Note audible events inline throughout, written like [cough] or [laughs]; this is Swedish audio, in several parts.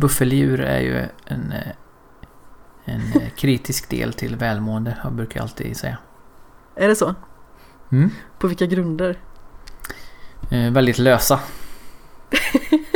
Buffeldjur är ju en, eh, en eh, kritisk del till välmående, jag brukar alltid säga. Är det så? Mm. På vilka grunder? Eh, väldigt lösa. [laughs]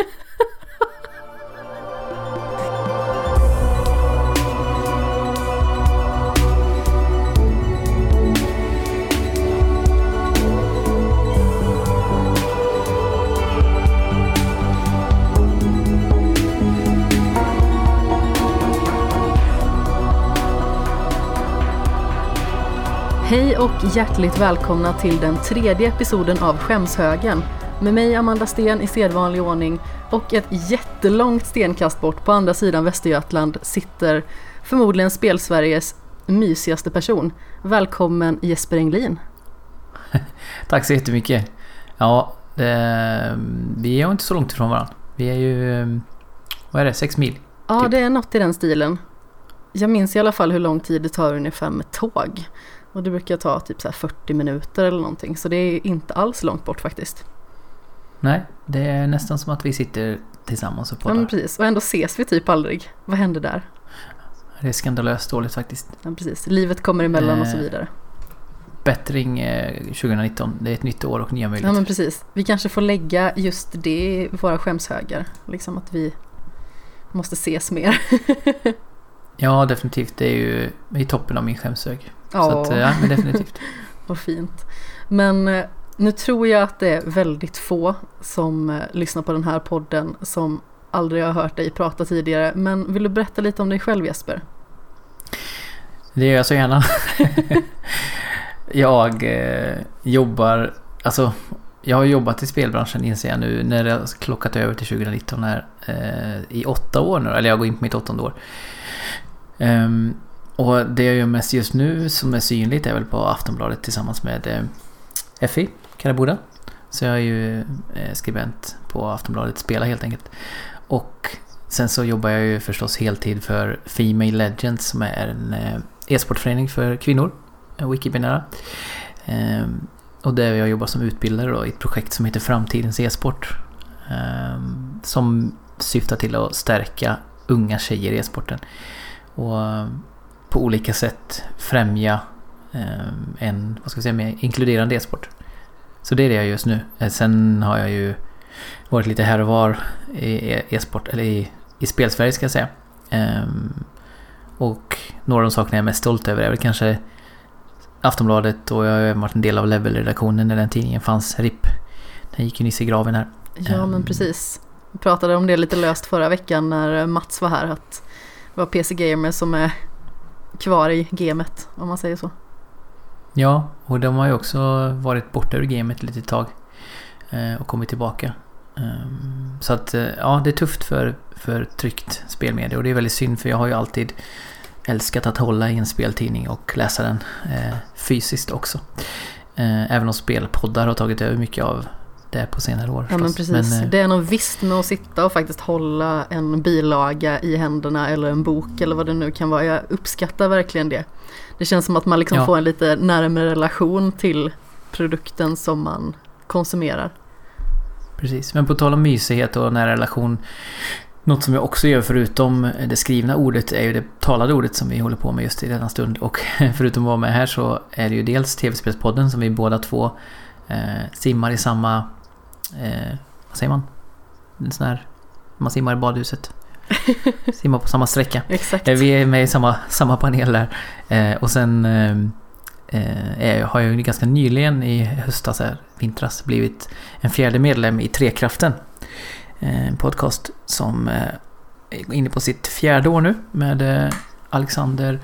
Hej och hjärtligt välkomna till den tredje episoden av Skämshögen. Med mig Amanda Sten i sedvanlig ordning och ett jättelångt stenkast bort på andra sidan Västergötland sitter förmodligen Spelsveriges mysigaste person. Välkommen Jesper Englin. [laughs] Tack så jättemycket. Ja, det, vi är ju inte så långt ifrån varandra. Vi är ju, vad är det, sex mil? Ja, Typ. det är något i den stilen. Jag minns i alla fall hur lång tid det tar ungefär med tåg. Och det brukar ta typ så här 40 minuter eller någonting. Så det är inte alls långt bort faktiskt. Nej, det är nästan som att vi sitter tillsammans och Ja, men poddar. precis. Och ändå ses vi typ aldrig. Vad händer där? Det är skandalöst dåligt faktiskt. Ja, precis. Livet kommer emellan och så Eh, vidare. Bättring eh, 2019, det är ett nytt år och nya Ja möjligheter. men precis. Vi kanske får lägga just det i våra skämshögar. Liksom att vi måste ses mer. [laughs] Ja, definitivt. Det är ju i toppen av min skämshög. Så Ja, att, ja, men definitivt. [laughs] vad fint. Men eh, nu tror jag att det är väldigt få som eh, lyssnar på den här podden som aldrig har hört dig prata tidigare. Men vill du berätta lite om dig själv Jesper? Det gör jag så gärna. [laughs] jag eh, jobbar, alltså jag har jobbat i spelbranschen inser jag nu när har klockat över till 2019 här eh, i åtta år nu, eller jag går in på mitt åttonde år. Ehm, och det jag gör mest just nu som är synligt är väl på Aftonbladet tillsammans med eh, Effie Karabuda. Så jag är ju eh, skribent på Aftonbladet Spela helt enkelt. Och sen så jobbar jag ju förstås heltid för Female Legends som är en eh, e-sportförening för kvinnor. Eh, Wikibinära. Ehm, och där jag jobbar som utbildare då i ett projekt som heter Framtidens e-sport. Ehm, som syftar till att stärka unga tjejer i e-sporten. Och på olika sätt främja ehm, en, vad ska vi säga, mer inkluderande e-sport. Så det är det jag gör just nu. Eh, Sen har jag ju varit lite här och var i e-sport, eller i, i spelsverige ska jag säga. Ehm, och några av de sakerna jag är mest stolt över är väl kanske Aftonbladet och jag har varit en del av Level-redaktionen när den tidningen fanns. RIP. Den gick ju nyss i graven här. Ja men Ehm. precis. Vi pratade om det lite löst förra veckan när Mats var här. Att det var PC Gamer som är kvar i gamet om man säger så. Ja, och de har ju också varit borta ur gamet ett litet tag. Eh, och kommit tillbaka. Ehm, så att eh, ja, det är tufft för, för tryckt spelmedia och det är väldigt synd för jag har ju alltid älskat att hålla i en speltidning och läsa den eh, fysiskt också. Även om spelpoddar har tagit över mycket av det på senare år. Ja men precis. eh, Det är något visst med att sitta och faktiskt hålla en bilaga i händerna eller en bok eller vad det nu kan vara. Jag uppskattar verkligen det. Det känns som att man liksom Ja. får en lite närmare relation till produkten som man konsumerar. Precis, men på tal om mysighet och nära relation. Något som jag också gör förutom det skrivna ordet är ju det talade ordet som vi håller på med just i denna stund. Och [laughs] förutom att vara med här så är det ju dels TV-spelspodden som vi båda två eh, simmar i samma... Eh, vad säger man? En sån här... Man simmar i badhuset. [laughs] Simmar på samma sträcka. Exakt. Eh, Vi är med i samma, samma panel där. Eh, och sen eh, eh, har jag ganska nyligen i höstas, här, vintras, blivit en fjärde medlem i Trekraften. Eh, En podcast som är inne på sitt fjärde år nu med Alexander,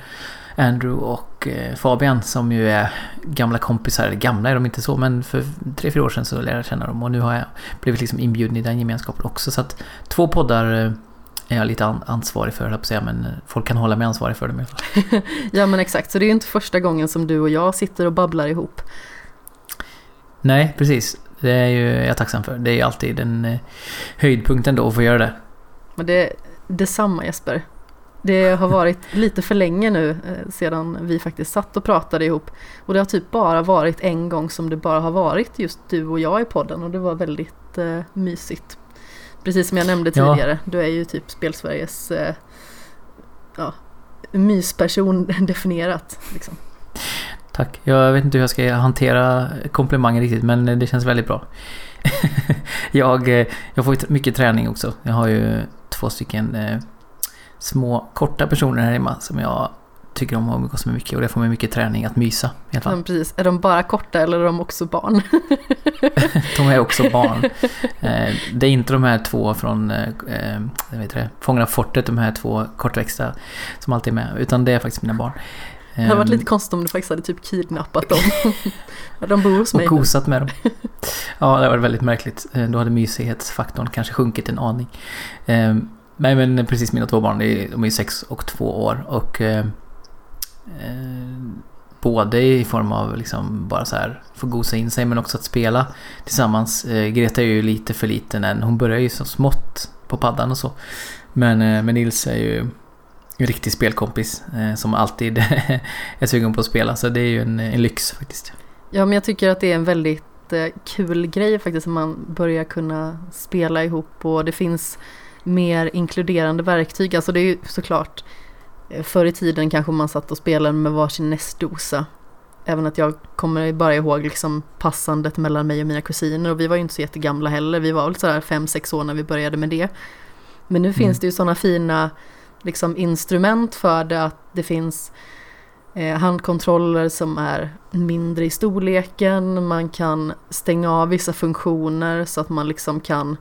Andrew och eh, Fabian som ju är gamla kompisar. Eller gamla är de inte så, men för tre, fyra år sedan så lärde jag känna dem. Och nu har jag blivit liksom inbjuden i den gemenskapen också. Så att två poddar eh, är jag lite an- ansvarig för, att säga, men folk kan hålla mig ansvarig för dem i alla fall. [laughs] Ja men exakt, så det är ju inte första gången som du och jag sitter och babblar ihop. Nej, precis. Det är ju jag är tacksam för. Det är ju alltid en eh, höjdpunkten då att få göra det. Men det är detsamma Jesper. Det har varit lite för länge nu eh, sedan vi faktiskt satt och pratade ihop. Och det har typ bara varit en gång som det bara har varit just du och jag i podden och det var väldigt eh, mysigt. Precis som jag nämnde Ja. tidigare, du är ju typ Spelsveriges eh, ja, mysperson [laughs] definierat. Liksom. Tack. Jag vet inte hur jag ska hantera komplimanger riktigt men det känns väldigt bra. [laughs] jag, eh, jag får mycket träning också. Jag har ju två stycken eh, små korta personer här hemma som jag tycker om att umgås med mycket och det får mig mycket träning att mysa i alla fall. Men precis, är de bara korta eller är de också barn? [laughs] De är också barn. [laughs] Eh, det är inte de här två från eh, eh, vet det, Fångarna fortet, de här två kortväxta som alltid är med. Utan det är faktiskt mina barn. Det hade varit Ehm, lite konstigt om du faktiskt hade typ kidnappat dem. [laughs] de bor hos mig Och gosat med dem. Ja, det var väldigt märkligt. Då hade mysighetsfaktorn kanske sjunkit en aning. Nej men precis mina två barn, de är ju sex och två år. Och eh, eh, både i form av liksom bara så här få gosa in sig men också att spela tillsammans. Eh, Greta är ju lite för liten än. Hon börjar ju så smått på paddan och så. Men, eh, men Nils är ju en riktig spelkompis eh, som alltid [laughs] är sugen på att spela. Så det är ju en, en lyx faktiskt. Ja, men jag tycker att det är en väldigt eh, kul grej faktiskt att man börjar kunna spela ihop och det finns mer inkluderande verktyg. Alltså det är ju såklart eh, förr i tiden kanske man satt och spelade med varsin nästdosa. Även att jag kommer bara ihåg liksom passandet mellan mig och mina kusiner och vi var ju inte så jättegamla heller. Vi var väl sådär fem sex år när vi började med det. Men nu finns det ju sådana fina liksom instrument för det att det finns eh, handkontroller som är mindre i storleken. Man kan stänga av vissa funktioner så att man liksom kan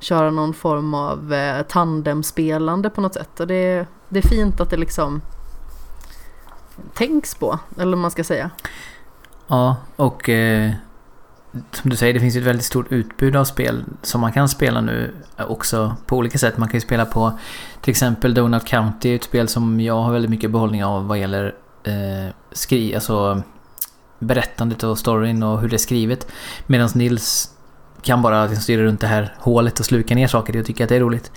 köra någon form av eh, tandemspelande på något sätt. Och det, det är fint att det liksom tänks på, eller vad man ska säga. Ja, och eh, som du säger, det finns ju ett väldigt stort utbud av spel som man kan spela nu eh, också på olika sätt. Man kan ju spela på till exempel Donut County, ett spel som jag har väldigt mycket behållning av vad gäller eh, skri alltså berättandet och storyn och hur det är skrivet. Medan Nils kan bara liksom styra runt det här hålet och sluka ner saker. Jag tycker att det är roligt.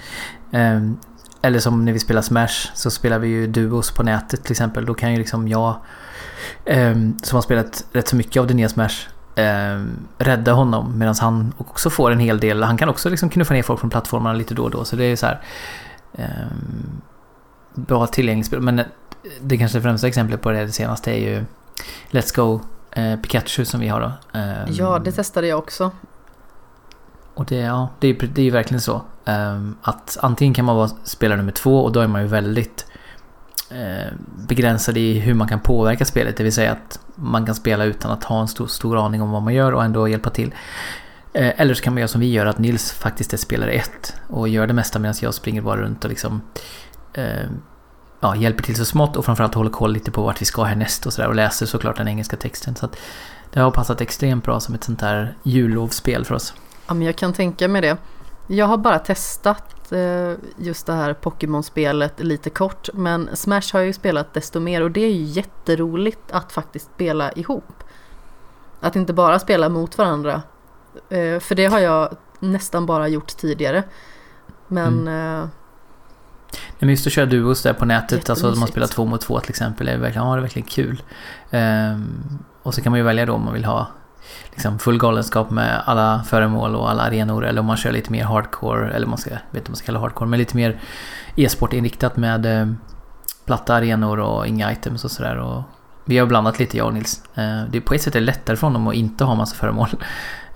Ehm, eller som när vi spelar Smash så spelar vi ju duos på nätet till exempel. Då kan ju liksom jag ehm, som har spelat rätt så mycket av det nya Smash. Ehm, rädda honom medan han också får en hel del. Han kan också liksom knuffa ner folk från plattformarna lite då och då. Så det är så här. bra tillgängligt. Men eh, det kanske främsta exemplet på det, det senaste är ju Let's Go eh, Pikachu som vi har då. Ja, det testade jag också och det, ja, det, är, det är ju verkligen så. Ehm, att antingen kan man vara spelare nummer två och då är man ju väldigt eh, begränsad i hur man kan påverka spelet. Det vill säga att man kan spela utan att ha en stor, stor aning om vad man gör och ändå hjälpa till. Eh, eller så kan man göra som vi gör, att Nils faktiskt är spelare ett och gör det mesta medan jag springer bara runt och liksom eh, ja, hjälper till så smått och framförallt håller koll lite på vart vi ska härnäst och sådär och läser såklart den engelska texten. Så att det har passat extremt bra som ett sånt här jullovsspel för oss. Ja, men jag kan tänka mig det. Jag har bara testat eh, just det här Pokémon-spelet lite kort, men Smash har jag ju spelat desto mer och det är ju jätteroligt att faktiskt spela ihop. Att inte bara spela mot varandra. Eh, för det har jag nästan bara gjort tidigare. Men eh, Nej, men just att köra duos där på nätet, alltså att man spelar två mot två till exempel, är verkligen, ja, det är verkligen kul. Ehm, och så kan man ju välja då om man vill ha liksom full galenskap med alla föremål och alla arenor eller om man kör lite mer hardcore, eller man ska, vet inte om man ska kalla hardcore, men lite mer e-sport inriktat med eh, platta arenor och inga items och sådär. Och vi har blandat lite jag och Nils. Eh, det på ett sätt är det lättare för honom att inte ha massa föremål. [laughs]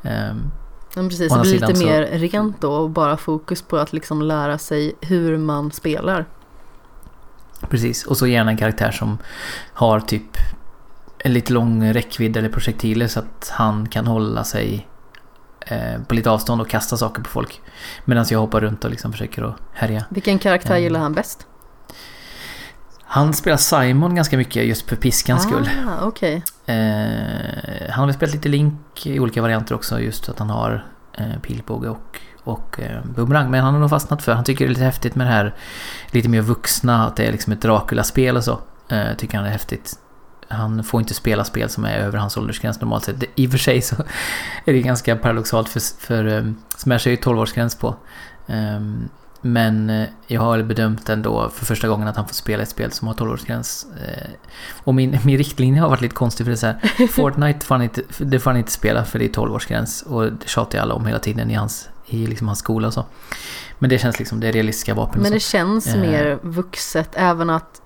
Ehm, men precis, det blir lite så- mer rent då och bara fokus på att liksom lära sig hur man spelar. Precis, och så gärna en karaktär som har typ en lite lång räckvidd eller projektiler så att han kan hålla sig eh, på lite avstånd och kasta saker på folk. Medan jag hoppar runt och liksom försöker att härja. Vilken karaktär Mm. gillar han bäst? Han spelar Simon ganska mycket just för piskans skull. Ah, okej. Eh, han har väl spelat lite Link i olika varianter också just att han har eh, pilbåge och, och eh, bumerang. Men han har nog fastnat för, han tycker det är lite häftigt med det här lite mer vuxna, att det är liksom ett Dracula-spel och så. Eh, tycker han är häftigt. Han får inte spela spel som är över hans åldersgräns normalt sett. I och för sig så är det ganska paradoxalt för, för um, Smash är ju 12-årsgräns på. Ehm, men eh, jag har bedömt ändå för första gången att han får spela ett spel som har 12-årsgräns. Eh, och min, [laughs] min riktlinje har varit lite konstig för det är så här, [laughs] Fortnite får han inte, det får han inte spela för det är 12-årsgräns. Och det tjatar jag alla om hela tiden i hans, i liksom hans skola och så. Men det känns liksom det realistiska vapen. Men det känns Eh. mer vuxet även att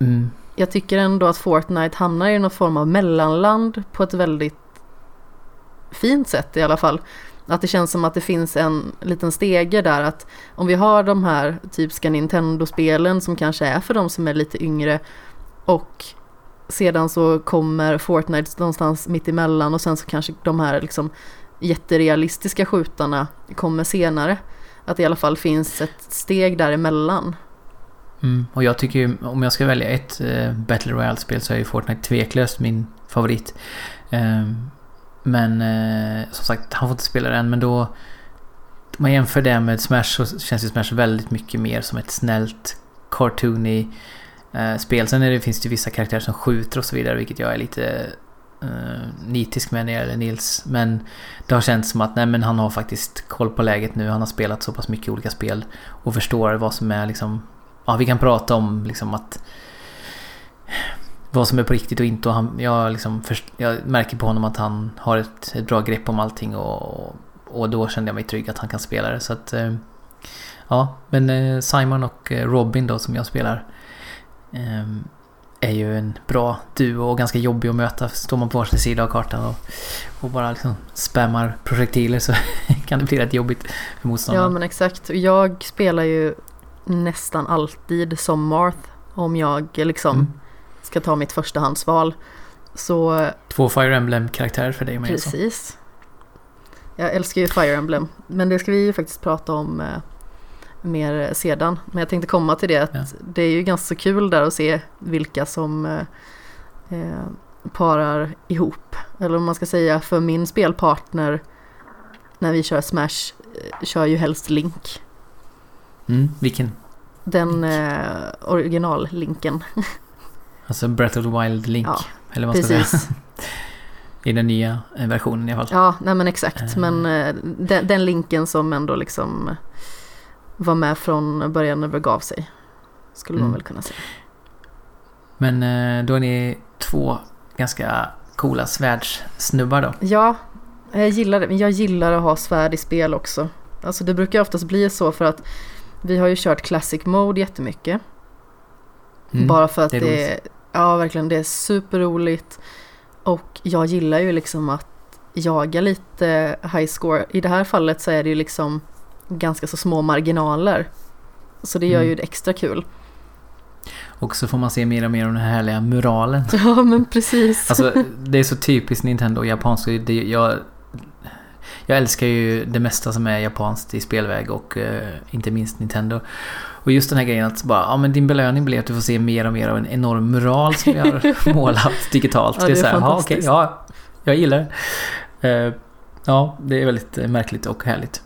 Mm, jag tycker ändå att Fortnite hamnar i någon form av mellanland på ett väldigt fint sätt i alla fall. Att det känns som att det finns en liten stege där att om vi har de här typiska Nintendo-spelen som kanske är för de som är lite yngre och sedan så kommer Fortnite någonstans mitt emellan och sen så kanske de här liksom jätterealistiska skjutarna kommer senare. Att det i alla fall finns ett steg däremellan mm. Och jag tycker ju, om jag ska välja ett eh, Battle Royale-spel så är ju Fortnite tveklöst min favorit. Eh, men eh, som sagt, han får inte spela det än. Men då... Om man jämför det med Smash så känns ju Smash väldigt mycket mer som ett snällt, cartoony eh, spel. Sen är det, finns det ju vissa karaktärer som skjuter och så vidare, vilket jag är lite eh, nitisk med när det gäller Nils. Men det har känts som att nej, men han har faktiskt koll på läget nu. Han har spelat så pass mycket olika spel och förstår vad som är liksom... Ja, vi kan prata om liksom att vad som är på riktigt och inte. Och han, jag, liksom först, jag märker på honom att han har ett, ett bra grepp om allting och, och då kände jag mig trygg att han kan spela det. Så att, eh, ja, men eh, Simon och eh, Robin då som jag spelar ehm, är ju en bra duo och ganska jobbig att möta. Står man på varsin sida av kartan och, och bara liksom spammar projektiler så [laughs] kan det bli rätt jobbigt för motståndaren. Ja men exakt. Jag spelar ju nästan alltid som Marth om jag liksom Mm. ska ta mitt förstahandsval. Så Två Fire Emblem-karaktärer för dig med. alltså. precis. Jag älskar ju Fire Emblem. Men det ska vi ju faktiskt prata om eh, mer sedan. Men jag tänkte komma till det att Ja. det är ju ganska kul där att se vilka som eh, eh, parar ihop. Eller om man ska säga för min spelpartner när vi kör Smash eh, kör ju helst Link. Mm, vilken? Den eh, originallinken. [laughs] Alltså Breath of the Wild Link. Ja, eller vad man ska säga. Precis. [laughs] I den nya eh, versionen i alla fall. Ja, nej men exakt. Eh. Men eh, den, den linken som ändå liksom var med från början när det begav sig. Skulle man Mm. väl kunna säga. Men då är ni två ganska coola svärdssnubbar då. Ja, jag gillar det. Men jag gillar att ha svärd i spel också. Alltså det brukar oftast bli så för att vi har ju kört Classic Mode jättemycket. Mm. Bara för att det det är ja verkligen, det är superroligt. Och jag gillar ju liksom att jaga lite high score. I det här fallet så är det ju liksom ganska så små marginaler. Så det gör Mm. ju det extra kul. Och så får man se mer och mer om den här härliga muralen. [laughs] Ja men precis. Alltså [laughs] det är så typiskt Nintendo och japanskt. Det, jag, jag älskar ju det mesta som är japanskt i spelväg och eh, inte minst Nintendo. Och just den här grejen att bara, ja men din belöning blir att du får se mer och mer av en enorm mural som vi har [laughs] målat digitalt. Ja, det är, det är så här, fantastiskt. ja, jag gillar det. Eh, ja, det är väldigt eh, märkligt och härligt.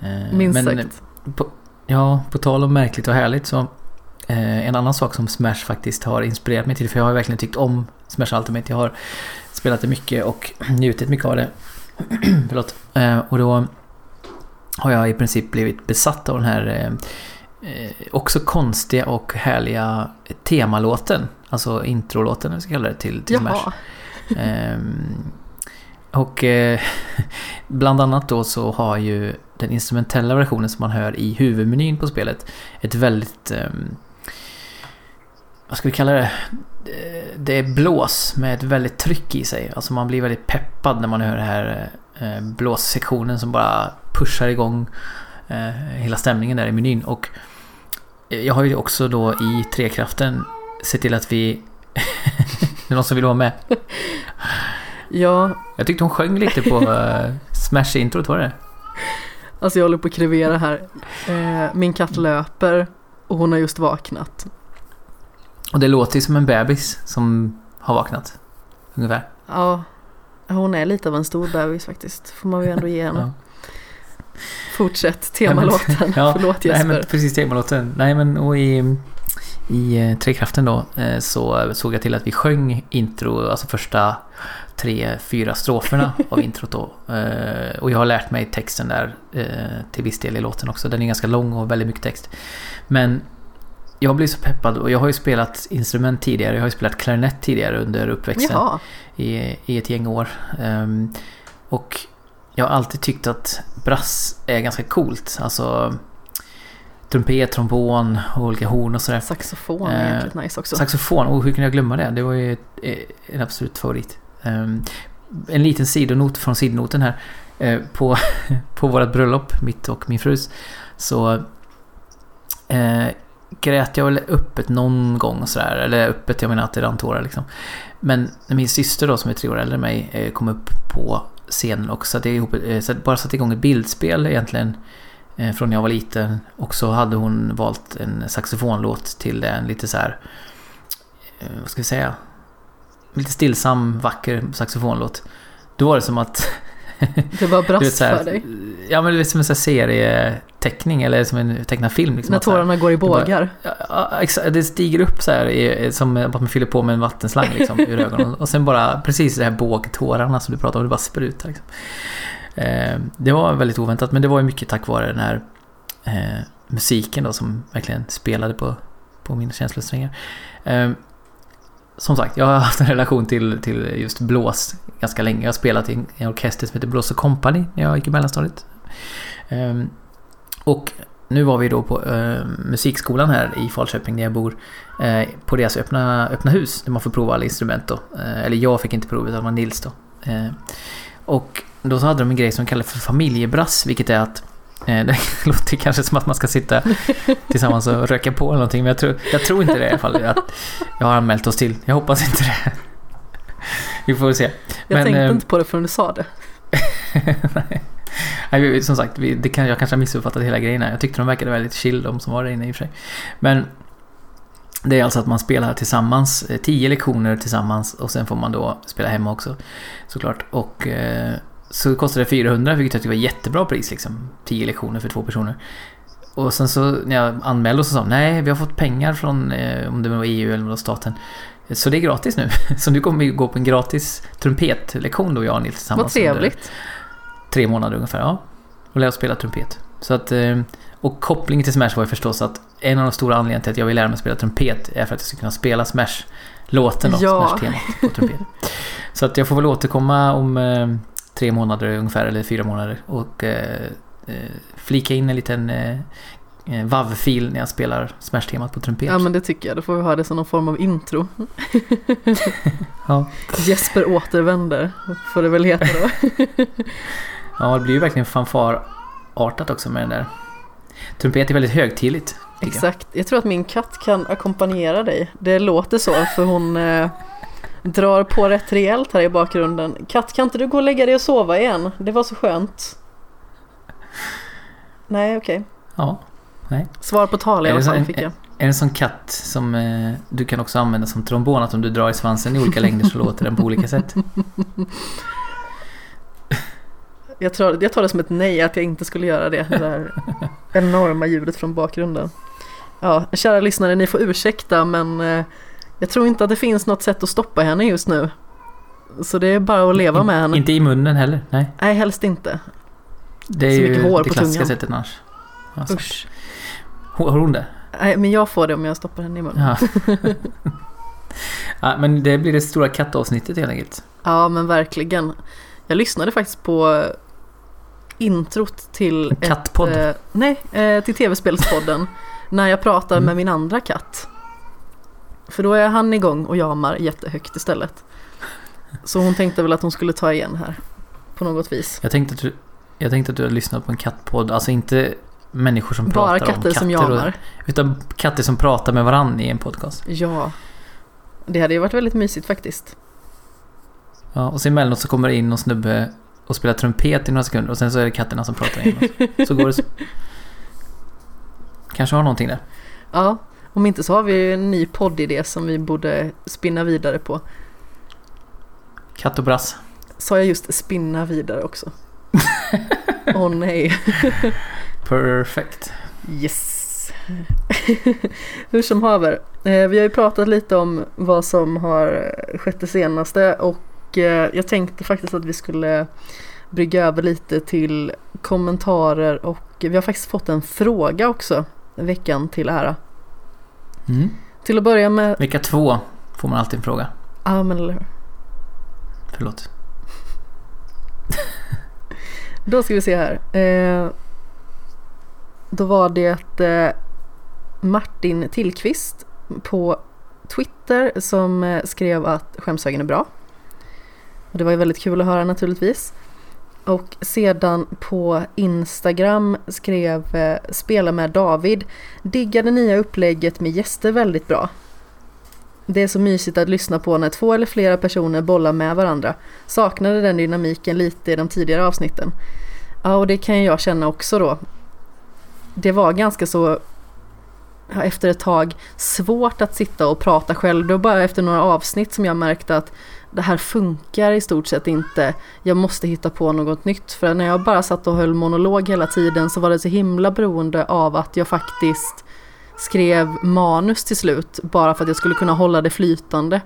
Eh, Minst men, sagt. På, ja, på tal om märkligt och härligt så eh, en annan sak som Smash faktiskt har inspirerat mig till, för jag har verkligen tyckt om Smash Ultimate. Jag har spelat det mycket och [clears throat] njutit mycket av det. [clears throat] Förlåt. Eh, och då har jag i princip blivit besatt av den här eh, eh, också konstiga och härliga temalåten. Alltså introlåten, eller ska kalla det, till, till. Jaha. Ehm, och eh, [laughs] bland annat då så har ju den instrumentella versionen som man hör i huvudmenyn på spelet ett väldigt... ehm, vad ska vi kalla det? Det- är blås med ett väldigt tryck i sig. Alltså man blir väldigt peppad när man hör den här eh, blåssektionen som bara pushar igång eh, hela stämningen där i menyn. Och eh, jag har ju också då i Trekraften sett till att vi... [laughs] det är någon som vill vara med. [laughs] Ja, Jag tyckte hon sjöng lite på Smash-introt, var det alltså jag håller på att krevera här. Min katt löper och hon har just vaknat. Och det låter ju som en bebis som har vaknat. Ungefär. Ja, hon är lite av en stor bebis faktiskt. Får man ju ändå ge henne. Ja. Fortsätt [laughs] temalåten. Ja, Förlåt Nej Jesper. men precis temalåten. Nej men och i, i eh, Trekraften då eh, så såg jag till att vi sjöng intro, alltså första tre, fyra stroferna [laughs] av introt då. Eh, Och jag har lärt mig texten där till viss del i låten också. Den är ganska lång och väldigt mycket text. Men jag blir så peppad och jag har ju spelat instrument tidigare. Jag har ju spelat klarinett tidigare under uppväxten i, i ett gäng år. Ehm, och jag har alltid tyckt att brass är ganska coolt. Alltså trumpet, trombon och olika horn och sådär. Saxofon är Eh, jäkligt nice också. Saxofon, oh, hur kunde jag glömma det? Det var ju eh, en absolut favorit. Ehm, en liten sidonot från sidnoten här. Eh, på, [laughs] på vårt bröllop, mitt och min frus, så eh, grät jag väl öppet någon gång sådär. Eller öppet, jag menar att det rann tårar liksom. Men när min syster då, som är tre år äldre än mig, eh, kom upp på scenen och satte ihop, eh, bara satte igång ett bildspel egentligen eh, från när jag var liten. Och så hade hon valt en saxofonlåt till en lite så här, vad ska vi säga, lite stillsam, vacker saxofonlåt. Då var det som att det [laughs] vet, brast för dig. Ja men det är som en serieteckning eller som en tecknad film. Liksom, När så här- tårarna går i bara- bågar. Ja, ja. Det stiger upp så här i- som att man fyller på med en vattenslang liksom, ur ögonen. [laughs] Och sen bara precis det här bågtårarna som du pratade om, det bara sprutar. Liksom. Eh, det var väldigt oväntat men det var ju mycket tack vare den här eh, musiken då som verkligen spelade på, på mina känslosträngar. Eh, som sagt, jag har haft en relation till, till just blås ganska länge. Jag har spelat i en, orkester som heter Blås och Company när jag gick i mellanstadiet. Eh, och nu var vi då på eh, musikskolan här i Falköping där jag bor. Eh, på deras öppna, öppna hus där man får prova alla instrument då. Eh, eller jag fick inte prova utan det var Nils då. Eh, och då så hade de en grej som de kallar för familjebrass vilket är att det [laughs] låter kanske som att man ska sitta tillsammans och röka på eller någonting men jag tror, jag tror inte det i alla fall. Att jag har anmält oss till. Jag hoppas inte det. Vi får se. Jag Men, tänkte eh, inte på det förrän du sa det. [laughs] Nej. Som sagt, det kan, jag kanske har missuppfattat hela grejen här. Jag tyckte de verkade väldigt chill, de som var där inne i och för sig. Men det är alltså att man spelar tillsammans, eh, tio lektioner tillsammans och sen får man då spela hemma också. Såklart. Och eh, så kostade det 400, vilket jag tyckte var jättebra pris liksom. 10 lektioner för två personer. Och sen så när jag anmälde så sa de, nej vi har fått pengar från, eh, om det var EU eller då staten. Så det är gratis nu. [laughs] Så nu kommer vi gå på en gratis trumpetlektion då jag och Nils Vad tillsammans. under- trevligt. tre månader ungefär, ja. Och lära oss spela trumpet. Så att, eh, och kopplingen till Smash var ju förstås att en av de stora anledningarna till att jag vill lära mig spela trumpet är för att jag ska kunna spela Smash-låten då, Ja. Smash-temat på trumpet. [laughs] Så att jag får väl återkomma om eh, tre månader ungefär, eller fyra månader och eh, eh, flika in en liten eh, eh, WAV-fil när jag spelar Smash-temat på trumpet. Ja men det tycker jag. Då får vi ha det som någon form av intro. [laughs] Ja. Jesper återvänder. Får det väl heta då. [laughs] ja, det blir ju verkligen fanfarartat också med den där. Trumpet är väldigt högtidligt. tycker jag. Exakt. Jag tror att min katt kan ackompanjera dig. Det låter så för hon eh, drar på rätt rejält här i bakgrunden. Katt kan inte du gå och lägga dig och sova igen? Det var så skönt. Nej okej. Ja. Svar på tal i alla fall fick jag. Är det en sån katt som eh, du kan också använda som trombon? Att om du drar i svansen i olika längder så låter den på olika sätt? [laughs] Jag, tror, jag tar det som ett nej att jag inte skulle göra det. Det där enorma ljudet från bakgrunden. Ja, kära lyssnare, ni får ursäkta men eh, jag tror inte att det finns något sätt att stoppa henne just nu. Så det är bara att leva med henne. Inte i munnen heller, nej. Nej, helst inte. Det är Så ju mycket hår det på klassiska tungan. sättet annars. Alltså. Usch. Har hon det? Nej, men jag får det om jag stoppar henne i munnen. Ja. [laughs] [laughs] ja. Men det blir det stora kattavsnittet helt enkelt. Ja, men verkligen. Jag lyssnade faktiskt på introt till kattpodd. Ett, eh, nej, eh, till tv-spelspodden. [laughs] när jag pratar Mm. med min andra katt. För då är han igång och jamar jättehögt istället. Så hon tänkte väl att hon skulle ta igen här. På något vis. Jag tänkte att du, jag tänkte att du hade lyssnat på en kattpodd. Alltså inte människor som Bara pratar katter om som katter. jamar. Och, utan katter som pratar med varann i en podcast. Ja. Det hade ju varit väldigt mysigt faktiskt. Ja, och sen emellanåt så kommer det in någon snubbe och spelar trumpet i några sekunder och sen så är det katterna som pratar oss. Så går det så. [laughs] Kanske har någonting där. Ja, om inte så har vi en ny poddidé som vi borde spinna vidare på. Katt och brass. Sa jag just spinna vidare också? [laughs] Åh nej. Perfect. Yes. Hur som haver. Eh, vi har ju pratat lite om vad som har skett det senaste och eh, jag tänkte faktiskt att vi skulle brygga över lite till kommentarer och vi har faktiskt fått en fråga också veckan till ära. Mm. Till att börja med, Vecka två får man alltid en fråga. ja men eller hur? Förlåt. [laughs] Då ska vi se här. Eh, då var det eh, Martin Tillqvist på Twitter som eh, skrev att skämshögen är bra. Och det var ju väldigt kul att höra naturligtvis. Och sedan på Instagram skrev eh, Spela med David Diggade nya upplägget med gäster väldigt bra. Det är så mysigt att lyssna på när två eller flera personer bollar med varandra. Saknade den dynamiken lite i de tidigare avsnitten. Ja, och det kan jag känna också då. Det var ganska så ja, efter ett tag svårt att sitta och prata själv. Det var bara efter några avsnitt som jag märkte att det här funkar i stort sett inte. Jag måste hitta på något nytt. För när jag bara satt och höll monolog hela tiden så var det så himla beroende av att jag faktiskt skrev manus till slut. Bara för att jag skulle kunna hålla det flytande.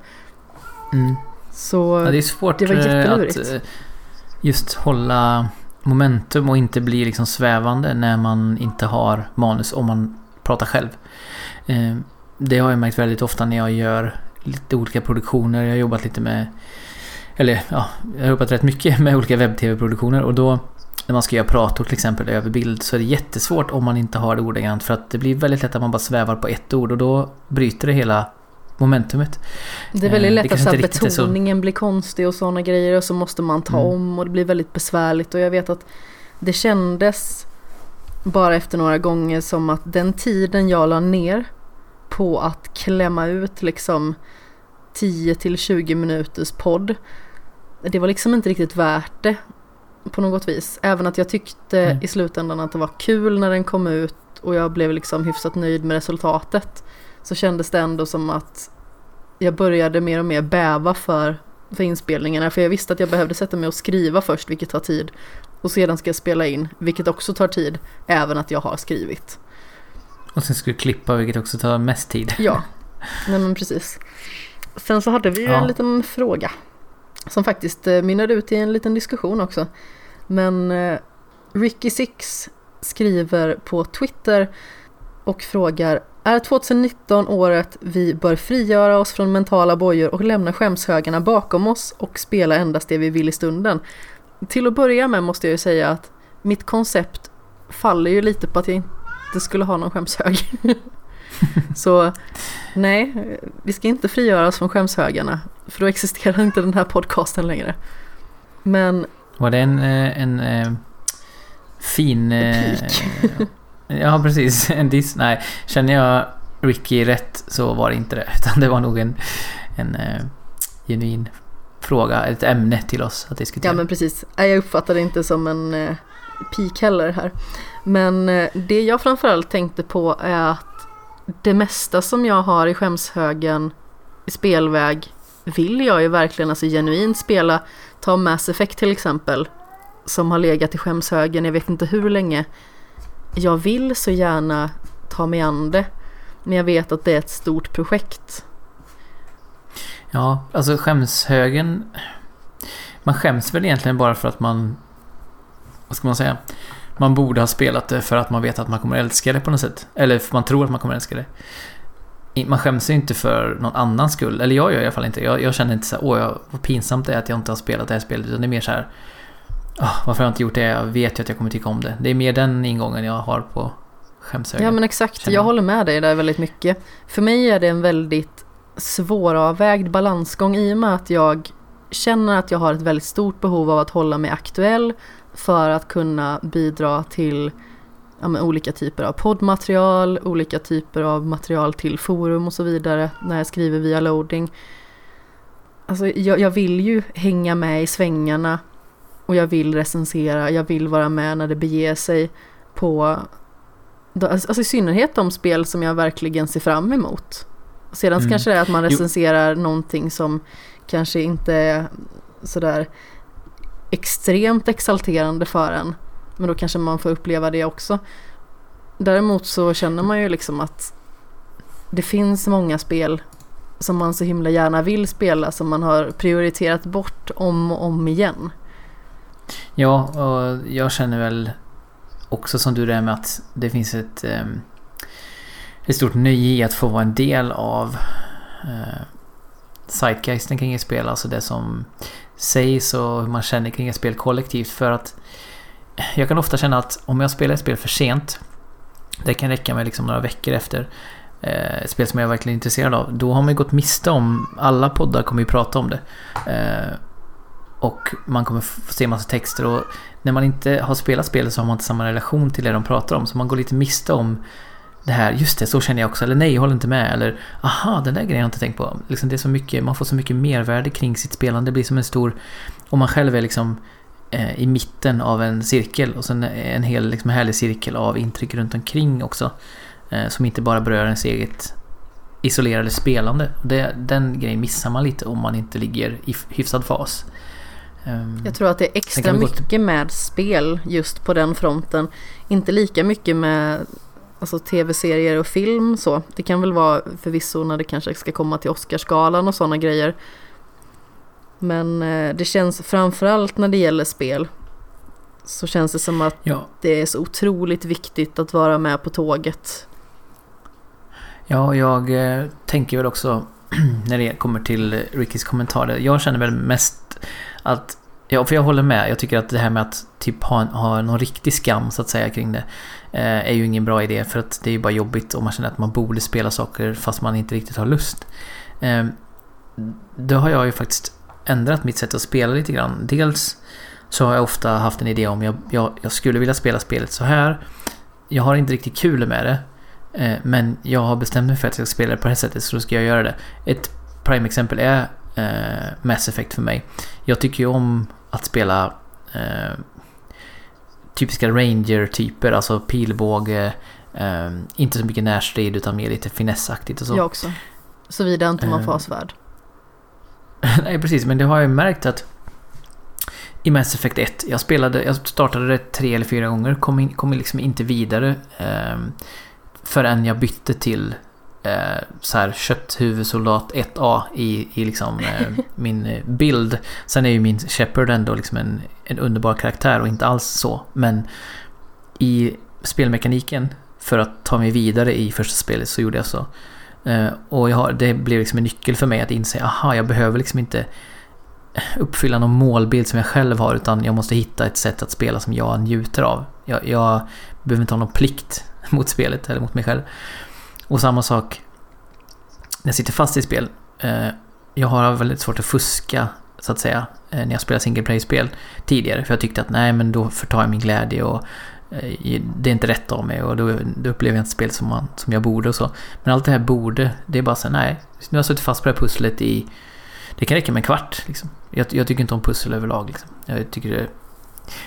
Mm. Så Ja, det är svårt det var eh, jättelurigt. att eh, just hålla momentum och inte bli liksom svävande när man inte har manus om man pratar själv. Eh, Det har jag märkt väldigt ofta när jag gör lite olika produktioner. Jag har jobbat lite med... Eller ja, jag har jobbat rätt mycket med olika webb-tv-produktioner och då när man ska göra prator till exempel över bild så är det jättesvårt om man inte har det ordagrant för att det blir väldigt lätt att man bara svävar på ett ord och då bryter det hela momentumet. Det är väldigt Eh, lätt att kanske så betoningen blir konstig och sådana grejer och så måste man ta Mm. om och det blir väldigt besvärligt och jag vet att det kändes bara efter några gånger som att den tiden jag la ner på att klämma ut liksom 10 till 20 minuters podd det var liksom inte riktigt värt det på något vis. Även att jag tyckte Mm. i slutändan att det var kul när den kom ut och jag blev liksom hyfsat nöjd med resultatet så kändes det ändå som att jag började mer och mer bäva för, för inspelningarna. För jag visste att jag behövde sätta mig och skriva först, vilket tar tid. Och sedan ska jag spela in, vilket också tar tid, även att jag har skrivit. Och sen ska du klippa vilket också tar mest tid. Ja, [laughs] nej men precis. Sen så hade vi ju Ja. en liten fråga. Som faktiskt eh, mynnade ut i en liten diskussion också. Men eh, Ricky Six skriver på Twitter och frågar Är 2019 året vi bör frigöra oss från mentala bojor och lämna skämshögarna bakom oss och spela endast det vi vill i stunden? Till att börja med måste jag ju säga att mitt koncept faller ju lite på att jag inte skulle ha någon skämshög. [laughs] Så nej, vi ska inte frigöra oss från skämshögarna. För då existerar inte den här podcasten längre. Men Var det en, eh, en, eh, fin... eh, [laughs] ja, precis. En diss. Nej, känner jag Ricky rätt så var det inte det. Utan det var nog en, en genuin fråga, ett ämne till oss att diskutera. Ja men precis, jag uppfattar det inte som en pik heller här. Men eh, det jag framförallt tänkte på är att det mesta som jag har i skämshögen i spelväg vill jag ju verkligen alltså genuint spela. Ta Mass Effect till exempel, som har legat i skämshögen jag vet inte hur länge. Jag vill så gärna ta mig an det, men jag vet att det är ett stort projekt. Ja, alltså skämshögen... Man skäms väl egentligen bara för att man... Vad ska man säga? Man borde ha spelat det för att man vet att man kommer älska det på något sätt. Eller för man tror att man kommer älska det. Man skäms ju inte för någon annans skull. Eller jag gör i alla fall inte. Jag, jag känner inte så här, åh jag, vad pinsamt det är att jag inte har spelat det här spelet. Utan det är mer så här, "Åh, varför har jag inte gjort det? Jag vet ju att jag kommer tycka om det. Det är mer den ingången jag har på skämshögen. Ja men exakt, jag. håller med dig där väldigt mycket. För mig är det en väldigt svåravvägd balansgång i och med att jag känner att jag har ett väldigt stort behov av att hålla mig aktuell för att kunna bidra till ja, olika typer av poddmaterial, olika typer av material till forum och så vidare när jag skriver via loading. Alltså, jag, jag vill ju hänga med i svängarna och jag vill recensera, jag vill vara med när det beger sig på då- Alltså i synnerhet de spel som jag verkligen ser fram emot. Sedan Mm. kanske det är att man Jo. recenserar någonting som kanske inte är sådär extremt exalterande för en. Men då kanske man får uppleva det också. Däremot så känner man ju liksom att det finns många spel som man så himla gärna vill spela som man har prioriterat bort om och om igen. Ja, och jag känner väl också som du det med att det finns ett, ehm, ett stort nöje i att få vara en del av eh, zeitgeisten kring ett spel. Alltså det som sägs och hur man känner kring ett spel kollektivt. För att jag kan ofta känna att om jag spelar ett spel för sent, det kan räcka med liksom några veckor efter eh, ett spel som jag är verkligen är intresserad av, då har man ju gått miste om, alla poddar kommer ju prata om det. Eh, och man kommer få se massa texter och när man inte har spelat spelet så har man inte samma relation till det de pratar om. Så man går lite miste om det här, just det, så känner jag också. Eller nej, jag håller inte med. Eller aha, den där grejen har jag inte tänkt på. Liksom det är så mycket, man får så mycket mervärde kring sitt spelande. Det blir som en stor... Om man själv är liksom eh, i mitten av en cirkel och sen en hel liksom, härlig cirkel av intryck runt omkring också. Eh, som inte bara berör ens eget isolerade spelande. Det, den grejen missar man lite om man inte ligger i hyfsad fas. Um, jag tror att det är extra mycket med spel just på den fronten. Inte lika mycket med alltså, tv-serier och film så. Det kan väl vara förvisso när det kanske ska komma till Oscarsgalan och sådana grejer. Men eh, det känns framförallt när det gäller spel så känns det som att ja. det är så otroligt viktigt att vara med på tåget. Ja, jag eh, tänker väl också [clears throat] när det kommer till Rickys kommentarer. Jag känner väl mest att Ja, för jag håller med. Jag tycker att det här med att typ ha, ha någon riktig skam så att säga kring det Eh, är ju ingen bra idé för att det är ju bara jobbigt om man känner att man borde spela saker fast man inte riktigt har lust. Ehm, då har jag ju faktiskt ändrat mitt sätt att spela lite grann. Dels så har jag ofta haft en idé om jag, jag, jag skulle vilja spela spelet så här. Jag har inte riktigt kul med det. Eh, men jag har bestämt mig för att jag ska spela det på det här sättet så då ska jag göra det. Ett prime exempel är eh, Mass Effect för mig. Jag tycker ju om att spela typiska Ranger-typer, alltså pilbåge, eh, inte så mycket närstrid utan mer lite finessaktigt och så. Jag också. Såvida inte man får svärd. [laughs] Nej precis, men det har jag märkt att i Mass Effect 1, jag spelade, jag startade det tre eller fyra gånger, kom, in, kom liksom inte vidare eh, förrän jag bytte till eh, så här kötthuvudsoldat 1A i, i liksom eh, [laughs] min eh, bild. Sen är ju min Shepard ändå liksom en, en underbar karaktär och inte alls så. Men i spelmekaniken för att ta mig vidare i första spelet så gjorde jag så. Eh, och jag har, det blev liksom en nyckel för mig att inse, aha, jag behöver liksom inte uppfylla någon målbild som jag själv har utan jag måste hitta ett sätt att spela som jag njuter av. Jag, jag behöver inte ha någon plikt [laughs] mot spelet eller mot mig själv. Och samma sak när jag sitter fast i spel. Eh, jag har väldigt svårt att fuska så att säga eh, när jag spelar single play-spel tidigare. För jag tyckte att nej men då förtar jag min glädje och eh, det är inte rätt av mig och då, då upplever jag inte spel som, man, som jag borde och så. Men allt det här borde, det är bara så nej. Nu har jag suttit fast på det här pusslet i... Det kan räcka med en kvart. Liksom. Jag, jag, tycker inte om pussel överlag. Liksom. Jag tycker det...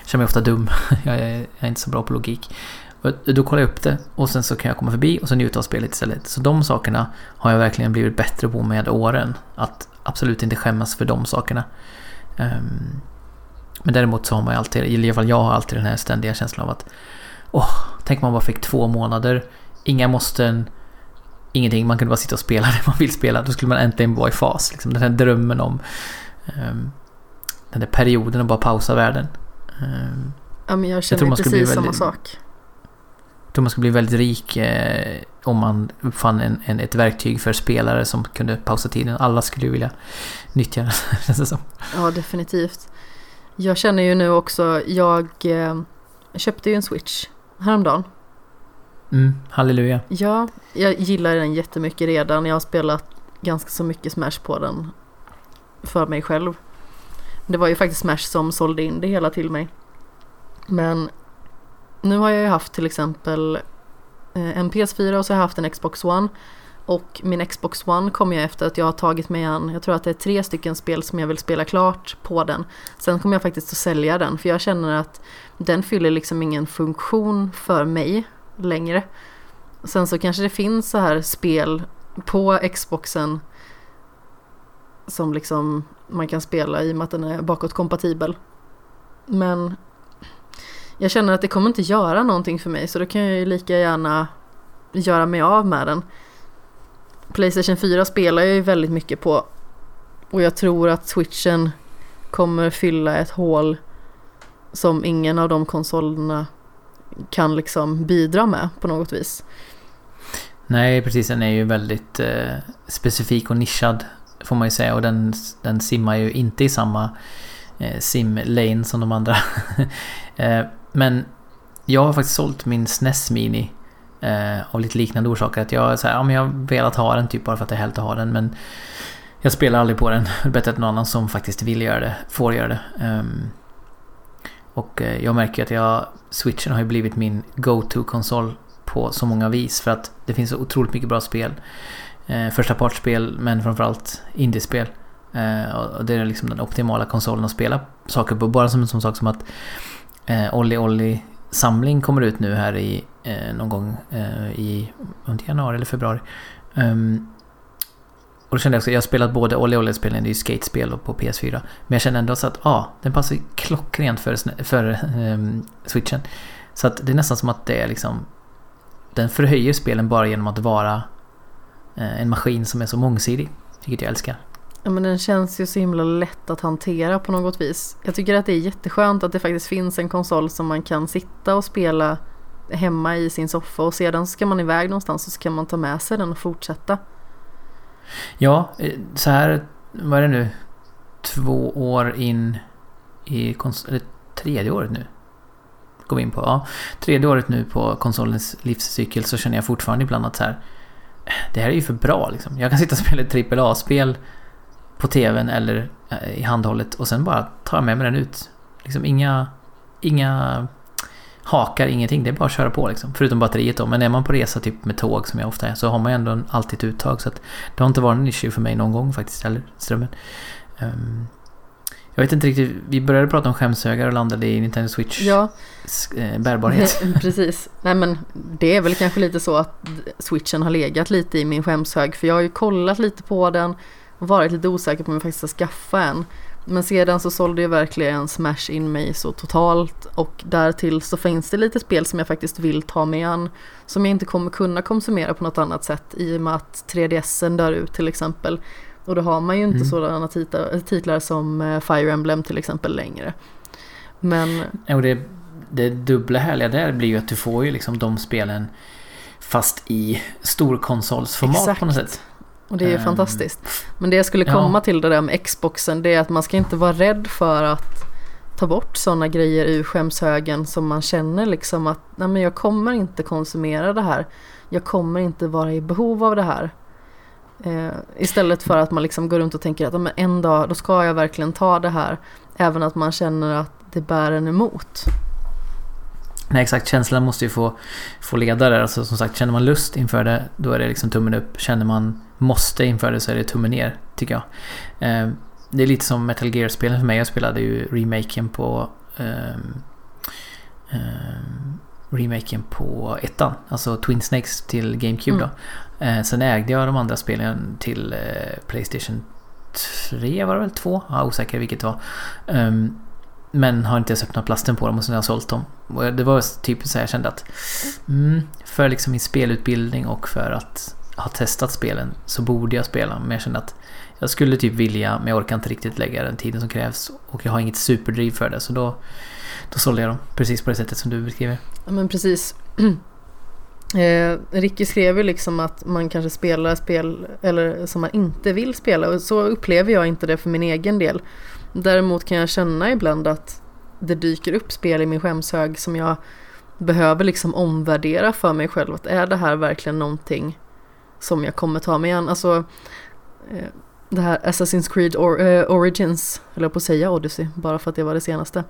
Jag känner mig ofta dum. [laughs] jag, är, jag är inte så bra på logik. Då kollar jag upp det och sen så kan jag komma förbi och så njuta av spelet istället. Så de sakerna har jag verkligen blivit bättre på med åren. Att absolut inte skämmas för de sakerna. Um, men däremot så har man ju alltid, i alla fall jag har alltid den här ständiga känslan av att Åh, tänk man bara fick två månader, inga måsten, ingenting, man kunde bara sitta och spela [laughs] det man vill spela. Då skulle man äntligen vara i fas. Liksom. Den här drömmen om um, den där perioden att bara pausa världen. Um, ja, men jag känner jag precis väldigt, samma sak tror man skulle bli väldigt rik eh, om man uppfann en, en, ett verktyg för spelare som kunde pausa tiden. Alla skulle ju vilja nyttja det, [laughs] känns det som. Ja, definitivt. Jag känner ju nu också, jag eh, köpte ju en Switch häromdagen. Mm, halleluja. Ja, jag gillar den jättemycket redan. Jag har spelat ganska så mycket Smash på den för mig själv. Det var ju faktiskt Smash som sålde in det hela till mig. Men nu har jag ju haft till exempel eh, en PS4 och så har jag haft en Xbox One. Och min Xbox One kommer jag efter att jag har tagit mig an, jag tror att det är tre stycken spel som jag vill spela klart på den. Sen kommer jag faktiskt att sälja den för jag känner att den fyller liksom ingen funktion för mig längre. Sen så kanske det finns så här spel på Xboxen som liksom man kan spela i och med att den är bakåtkompatibel. Men jag känner att det kommer inte göra någonting för mig så då kan jag ju lika gärna göra mig av med den. Playstation 4 spelar jag ju väldigt mycket på och jag tror att switchen kommer fylla ett hål som ingen av de konsolerna kan liksom bidra med på något vis. Nej, precis. Den är ju väldigt eh, specifik och nischad får man ju säga och den, den simmar ju inte i samma eh, sim-lane som de andra. [laughs] eh, men jag har faktiskt sålt min SNES Mini eh, av lite liknande orsaker. Att jag, så här, ja, men jag har velat ha den typ bara för att det är härligt att ha den. Men jag spelar aldrig på den. [laughs] Det är bättre att någon annan som faktiskt vill göra det, får göra det. Um, och eh, jag märker att jag, switchen har ju blivit min go-to-konsol på så många vis. För att det finns så otroligt mycket bra spel. Eh, första partsspel men framförallt indiespel. Eh, och det är liksom den optimala konsolen att spela saker på. Bara som en sån sak som att eh, Olli Olli samling kommer ut nu här i eh, någon gång eh, i januari eller februari. Um, och då kände jag också, jag har spelat både Olli Olli-spelen, det är ju skatespel på PS4. Men jag känner ändå så att, ja, ah, den passar klockrent för, för um, switchen. Så att det är nästan som att det är liksom, den förhöjer spelen bara genom att vara eh, en maskin som är så mångsidig. Vilket jag älskar. Ja men den känns ju så himla lätt att hantera på något vis. Jag tycker att det är jätteskönt att det faktiskt finns en konsol som man kan sitta och spela hemma i sin soffa och sedan ska man iväg någonstans och så kan man ta med sig den och fortsätta. Ja, eh, så här, vad är det nu? Två år in i konsol... Eller tredje året nu. Går vi in på. Ja, tredje året nu på konsolens livscykel så känner jag fortfarande ibland att så här. Äh, det här är ju för bra liksom. Jag kan sitta och spela ett AAA-spel på tvn eller eh, i handhållet och sen bara tar jag med mig den ut. Liksom inga, inga hakar, ingenting. Det är bara att köra på liksom. Förutom batteriet då. Men är man på resa typ med tåg som jag ofta är så har man ju ändå alltid ett uttag. Så att det har inte varit en issue för mig någon gång faktiskt heller, strömmen. Um, jag vet inte riktigt, vi började prata om skämshögar och landade i Nintendo Switch ja. Eh, bärbarhet. [laughs] Precis. Nej men det är väl kanske lite så att switchen har legat lite i min skämshög. För jag har ju kollat lite på den varit lite osäker på om jag faktiskt ska skaffa en. Men sedan så sålde jag verkligen Smash in mig så totalt och därtill så finns det lite spel som jag faktiskt vill ta mig an som jag inte kommer kunna konsumera på något annat sätt i och med att 3DSen dör ut till exempel. Och då har man ju inte mm. sådana titlar, titlar som eh, Fire Emblem till exempel längre. Men... Och det, det dubbla härliga där blir ju att du får ju liksom de spelen fast i storkonsolsformat på något sätt. Och det är ju um, fantastiskt. Men det jag skulle komma ja. till det där med Xboxen det är att man ska inte vara rädd för att ta bort sådana grejer ur skämshögen som man känner liksom att nej men jag kommer inte konsumera det här. Jag kommer inte vara i behov av det här. Eh, istället för att man liksom går runt och tänker att men en dag då ska jag verkligen ta det här. Även att man känner att det bär en emot. Nej exakt, känslan måste ju få, få leda där. Alltså som sagt, känner man lust inför det, då är det liksom tummen upp. Känner man måste inför det så är det tummen ner, tycker jag. Eh, det är lite som Metal Gear-spelen för mig. Jag spelade ju remaken på... Eh, eh, remaken på ettan, alltså Twin Snakes till GameCube mm. då. Eh, sen ägde jag de andra spelen till eh, Playstation 3 var det väl? 2? Jag är osäker vilket det var. Um, men har inte ens öppnat plasten på dem och sen har jag sålt dem. Och det var typ så jag kände att mm, för liksom min spelutbildning och för att ha testat spelen så borde jag spela. Men jag kände att jag skulle typ vilja men jag orkar inte riktigt lägga den tiden som krävs. Och jag har inget superdriv för det så då, då sålde jag dem. Precis på det sättet som du beskriver. Ja men precis. [clears throat] Eh, Ricky skrev ju liksom att man kanske spelar spel eller som man inte vill spela och så upplever jag inte det för min egen del. Däremot kan jag känna ibland att det dyker upp spel i min skämshög som jag behöver liksom omvärdera för mig själv. Att är det här verkligen någonting som jag kommer ta mig an? Alltså eh, det här Assassin's Creed Or uh, Origins, eller på att säga Odyssey, bara för att det var det senaste.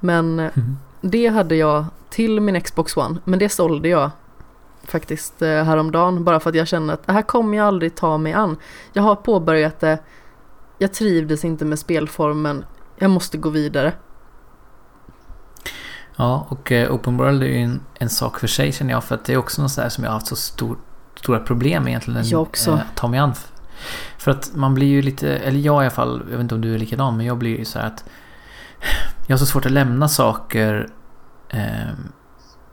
Men mm. det hade jag till min Xbox One, men det sålde jag faktiskt häromdagen bara för att jag kände att det här kommer jag aldrig ta mig an. Jag har påbörjat det, jag trivdes inte med spelformen, jag måste gå vidare. Ja, och eh, Open World är ju en, en, sak för sig känner jag. För att det är också något sådär som jag har haft så stor, stora problem med egentligen. Jag också. Eh, ta mig an. För att man blir ju lite, eller jag i alla fall, jag vet inte om du är likadan, men jag blir ju så här att jag har så svårt att lämna saker eh,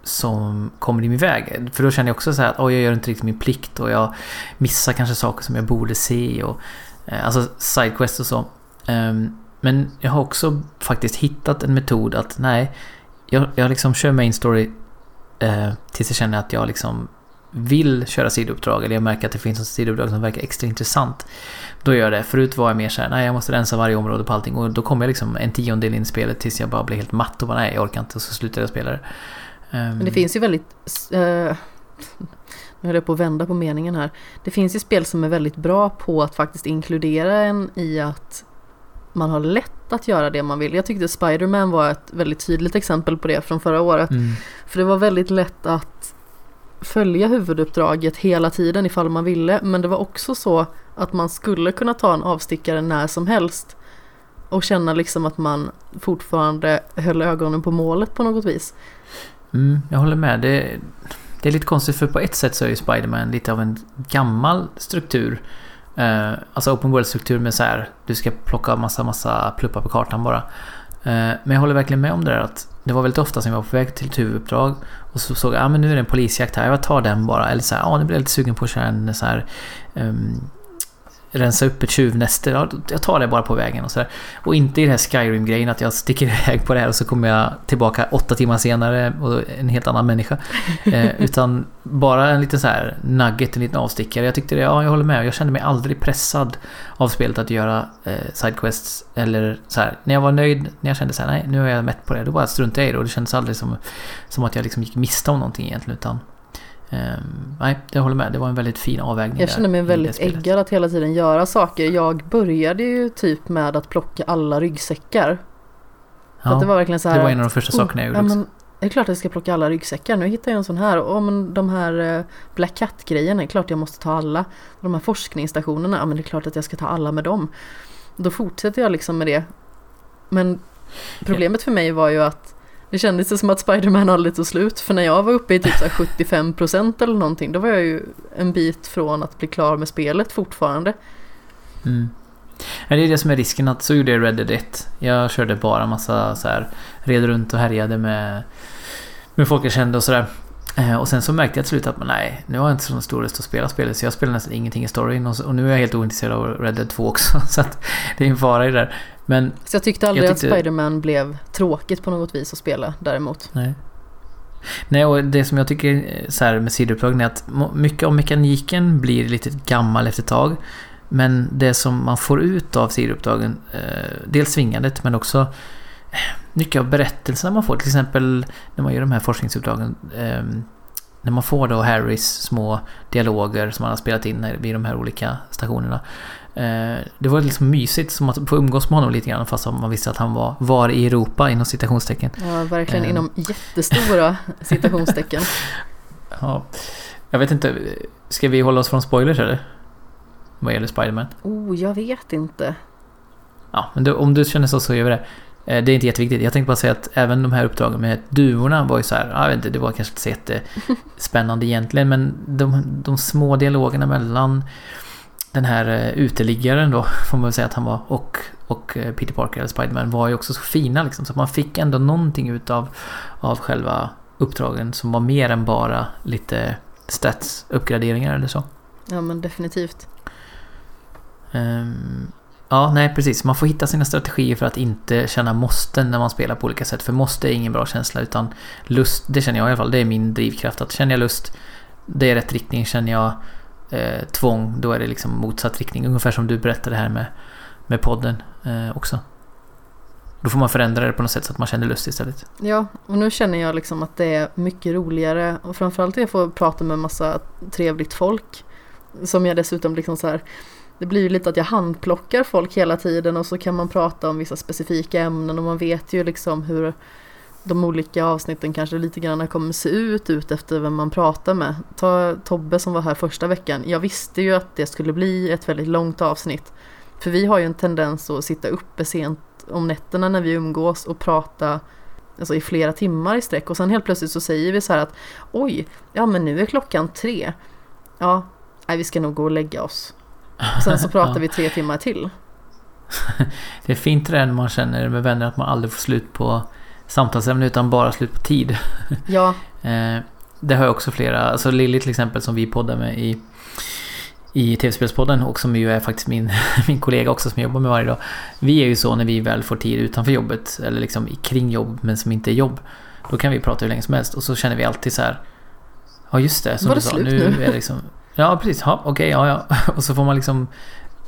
som kommer i min väg. För då känner jag också så här att oh, jag gör inte riktigt min plikt och jag missar kanske saker som jag borde se. Och, eh, alltså sidequest och så. Um, men jag har också faktiskt hittat en metod att nej, jag, jag liksom kör main story eh, tills jag känner att jag liksom vill köra sidouppdrag eller jag märker att det finns ett sidouppdrag som verkar extra intressant. Då gör jag det. Förut var jag mer såhär, nej jag måste rensa varje område på allting och då kommer jag liksom en tiondel in i spelet tills jag bara blir helt matt och bara nej jag orkar inte och så slutar jag spela det. Um... Men det finns ju väldigt... Uh, nu höll jag på att vända på meningen här. Det finns ju spel som är väldigt bra på att faktiskt inkludera en i att man har lätt att göra det man vill. Jag tyckte Spiderman var ett väldigt tydligt exempel på det från förra året. Mm. För det var väldigt lätt att följa huvuduppdraget hela tiden ifall man ville. Men det var också så att man skulle kunna ta en avstickare när som helst. Och känna liksom att man fortfarande höll ögonen på målet på något vis. Mm, jag håller med. Det, det är lite konstigt för på ett sätt så är ju Spiderman lite av en gammal struktur. Eh, alltså open world-struktur med så här, du ska plocka massa, massa pluppar på kartan bara. Eh, men jag håller verkligen med om det där att det var väldigt ofta som jag var på väg till ett huvuduppdrag och så såg jag, ah, men nu är det en polisjakt här, jag tar den bara. Eller så här, ja ah, nu blir jag lite sugen på att köra en så här um, rensa upp ett tjuvnäste. Ja, jag tar det bara på vägen och sådär. Och inte i den här Skyrim-grejen att jag sticker [laughs] iväg på det här och så kommer jag tillbaka åtta timmar senare och en helt annan människa. [laughs] Eh, utan bara en liten så här nugget, en liten avstickare. Jag tyckte det, ja jag håller med. Jag kände mig aldrig pressad av spelet att göra eh, sidequests. Eller så här, när jag var nöjd, när jag kände så här, nej nu är jag mätt på det. Då bara struntade jag i det och det kändes aldrig som, som att jag liksom gick miste om någonting egentligen. Utan Um, nej, jag håller med. Det var en väldigt fin avvägning. Jag känner mig väldigt äggad att hela tiden göra saker. Jag började ju typ med att plocka alla ryggsäckar. Ja, det var verkligen så här. Det var en av de första oh, sakerna jag gjorde. Ja, men, det är klart att jag ska plocka alla ryggsäckar. Nu hittar jag en sån här. Och men de här eh, Black Cat-grejerna, det är klart jag måste ta alla. De här forskningsstationerna, ja men det är klart att jag ska ta alla med dem. Då fortsätter jag liksom med det. Men problemet för mig var ju att det kändes som att Spiderman aldrig tog slut. För när jag var uppe i typ 75% eller någonting, då var jag ju en bit från att bli klar med spelet fortfarande. Mm. Ja, det är det som är risken att så gjorde jag Red Dead 1. Jag körde bara massa så här, red runt och härjade med, med folk jag kände och sådär. Eh, och sen så märkte jag till slut att nej, nu har jag inte så stor lust att spela spelet så jag spelar nästan ingenting i storyn och, och nu är jag helt ointresserad av Red Dead 2 också. [laughs] Så att det är en fara i det där. Men så jag tyckte aldrig jag tyckte... att Spiderman blev tråkigt på något vis att spela däremot. Nej. Nej, och det som jag tycker eh, så här med sidouppdragen är att mycket av mekaniken blir lite gammal efter ett tag. Men det som man får ut av sidouppdragen, eh, dels svingandet men också mycket av berättelserna man får. Till exempel när man gör de här forskningsuppdragen. Eh, när man får då Harrys små dialoger som han har spelat in vid de här olika stationerna. Eh, det var liksom mysigt som att få umgås med honom lite grann fast man visste att han var var i Europa inom citationstecken. Ja, verkligen eh. inom jättestora [laughs] citationstecken. ja, jag vet inte, ska vi hålla oss från spoilers eller? Vad gäller Spiderman? Oh, jag vet inte. Ja, men du, om du känner så så gör vi det. Eh, det är inte jätteviktigt. Jag tänkte bara säga att även de här uppdragen med duvorna var ju så här, jag vet inte, det var kanske inte så jättespännande egentligen, men de, de små dialogerna mellan den här eh, uteliggaren då, [laughs] får man väl säga att han var, och, och eh, Peter Parker eller Spiderman var ju också så fina liksom. Så man fick ändå någonting utav av själva uppdragen som var mer än bara lite stats-uppgraderingar eller så. Ja men definitivt. Um, ja, nej precis. Man får hitta sina strategier för att inte känna måsten när man spelar på olika sätt. För måste är ingen bra känsla utan lust, det känner jag i alla fall. Det är min drivkraft. Att känner jag lust, det är rätt riktning. Känner jag eh, tvång, då är det liksom motsatt riktning. Ungefär som du berättade här med, med podden eh, också. Då får man förändra det på något sätt så att man känner lust istället. Ja, och nu känner jag liksom att det är mycket roligare och framförallt att jag får prata med massa trevligt folk. Som jag dessutom liksom så här, det blir ju lite att jag handplockar folk hela tiden och så kan man prata om vissa specifika ämnen och man vet ju liksom hur de olika avsnitten kanske lite grann kommer se ut ut efter vem man pratar med. Ta Tobbe som var här första veckan. Jag visste ju att det skulle bli ett väldigt långt avsnitt. För vi har ju en tendens att sitta uppe sent om nätterna när vi umgås och prata alltså i flera timmar i sträck och sen helt plötsligt så säger vi så här att oj, ja men nu är klockan tre. Ja, nej, vi ska nog gå och lägga oss. Och sen så [laughs] pratar vi tre timmar till. [laughs] det är fint det där när man känner med vänner att man aldrig får slut på samtalsämne utan bara slut på tid. [laughs] Ja. Eh, det har jag också flera, alltså Lilly till exempel som vi poddar med i i TV-spelspodden och som ju är faktiskt min, min kollega också som jobbar med varje dag. Vi är ju så när vi väl får tid utanför jobbet eller liksom kring jobb men som inte är jobb. Då kan vi prata hur länge som helst och så känner vi alltid så här Ja, just det. Som Var du det sa. slut nu? nu? Är liksom, ja, precis. Ja, Okej, ja, ja. [laughs] Och så får man liksom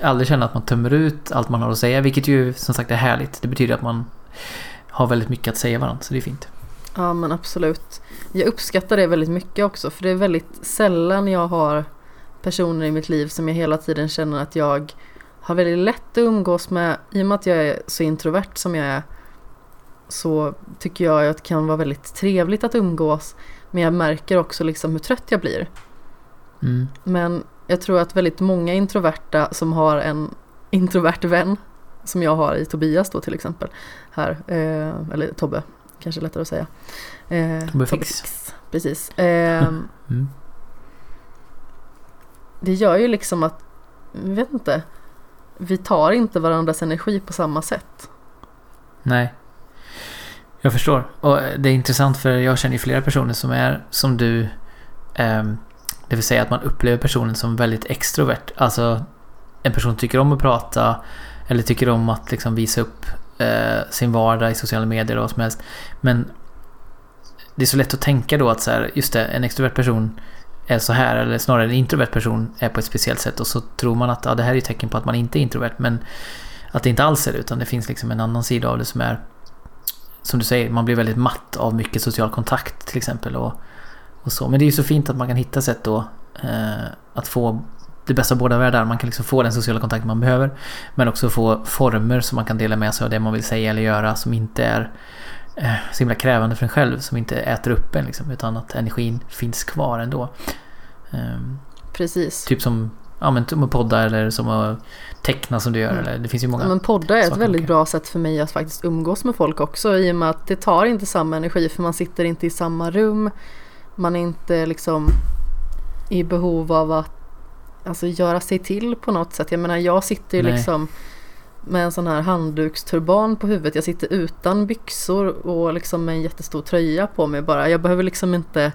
aldrig känna att man tömmer ut allt man har att säga. Vilket ju som sagt är härligt. Det betyder att man har väldigt mycket att säga varandra. Så det är fint. Ja men absolut. Jag uppskattar det väldigt mycket också för det är väldigt sällan jag har personer i mitt liv som jag hela tiden känner att jag har väldigt lätt att umgås med. I och med att jag är så introvert som jag är så tycker jag att det kan vara väldigt trevligt att umgås. Men jag märker också liksom hur trött jag blir. Mm. Men jag tror att väldigt många introverta som har en introvert vän som jag har i Tobias då till exempel här, eh, eller Tobbe kanske lättare att säga. Eh, Tobbe Fix. Precis. Eh, Mm. det gör ju liksom att, jag vet inte, vi tar inte varandras energi på samma sätt. Nej. Jag förstår. Och det är intressant för jag känner ju flera personer som är som du. ehm, det vill säga att man upplever personen som väldigt extrovert. Alltså en person tycker om att prata. Eller tycker om att liksom visa upp eh, sin vardag i sociala medier och vad som helst. Men det är så lätt att tänka då att så här, just det, en extrovert person är så här. Eller snarare en introvert person är på ett speciellt sätt. Och så tror man att ja, det här är ett tecken på att man inte är introvert. Men att det inte alls är det. Utan det finns liksom en annan sida av det som är som du säger, man blir väldigt matt av mycket social kontakt till exempel. Och, och så. Men det är ju så fint att man kan hitta sätt då eh, att få det bästa av båda världar. Man kan liksom få den sociala kontakt man behöver. Men också få former som man kan dela med sig av det man vill säga eller göra som inte är eh, så himla krävande för en själv. Som inte äter upp en liksom, utan att energin finns kvar ändå. Ehm, Precis. typ som ja, men, som att podda eller som att teckna som du gör. Mm. Eller, det finns ju många. Men podda är ett väldigt bra sätt för mig att faktiskt umgås med folk också i och med att det tar inte samma energi för man sitter inte i samma rum. Man är inte liksom i behov av att alltså, göra sig till på något sätt. Jag menar jag sitter ju Nej. liksom med en sån här handduksturban på huvudet. Jag sitter utan byxor och liksom med en jättestor tröja på mig bara. Jag behöver liksom inte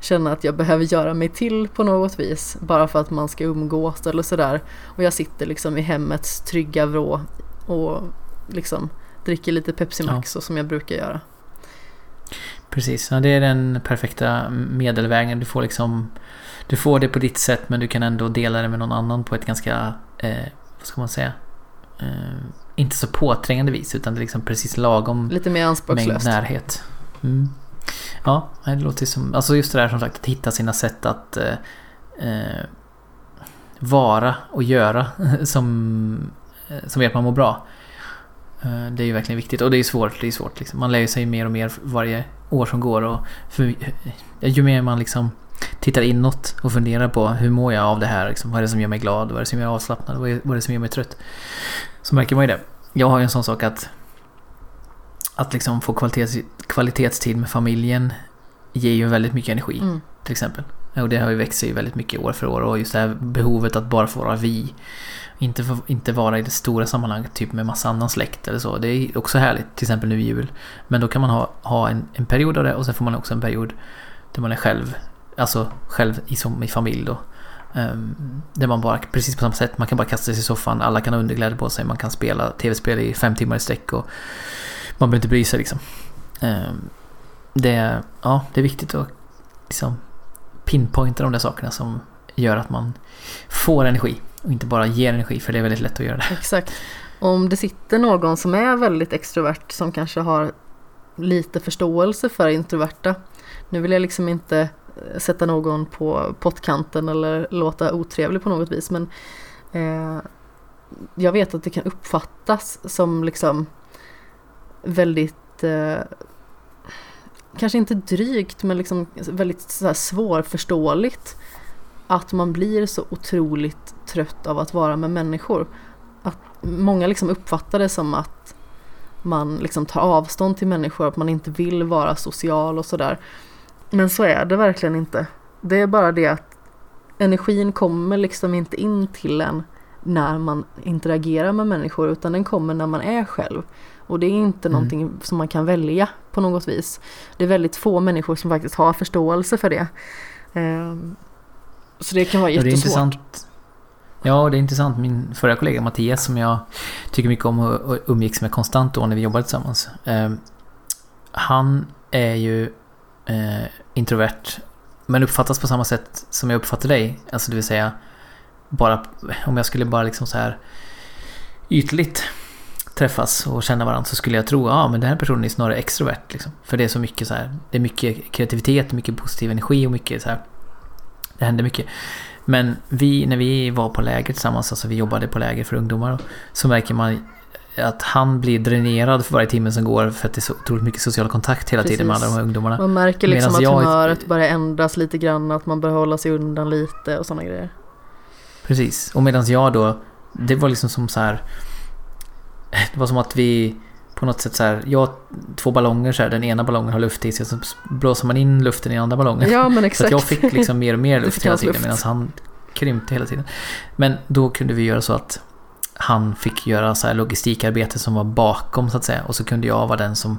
känna att jag behöver göra mig till på något vis bara för att man ska umgås eller sådär. Och jag sitter liksom i hemmets trygga vrå och liksom dricker lite Pepsi Max så som jag brukar göra. Precis, ja, det är den perfekta medelvägen. Du får liksom Du får det på ditt sätt men du kan ändå dela det med någon annan på ett ganska eh, Vad ska man säga? Eh, inte så påträngande vis utan det är liksom precis lagom Lite mer mängd anspråkslöst. närhet. Mm. Ja, det låter som... Alltså just det där som sagt att hitta sina sätt att eh, eh, vara och göra [laughs] som, eh, som gör att man mår bra. Eh, det är ju verkligen viktigt och det är svårt. Det är svårt liksom. Man lär ju sig mer och mer varje år som går och för, ju mer man liksom tittar inåt och funderar på hur mår jag av det här? Liksom, vad är det som gör mig glad? Vad är det som gör mig avslappnad? Vad är, vad är det som gör mig trött? Så märker man ju det. Jag har ju en sån sak att att liksom få kvalitets, kvalitetstid med familjen ger ju väldigt mycket energi Mm. till exempel. Och det har ju växt sig väldigt mycket år för år och just det här behovet att bara få vara vi. Inte, få, inte vara i det stora sammanhanget typ med massa annan släkt eller så. Det är också härligt, till exempel nu i jul. Men då kan man ha, ha en, en period av det och sen får man också en period där man är själv. Alltså själv i, som i familj då. Um, där man bara, precis på samma sätt, man kan bara kasta sig i soffan, alla kan ha underkläder på sig, man kan spela tv-spel i fem timmar i sträck och man behöver inte bry sig liksom. Um, det, ja, det är viktigt att liksom pinpointa de där sakerna som gör att man får energi och inte bara ger energi för det är väldigt lätt att göra det. Exakt. Om det sitter någon som är väldigt extrovert som kanske har lite förståelse för introverta. Nu vill jag liksom inte eh, sätta någon på pottkanten eller låta otrevlig på något vis men eh, jag vet att det kan uppfattas som liksom väldigt eh, kanske inte drygt men liksom väldigt så här svårförståeligt att man blir så otroligt trött av att vara med människor. Att många liksom uppfattar det som att man liksom tar avstånd till människor, att man inte vill vara social och sådär. Men så är det verkligen inte. Det är bara det att energin kommer liksom inte in till en när man interagerar med människor utan den kommer när man är själv. Och det är inte Mm. någonting som man kan välja på något vis. Det är väldigt få människor som faktiskt har förståelse för det. Så det kan vara Och det är jättesvårt. intressant. Ja, det är intressant. Min förra kollega Mattias som jag tycker mycket om och umgicks med konstant då när vi jobbade tillsammans. Eh, han är ju eh, introvert men uppfattas på samma sätt som jag uppfattar dig. Alltså det vill säga, bara om jag skulle bara liksom så här ytligt träffas och känna varandra så skulle jag tro ja men den här personen är snarare extrovert. Liksom. För det är så mycket så här, det är mycket kreativitet, mycket positiv energi och mycket så här. Det händer mycket. Men vi, när vi var på läger tillsammans, alltså vi jobbade på läger för ungdomar, så märker man att han blir dränerad för varje timme som går för att det är så otroligt mycket social kontakt hela Precis. tiden med alla de här ungdomarna. Man märker liksom Medans att jag- humöret börjar ändras lite grann, att man börjar hålla sig undan lite och sådana grejer. Precis. Och medan jag då, det var liksom som så här. Det var som att vi på något sätt så här, jag två ballonger så här, den ena ballongen har luft i sig och så blåser man in luften i den andra ballongen. Ja men [laughs] Så exakt. att jag fick liksom mer och mer [laughs] luft hela tiden medan han krympte hela tiden. Men då kunde vi göra så att han fick göra så här logistikarbete som var bakom så att säga och så kunde jag vara den som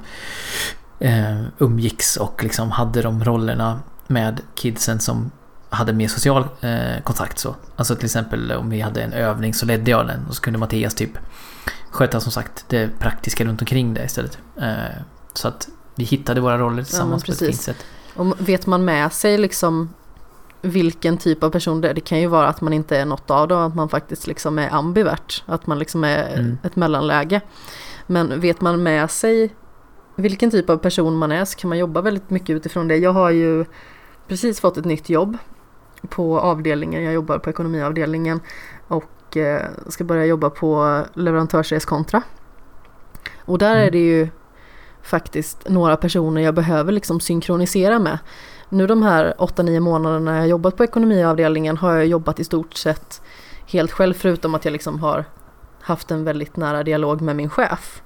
eh, umgicks och liksom hade de rollerna med kidsen som hade mer social eh, kontakt så. Alltså till exempel om vi hade en övning så ledde jag den och så kunde Mattias typ sköta som sagt det praktiska runt omkring det istället. Eh, så att vi hittade våra roller tillsammans på ett fint sätt. Och vet man med sig liksom vilken typ av person det är, det kan ju vara att man inte är något av dem, att man faktiskt liksom är ambivert, att man liksom är Mm. ett mellanläge. Men vet man med sig vilken typ av person man är så kan man jobba väldigt mycket utifrån det. Jag har ju precis fått ett nytt jobb på avdelningen, jag jobbar på ekonomiavdelningen och eh, ska börja jobba på leverantörsreskontra. Och där är Mm. det ju faktiskt några personer jag behöver liksom synkronisera med. Nu de här 8-9 månaderna jag jobbat på ekonomiavdelningen har jag jobbat i stort sett helt själv förutom att jag liksom har haft en väldigt nära dialog med min chef.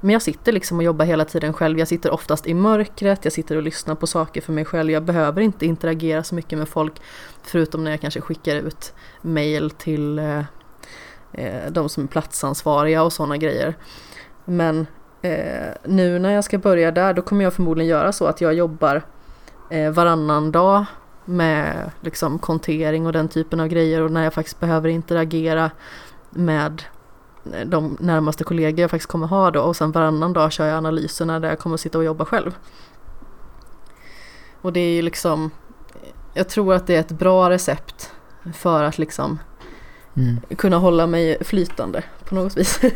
Men jag sitter liksom och jobbar hela tiden själv. Jag sitter oftast i mörkret, jag sitter och lyssnar på saker för mig själv. Jag behöver inte interagera så mycket med folk förutom när jag kanske skickar ut mail till eh, Eh, de som är platsansvariga och sådana grejer. Men eh, nu när jag ska börja där då kommer jag förmodligen göra så att jag jobbar eh, varannan dag med liksom kontering och den typen av grejer och när jag faktiskt behöver interagera med eh, de närmaste kollegor jag faktiskt kommer ha då och sen varannan dag kör jag analyserna där jag kommer sitta och jobba själv. Och det är ju liksom, jag tror att det är ett bra recept för att liksom Mm. kunna hålla mig flytande på något vis. [laughs]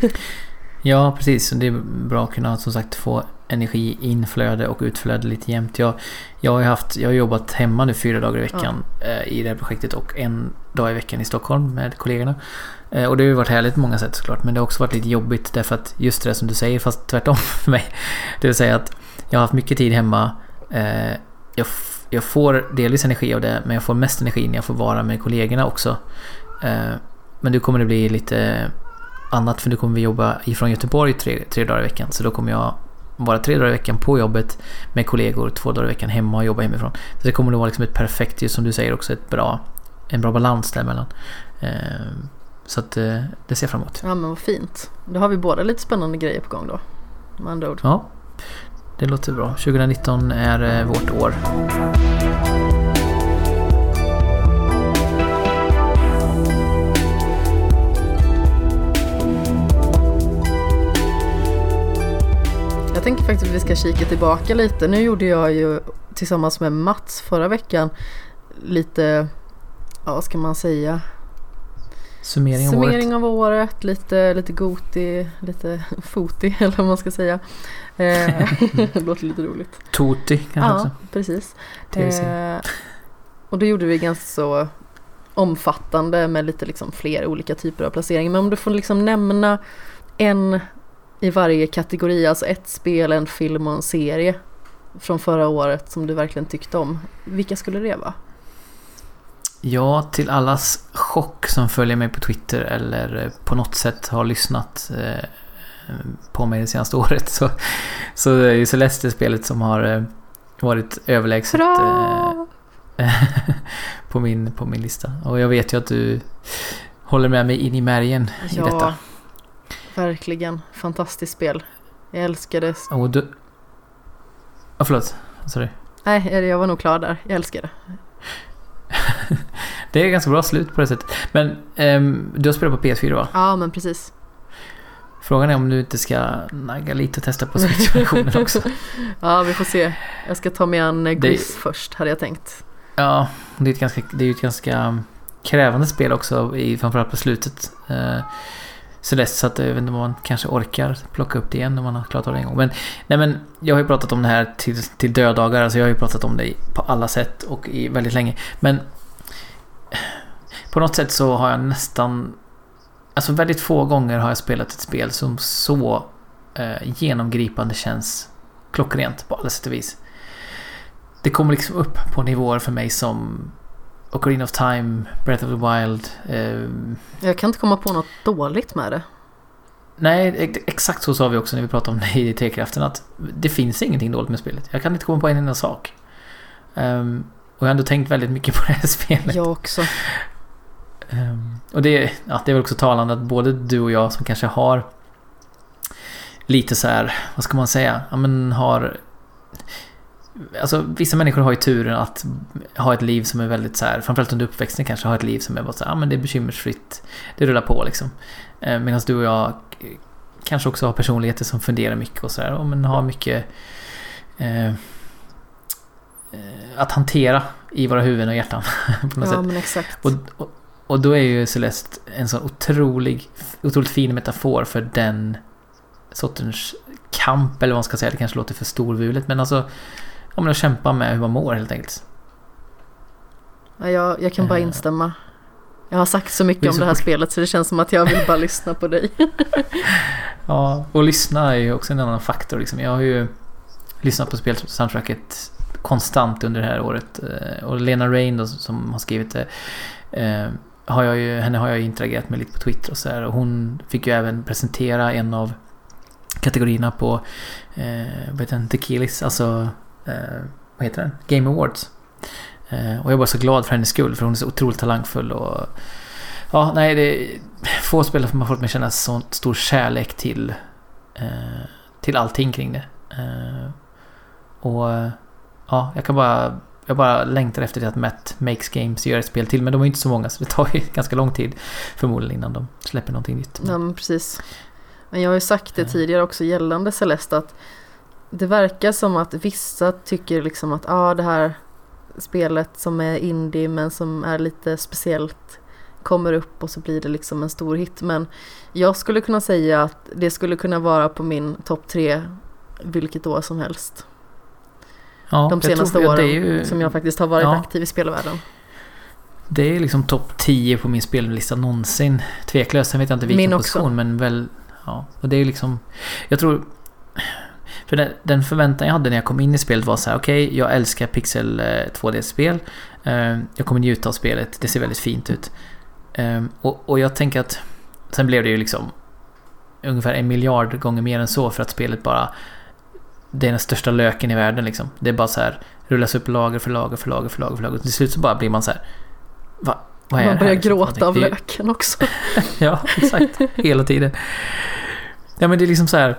Ja, precis. Det är bra att kunna som sagt få energi, inflöde och utflöde lite jämnt. Jag, jag, har, haft, jag har jobbat hemma nu fyra dagar i veckan eh, i det här projektet och en dag i veckan i Stockholm med kollegorna. Eh, och det har ju varit härligt på många sätt såklart. Men det har också varit lite jobbigt därför att just det som du säger, fast tvärtom [laughs] för mig. Det vill säga att jag har haft mycket tid hemma. Eh, jag, jag får delvis energi av det, men jag får mest energi när jag får vara med kollegorna också. Men nu kommer det bli lite annat för nu kommer vi jobba ifrån Göteborg tre, tre dagar i veckan. Så då kommer jag vara tre dagar i veckan på jobbet med kollegor, två dagar i veckan hemma och jobba hemifrån. Så det kommer nog vara liksom ett perfekt, just som du säger också, ett bra, en bra balans däremellan. Eh, så att eh, det ser jag fram emot. Ja men vad fint. Då har vi båda lite spännande grejer på gång då. Med andra ord. Ja, det låter bra. 2019 är eh, vårt år. Jag tänker faktiskt att vi ska kika tillbaka lite. Nu gjorde jag ju tillsammans med Mats förra veckan lite, ja vad ska man säga? Summering av Summering året. av året, lite, lite goti, lite foti [laughs] eller vad man ska säga. Eh, det [laughs] låter lite roligt. Toti kanske Ja, också. precis. TVC. Eh, och då gjorde vi ganska så omfattande med lite liksom fler olika typer av placeringar. Men om du får liksom nämna en i varje kategori, alltså ett spel, en film och en serie från förra året som du verkligen tyckte om. Vilka skulle det vara? Ja, till allas chock som följer mig på Twitter eller eh, på något sätt har lyssnat eh, på mig det senaste [laughs] året så, så är ju Celeste spelet som har eh, varit överlägset Hurra! [laughs] på, min, på min lista. Och jag vet ju att du håller med mig in i märgen i Ja, detta. Verkligen. Fantastiskt spel. Jag älskar det. Och du... Ja, förlåt. Sorry. Nej, jag var nog klar där. Jag älskar det. [laughs] Det är ganska bra slut på det sättet. Men ehm, du har spelat på PS4 va? Ja, men precis. Frågan är om du inte ska nagga lite och testa på Switch-versionen också. [laughs] Ja, vi får se. Jag ska ta mig an eh, Det- först, hade jag tänkt. Ja, det är, ett ganska, det är ju ett ganska krävande spel också, i, framförallt på slutet så Celeste, så att eh, jag vet inte om man kanske orkar plocka upp det igen när man har klarat av det en gång. Men, nej men, jag har ju pratat om det här till, till döddagar, alltså jag har ju pratat om det på alla sätt och i väldigt länge. Men på något sätt så har jag nästan... Alltså väldigt få gånger har jag spelat ett spel som så eh, genomgripande känns klockrent på alla sätt och vis. Det kommer liksom upp på nivåer för mig som Ocarina of Time, Breath of the Wild. Eh, Jag kan inte komma på något dåligt med det. nej, ex- exakt så sa vi också när vi pratade om det i T-kraften att det finns ingenting dåligt med spelet. Jag kan inte komma på en enda sak. Ehm, och jag har ändå tänkt väldigt mycket på [laughs] det här spelet. Jag också. Ehm, och det, ja, det är väl också talande att både du och jag som kanske har lite så här, vad ska man säga, ja men har Alltså vissa människor har ju turen att ha ett liv som är väldigt så här, framförallt under uppväxten kanske, ha ett liv som är bara så här, ja men det är bekymmersfritt. Det rullar på liksom. Eh, Medan du och jag kanske också har personligheter som funderar mycket och så här, ja, men har mycket eh, eh, att hantera i våra huvuden och hjärtan. [laughs] på något sätt. Ja men exakt. Och, och, och då är ju Celeste en sån otrolig, otroligt fin metafor för den sortens kamp, eller vad man ska säga. Det kanske låter för storvulet, men alltså... Om att kämpa med hur man mår helt enkelt. Ja, jag, jag kan bara Eh. instämma. Jag har sagt så mycket om det här spelet så det känns som att jag vill bara [laughs] lyssna på dig. Ja, och lyssna är ju också en annan faktor. Liksom. Jag har ju lyssnat på spelsoundtracket konstant under det här året. Eh, Och Lena Rain då, som har skrivit det. eh, Har jag ju, henne har jag interagerat med lite på Twitter och så här. Och hon fick ju även presentera en av kategorierna på eh, vad heter den? Tequilis, alltså eh, vad heter den? Game Awards. Eh, och jag var så glad för hennes skull för hon är så otroligt talangfull och Ja, nej det få spelare som har fått mig känna så stor kärlek till eh, till allting kring det. Eh, och eh, ja, jag kan bara jag bara längtar efter det att Matt Makes Games gör ett spel till men de är inte så många så det tar ju [laughs] ganska lång tid förmodligen innan de släpper någonting nytt. Ja men precis. Men jag har ju sagt det tidigare också gällande Celeste att det verkar som att vissa tycker liksom att ah, det här spelet som är indie men som är lite speciellt kommer upp och så blir det liksom en stor hit. Men jag skulle kunna säga att det skulle kunna vara på min topp tre vilket år som helst. Ja, De jag senaste tror- ja, åren ju, som jag faktiskt har varit ja. aktiv i spelvärlden. Det är liksom topp 10 på min spellista någonsin. Tveklöst. Sen vet jag inte vilken Min också. position men väl... Ja. Och det är liksom... Jag tror... För den, den förväntan jag hade när jag kom in i spelet var så här: okej, jag älskar pixel eh, 2D-spel. Eh, jag kommer njuta av spelet, det ser väldigt fint ut. Eh, och, och jag tänker att... Sen blev det ju liksom ungefär en miljard gånger mer än så för att spelet bara... Det är den största löken i världen liksom. Det är bara så här rullas upp lager för lager för lager för lager för lager. Till slut så bara blir man så här... Va, vad är Man det här? börjar liksom? gråta av Det är ju- löken också. [laughs] Ja, exakt. Hela tiden. Ja, men det är liksom så här...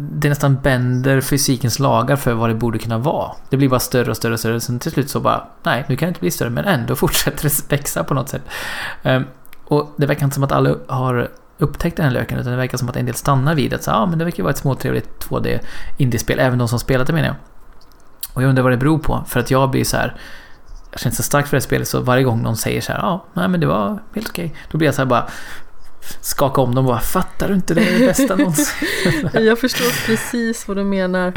Det nästan bänder fysikens lagar för vad det borde kunna vara. Det blir bara större och större och större. Sen till slut så bara, nej, nu kan det inte bli större. Men ändå [laughs] fortsätter det växa på något sätt. Ehm, och det verkar inte som att alla har upptäckt den här löken. Utan det verkar som att en del stannar vid att så, ah, men det verkar vara ett småtrevligt 2D indiespel. Även de som spelat det menar jag. Och jag undrar vad det beror på. För att jag blir så här... Jag känner så starkt för det här spelet så varje gång någon säger så här, ja, nej men det var helt okej. Då blir jag så här bara skaka om dem och bara, fattar du inte det är det bästa någonsin? [laughs] Jag förstår precis vad du menar.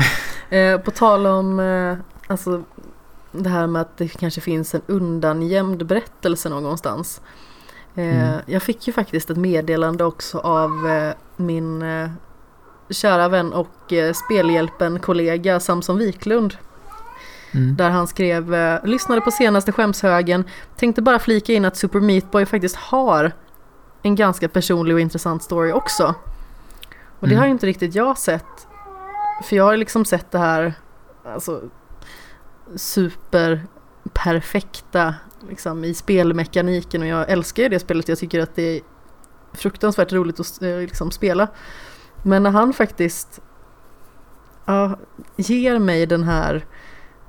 Eh, på tal om eh, alltså, det här med att det kanske finns en undangömd berättelse någonstans. Eh, Mm. Jag fick ju faktiskt ett meddelande också av eh, min eh, kära vän och eh, spelhjälpen-kollega Samson Wiklund. Mm. Där han skrev, eh, lyssnade på senaste skämshögen, tänkte bara flika in att Super Meat Boy faktiskt har en ganska personlig och intressant story också. Och det Mm. har ju inte riktigt jag sett. För jag har liksom sett det här, alltså superperfekta liksom, i spelmekaniken och jag älskar ju det spelet. Jag tycker att det är fruktansvärt roligt att eh, liksom, spela. Men när han faktiskt ja, ger mig den här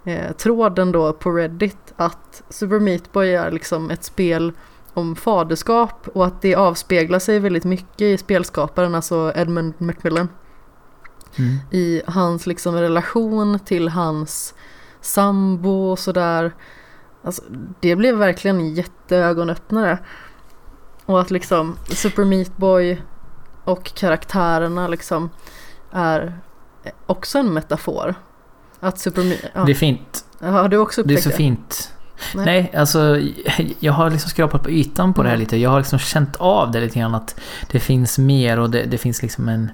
eh, tråden då på Reddit att Super Meat Boy är liksom ett spel om faderskap och att det avspeglar sig väldigt mycket i spelskaparen, alltså Edmund Macmillan, Mm. i hans liksom relation till hans sambo och sådär. Alltså, det blev verkligen en jätteögonöppnare. Och att liksom Super Meat Boy och karaktärerna liksom är också en metafor. Att Super Meat... Ja. Det är fint. Har du också Det är upptäckt så det? fint. Nej. Nej. alltså jag har liksom skrapat på ytan på det här Mm. lite. Jag har liksom känt av det lite grann att det finns mer och det, det finns liksom en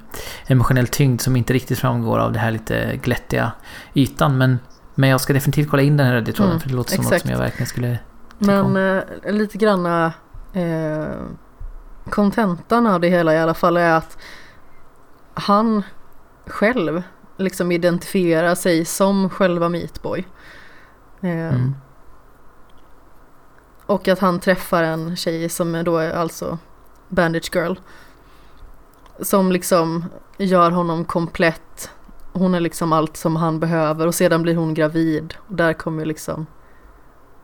emotionell tyngd som inte riktigt framgår av det här lite glättiga ytan. Men, men jag ska definitivt kolla in den här Reddit-tråden Mm, för det låter som något exakt. som jag verkligen skulle... Men eh, lite granna eh, kontentan av det hela i alla fall är att han själv liksom identifierar sig som själva Meatboy. Eh, Mm. Och att han träffar en tjej som är då är alltså Bandage Girl. Som liksom gör honom komplett. Hon är liksom allt som han behöver och sedan blir hon gravid. Och där kommer liksom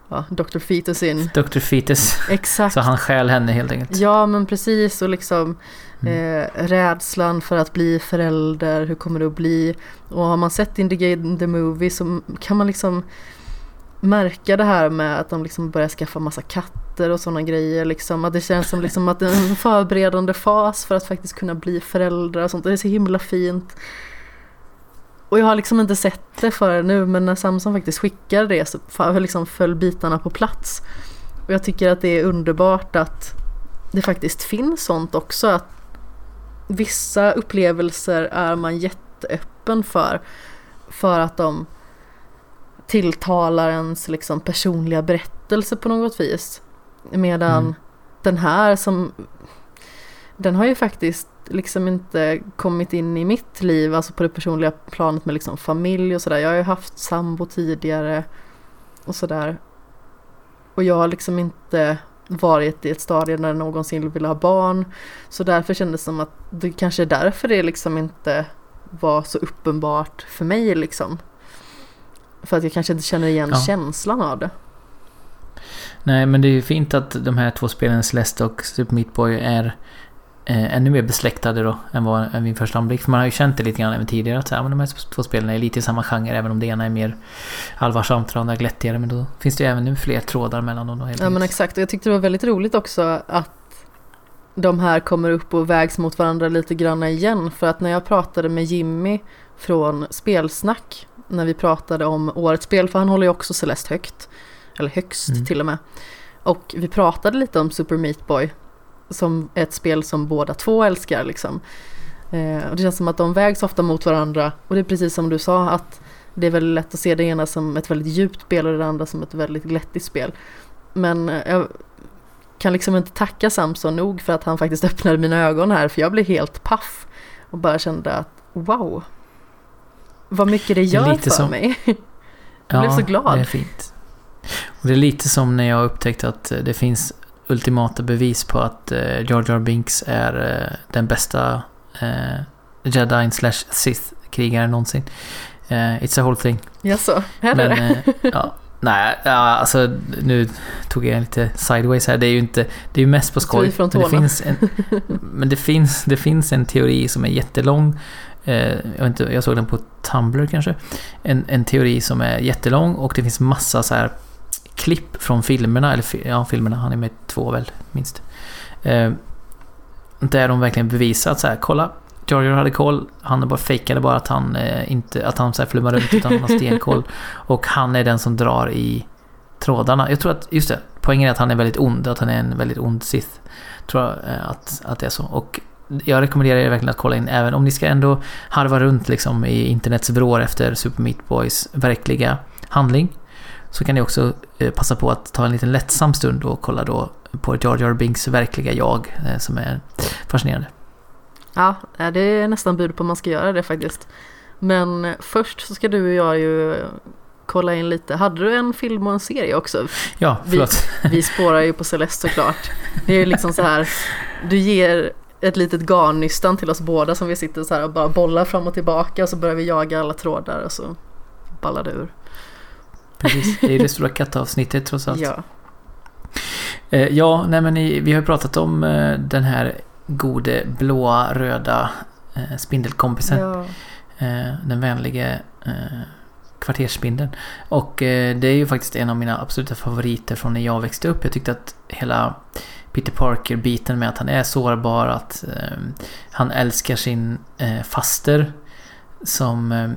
ja, Dr. Fetus in. Dr. Fetus. Exakt. Så han stjäl henne helt enkelt. Ja men precis och liksom Mm. eh, rädslan för att bli förälder, hur kommer det att bli? Och har man sett Indicate the Movie så kan man liksom märka det här med att de liksom börjar skaffa massa katter och sådana grejer liksom. Att det känns som liksom att det är en förberedande fas för att faktiskt kunna bli föräldrar och sånt. Det är så himla fint. Och jag har liksom inte sett det förrän nu men när Samson faktiskt skickade det så liksom föll bitarna på plats. Och jag tycker att det är underbart att det faktiskt finns sånt också. Att vissa upplevelser är man jätteöppen för. För att de tilltalar ens liksom personliga berättelse på något vis. Medan Mm. den här som den har ju faktiskt liksom inte kommit in i mitt liv, alltså på det personliga planet med liksom familj och sådär. Jag har ju haft sambo tidigare och sådär. Och jag har liksom inte varit i ett stadie där någonsin vill ha barn. Så därför kändes det som att det kanske är därför det liksom inte var så uppenbart för mig liksom. För att jag kanske inte känner igen Ja. känslan av det. Nej, men det är ju fint att de här två spelen, Celeste och Super Meat Boy, är eh, ännu mer besläktade då än vad än vid första anblick. För man har ju känt det lite grann även tidigare att så här, men de här två spelen är lite i samma genre, även om det ena är mer allvarsamt och det andra glättigare. Men då finns det ju även nu fler trådar mellan dem då helt Ja men exakt och jag tyckte det var väldigt roligt också att de här kommer upp och vägs mot varandra lite grann igen. För att när jag pratade med Jimmy från Spelsnack när vi pratade om årets spel, för han håller ju också Celeste högt. Eller högst Mm. till och med. Och vi pratade lite om Super Meat Boy. Som är ett spel som båda två älskar liksom. Eh, och det känns som att de vägs ofta mot varandra. Och det är precis som du sa att det är väldigt lätt att se det ena som ett väldigt djupt spel och det andra som ett väldigt glättigt spel. Men eh, jag kan liksom inte tacka Samson nog för att han faktiskt [laughs] öppnade mina ögon här för jag blev helt paff. Och bara kände att wow. Vad mycket det gör lite för som- mig. [laughs] Jag blev så glad. det är fint. Och det är lite som när jag upptäckte att eh, det finns ultimata bevis på att eh, Jar Jar Binks är eh, den bästa eh, Jedi slash Sith-krigaren någonsin. Eh, it's a whole thing. Jaså, är det Men, det? eh, ja, [laughs] nej, ja, alltså nu tog jag lite sideways här. Det är ju inte, det är ju mest på skoj. Men det, finns en, [laughs] men det finns, det finns en teori som är jättelång. Eh, jag, inte, jag såg den på Tumblr kanske. En, en teori som är jättelång och det finns massa så här klipp från filmerna, eller ja, filmerna, han är med två väl, minst. Eh, där de verkligen bevisar att så här, kolla, Jar hade koll, han bara fejkade bara att han eh, inte, att han så här flummar runt utan han har stenkoll. [laughs] Och han är den som drar i trådarna. Jag tror att, just det, poängen är att han är väldigt ond, att han är en väldigt ond Sith. Tror jag eh, att, att det är så. Och jag rekommenderar er verkligen att kolla in, även om ni ska ändå harva runt liksom i internets vrår efter Super Meat Boys verkliga handling. Så kan ni också eh, passa på att ta en liten lättsam stund och kolla då på Jar Jar Binks verkliga jag, eh, som är fascinerande. Ja, eh, det är nästan bud på om man ska göra det faktiskt. Men först så ska du och jag ju kolla in lite. Hade du en film och en serie också? Ja, Vi- förlåt. Vi spårar ju på Celeste såklart. Det är liksom så här, du ger ett litet garnnystan till oss båda som vi sitter så här och bara bollar fram och tillbaka och så börjar vi jaga alla trådar och så ballar det ur. Precis, det är det stora kattavsnittet trots allt. Ja, Eh, ja, nej men vi har ju pratat om eh, den här gode blåa röda eh, spindelkompisen. ja. Den vänlige Kvartersspindeln. Och det är ju faktiskt en av mina absoluta favoriter från när jag växte upp. Jag tyckte att hela Peter Parker-biten med att han är sårbar, att eh, han älskar sin eh, faster. Som... Eh,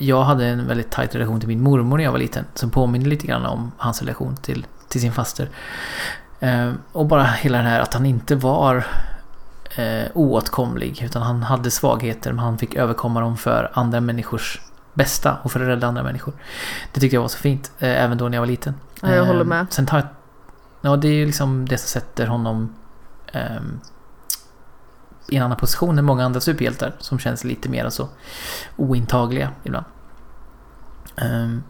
jag hade en väldigt tajt relation till min mormor när jag var liten. Som påminner lite grann om hans relation till, till sin faster. Eh, och bara hela det här att han inte var eh, oåtkomlig. Utan han hade svagheter men han fick överkomma dem för andra människors bästa och för att rädda andra människor. Det tyckte jag var så fint, eh, även då när jag var liten. Ja, jag håller med. Eh, sen tar jag, ja, det är ju liksom det som sätter honom eh, i en annan position än många andra superhjältar som känns lite mer så ointagliga ibland. Um,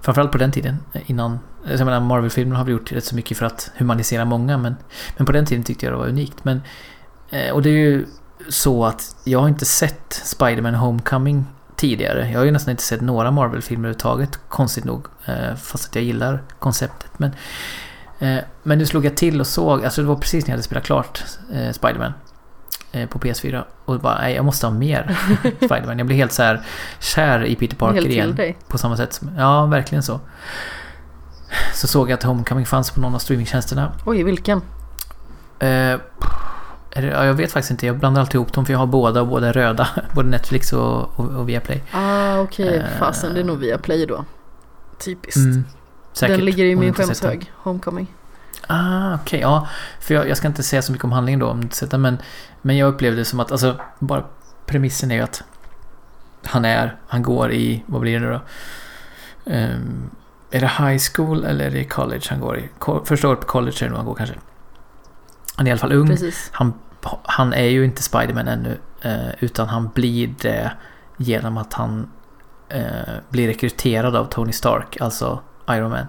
framförallt på den tiden eh, innan, alltså jag menar Marvel-filmerna har vi gjort rätt så mycket för att humanisera många men, men på den tiden tyckte jag det var unikt. Men, eh, och det är ju så att jag har inte sett Spider-Man Homecoming tidigare. Jag har ju nästan inte sett några Marvel-filmer överhuvudtaget, konstigt nog. Eh, fast att jag gillar konceptet. Men, men nu slog jag till och såg, alltså det var precis när jag hade spelat klart eh, Spider-Man på PS4 och bara nej, jag måste ha mer [laughs] Spiderman. Jag blir helt så här kär i Peter Parker igen. Dig. På samma sätt som, ja verkligen så. Så såg jag att Homecoming fanns på någon av streamingtjänsterna. Oj, vilken? Eh, jag vet faktiskt inte, jag blandar alltid ihop dem för jag har båda och båda är röda. [laughs] Både Netflix och, och, och Viaplay. Ah, okej. Okay. Eh, Fasen, det är nog Viaplay då. Typiskt. Mm, säkert, Den ligger i min skämshög, Homecoming. Ah, okej. Okay, ja. För jag, jag, ska inte säga så mycket om handlingen då, om det men, men jag upplevde det som att, alltså, bara premissen är ju att han är, han går i, vad blir det nu då? Um, är det high school eller är det college han går i? Första året på college är det nog han går kanske. Han är i alla fall ung. Precis. Han, han är ju inte Spiderman ännu. Eh, utan han blir det genom att han eh, blir rekryterad av Tony Stark, alltså Iron Man.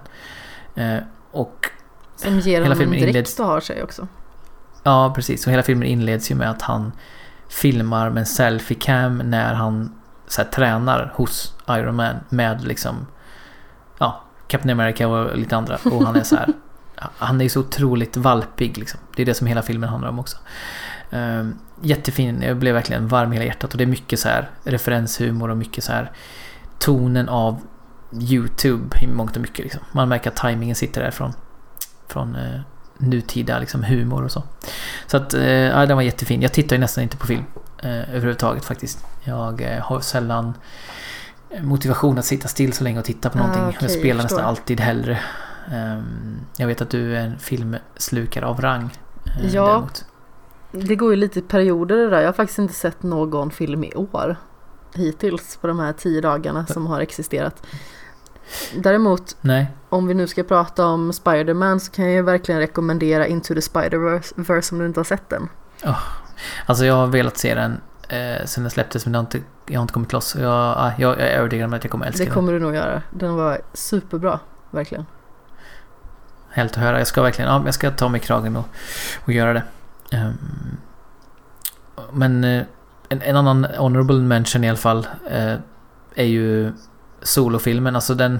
Eh, och Som ger honom en dräkt och har sig också. Ja, precis. Och hela filmen inleds ju med att han filmar med en selfie-cam när han så här, tränar hos Iron Man med liksom ja, Captain America och lite andra. Och han är så här [laughs] han är ju så otroligt valpig liksom. Det är det som hela filmen handlar om också. Um, jättefin, jag blev verkligen varm i hela hjärtat och det är mycket så här referenshumor och mycket så här tonen av YouTube i mångt och mycket liksom. Man märker att tajmingen sitter där från, från uh, nutida liksom, humor och så. Så att, ja, den var jättefin. Jag tittar ju nästan inte på film uh, överhuvudtaget faktiskt. Jag uh, har sällan motivation att sitta still så länge och titta på ah, någonting. Okay, jag spelar jag nästan alltid hellre Ehm, jag vet att du är en filmslukare av rang. Eh, ja, däremot. det går ju lite i perioder det där. Jag har faktiskt inte sett någon film i år hittills på de här tio dagarna som har existerat. Däremot, Nej. om vi nu ska prata om Spider-Man så kan jag ju verkligen rekommendera Into the Spider-Verse om du inte har sett den. Oh, alltså jag har velat se den eh, sen den släpptes men jag har inte, jag har inte kommit loss. Jag, jag, jag är övertygad om att jag kommer älska den. Det kommer du nog göra. Den var superbra, verkligen. Helt att höra. Jag ska verkligen, ja, jag ska ta mig kragen och, och göra det. Um, men uh, en, en, annan honorable mention i alla fall uh, är ju solofilmen. Alltså den,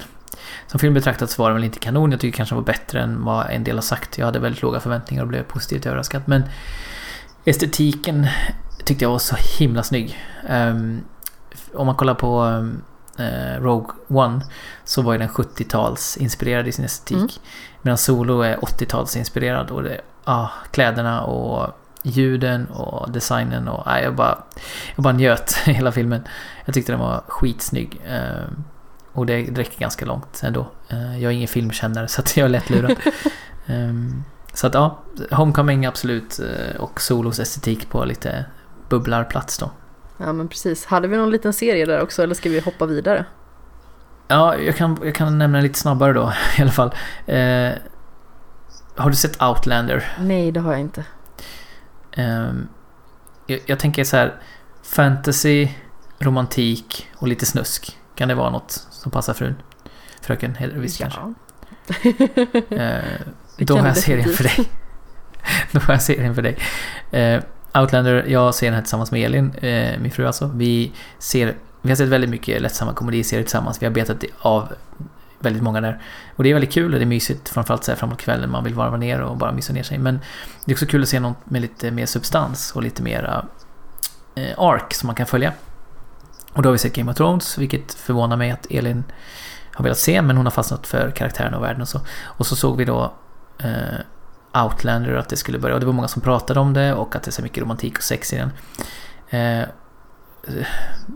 som film betraktat så var den väl inte kanon. Jag tycker kanske den var bättre än vad en del har sagt. Jag hade väldigt låga förväntningar och blev positivt överraskad. Men estetiken tyckte jag var så himla snygg. Um, om man kollar på um, uh, Rogue One så var ju den 70-tals inspirerad i sin estetik. Mm. Medan Solo är 80-talsinspirerad och det, ah, kläderna och ljuden och designen och ah, jag, bara, jag bara njöt [laughs] hela filmen. Jag tyckte den var skitsnygg. Eh, och det räcker ganska långt ändå. Eh, jag är ingen filmkännare [laughs] så att jag är lättlurad. eh, så att ja, Homecoming absolut eh, och Solos estetik på lite bubblarplats då. Ja men precis. Hade vi någon liten serie där också eller ska vi hoppa vidare? Ja, jag kan, jag kan nämna lite snabbare då [laughs] i alla fall. Eh, har du sett Outlander? Nej, det har jag inte. Eh, jag, jag, tänker så här. Fantasy, romantik och lite snusk. Kan det vara något som passar frun? Fröken Hederqvist ja. kanske? [laughs] eh, då har jag serien för dig. [laughs] då har jag serien för dig. Eh, Outlander, jag ser den här tillsammans med Elin, eh, min fru alltså. Vi ser vi har sett väldigt mycket lättsamma komediserier tillsammans. Vi har betat av väldigt många där. Och det är väldigt kul och det är mysigt. Framförallt så här framåt kvällen man vill varva ner och bara mysa ner sig. Men det är också kul att se något med lite mer substans och lite mera eh, ark som man kan följa. Och då har vi sett Game of Thrones, vilket förvånar mig att Elin har velat se, men hon har fastnat för karaktären och världen och så. Och så såg vi då eh, Outlander, att det skulle börja, och det var många som pratade om det och att det är så mycket romantik och sex i den. Eh,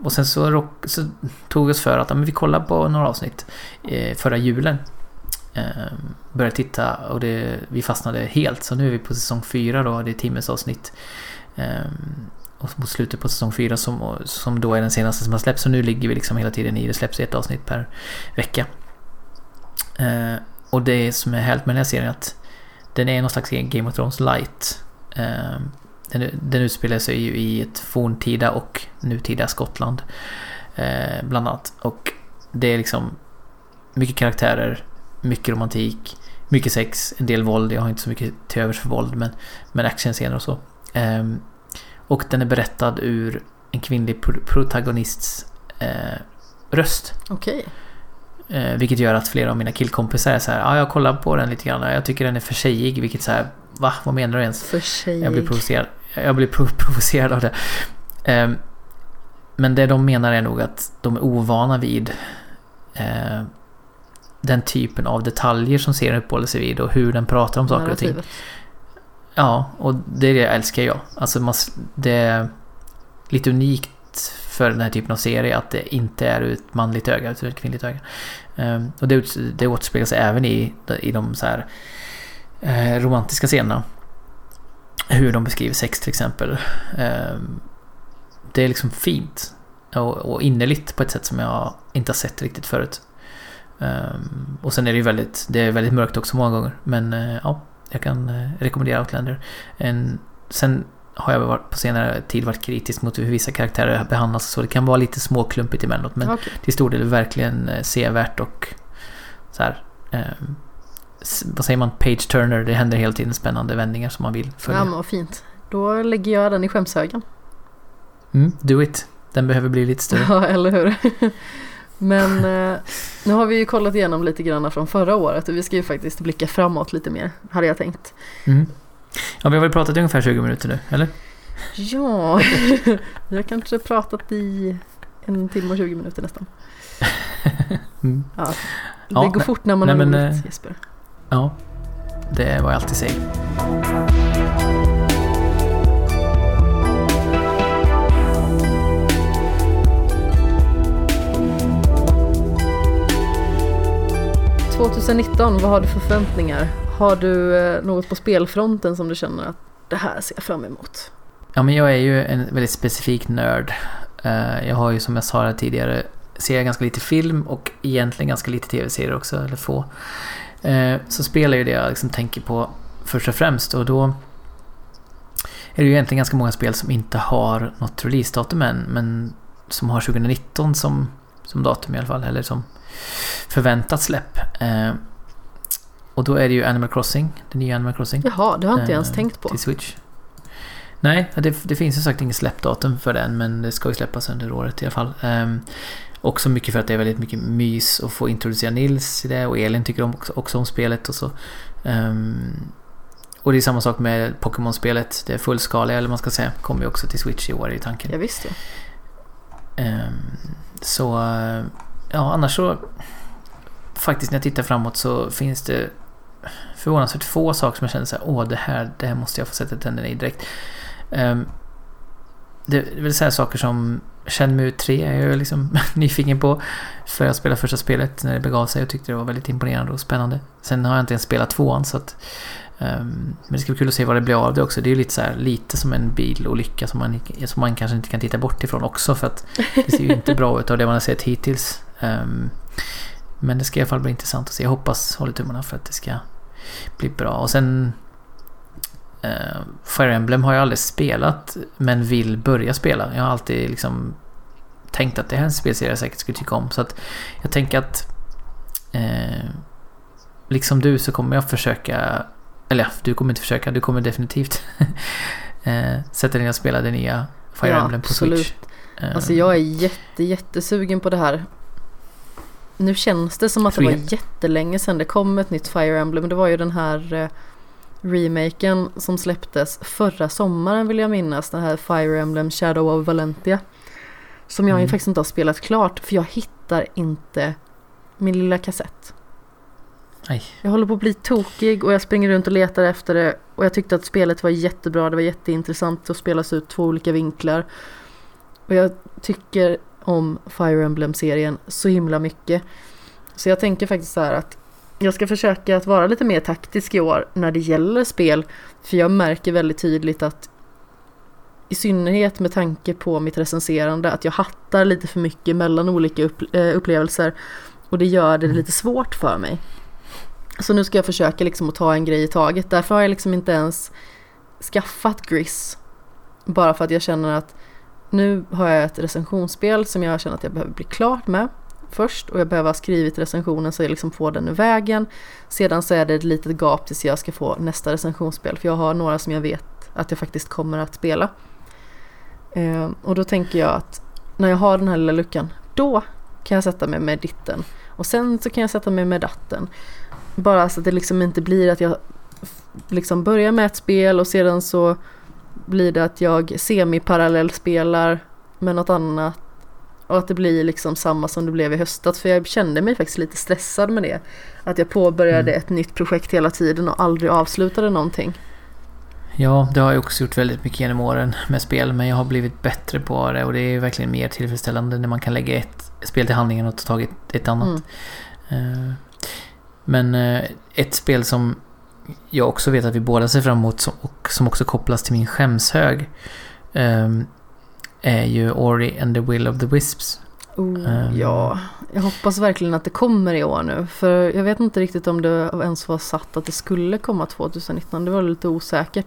och sen så, så, tog vi oss för att ja, men vi kollar på några avsnitt eh, förra julen. Eh, började titta och det, vi fastnade helt. Så nu är vi på säsong 4 då, det är timmes avsnitt. Eh, och mot slutet på säsong 4 som, som då är den senaste som har släppts. Så nu ligger vi liksom hela tiden i det släpps ett avsnitt per vecka. Eh, och det som är härligt med den här serien är att den är någon slags Game of Thrones light. Eh, den, den utspelar sig ju i ett forntida och nutida Skottland. Eh, bland annat. Och det är liksom mycket karaktärer, mycket romantik, mycket sex, en del våld. Jag har inte så mycket till övers för våld men, men actionscener och så. Eh, och den är berättad ur en kvinnlig protagonists eh, röst. Okej. Okay. Eh, vilket gör att flera av mina killkompisar är så här, ja ah, jag kollar på den lite grann, jag tycker den är för tjejig, vilket så här, va? Vad menar du ens? För tjejig? Jag blir provocerad, jag blir [laughs] provocerad av det. Eh, men det de menar är nog att de är ovana vid eh, den typen av detaljer som serien uppehåller sig vid och hur den pratar om saker och ting. Ja, och det älskar jag. Alltså det är lite unikt för den här typen av serie att det inte är ur ett manligt öga utan ett kvinnligt öga. Ehm, och det, det återspeglas även i, i de så här, eh, romantiska scenerna. Hur de beskriver sex till exempel. Ehm, det är liksom fint och, och innerligt på ett sätt som jag inte har sett riktigt förut. Ehm, och sen är det ju väldigt, det är väldigt mörkt också många gånger. Men eh, ja, jag kan uh, rekommendera Outlander. En, sen har jag på senare tid varit kritisk mot hur vissa karaktärer behandlas så det kan vara lite småklumpigt emellanåt men okay. till stor del verkligen eh, sevärt och så här, eh, vad säger man, page turner, det händer hela tiden spännande vändningar som man vill följa. Ja men vad fint. Då lägger jag den i skämshögen. Mm, do it. Den behöver bli lite större. [laughs] Ja, eller hur. Men eh, nu har vi ju kollat igenom lite grann från förra året och vi ska ju faktiskt blicka framåt lite mer, hade jag tänkt. Mm. Ja, vi har väl pratat i ungefär 20 minuter nu, eller? Ja, [laughs] vi har kanske pratat i en timme och 20 minuter nästan. [laughs] Mm. Ja, det ja, går fort när man nej, har roligt, eh, Jesper. Ja, det är vad jag alltid säger. –2019, vad har du för förväntningar? Har du eh, något på spelfronten som du känner att det här ser jag fram emot? Ja, men jag är ju en väldigt specifik nörd. Eh, jag har ju som jag sa tidigare, ser jag ganska lite film och egentligen ganska lite tv-serier också, eller få. Eh, så spelar ju det jag liksom tänker på först och främst och då är det ju egentligen ganska många spel som inte har något releasedatum än, men som har 2019 som, som datum i alla fall, eller som förväntat släpp. Och då är det ju Animal Crossing, det nya Animal Crossing. Jaha, det har jag inte ens eh, tänkt på. Till Switch. Nej, det, det finns ju sagt inget släppdatum för den men det ska ju släppas under året i alla fall. Um, också mycket för att det är väldigt mycket mys att få introducera Nils i det och Elin tycker om, också, också om spelet och så. Um, och det är samma sak med Pokémon-spelet. Det är fullskaliga, eller man ska säga, kommer ju också till Switch i år i tanken. Ja, visst ja. Um, så, ja annars så... Faktiskt när jag tittar framåt så finns det förvånansvärt få saker som jag känner så här, åh det här, det här måste jag få sätta tänderna i direkt. Um, det väl säga saker som Shenmue 3 är jag liksom [laughs] nyfiken på. För jag spelade första spelet när det begav sig och tyckte det var väldigt imponerande och spännande. Sen har jag inte ens spelat tvåan så att... Um, men det ska bli kul att se vad det blir av det också. Det är ju lite så här, lite som en bilolycka som man, som man kanske inte kan titta bort ifrån också för att det ser ju inte bra ut av det man har sett hittills. Um, men det ska i alla fall bli intressant att se. Jag hoppas, håller tummarna för att det ska bli bra. Och sen uh, Fire Emblem har jag aldrig spelat men vill börja spela. Jag har alltid liksom tänkt att det här är en spelserie jag säkert skulle tycka om. Så att jag tänker att uh, liksom du så kommer jag försöka eller ja, du kommer inte försöka, du kommer definitivt uh, [laughs] sätta dig ner och spela det nya Fire ja, Emblem på absolut. Switch. Alltså jag är jätte, jättesugen på det här. Nu känns det som att det var jättelänge sedan det kom ett nytt Fire Emblem. Det var ju den här eh, remaken som släpptes förra sommaren vill jag minnas. Den här Fire Emblem Shadow of Valentia. Som jag Mm. faktiskt inte har spelat klart för jag hittar inte min lilla kassett. Nej. Jag håller på att bli tokig och jag springer runt och letar efter det. Och jag tyckte att spelet var jättebra. Det var jätteintressant att spelas ut två olika vinklar. Och jag tycker om Fire Emblem-serien så himla mycket. Så jag tänker faktiskt så här att jag ska försöka att vara lite mer taktisk i år när det gäller spel. För jag märker väldigt tydligt att i synnerhet med tanke på mitt recenserande att jag hattar lite för mycket mellan olika eh, upplevelser. Och det gör det Mm. lite svårt för mig. Så nu ska jag försöka liksom att ta en grej i taget. Därför har jag liksom inte ens skaffat Gris. Bara för att jag känner att nu har jag ett recensionsspel som jag känner att jag behöver bli klar med först. Och jag behöver ha skrivit recensionen så jag liksom får den ur vägen. Sedan så är det ett litet gap tills jag ska få nästa recensionsspel. För jag har några som jag vet att jag faktiskt kommer att spela. Eh, och då tänker jag att när jag har den här lilla luckan, då kan jag sätta mig med ditten. Och sen så kan jag sätta mig med datten. Bara så att det liksom inte blir att jag liksom börjar med ett spel och sedan så blir det att jag semi-parallellspelar med något annat. Och att det blir liksom samma som det blev i höstas. För jag kände mig faktiskt lite stressad med det. Att jag påbörjade Mm. ett nytt projekt hela tiden och aldrig avslutade någonting. Ja, det har jag också gjort väldigt mycket genom åren med spel. Men jag har blivit bättre på det och det är verkligen mer tillfredsställande när man kan lägga ett spel till handlingen och ta tag i ett, annat. Mm. Eh, Men eh, ett spel som jag också vet att vi båda ser fram emot och som också kopplas till min skämshög ehm, är ju Ori and the Will of the Wisps. Oh. Ja, jag hoppas verkligen att det kommer i år nu. För jag vet inte riktigt om det ens var satt att det skulle komma 2019. Det var lite osäkert.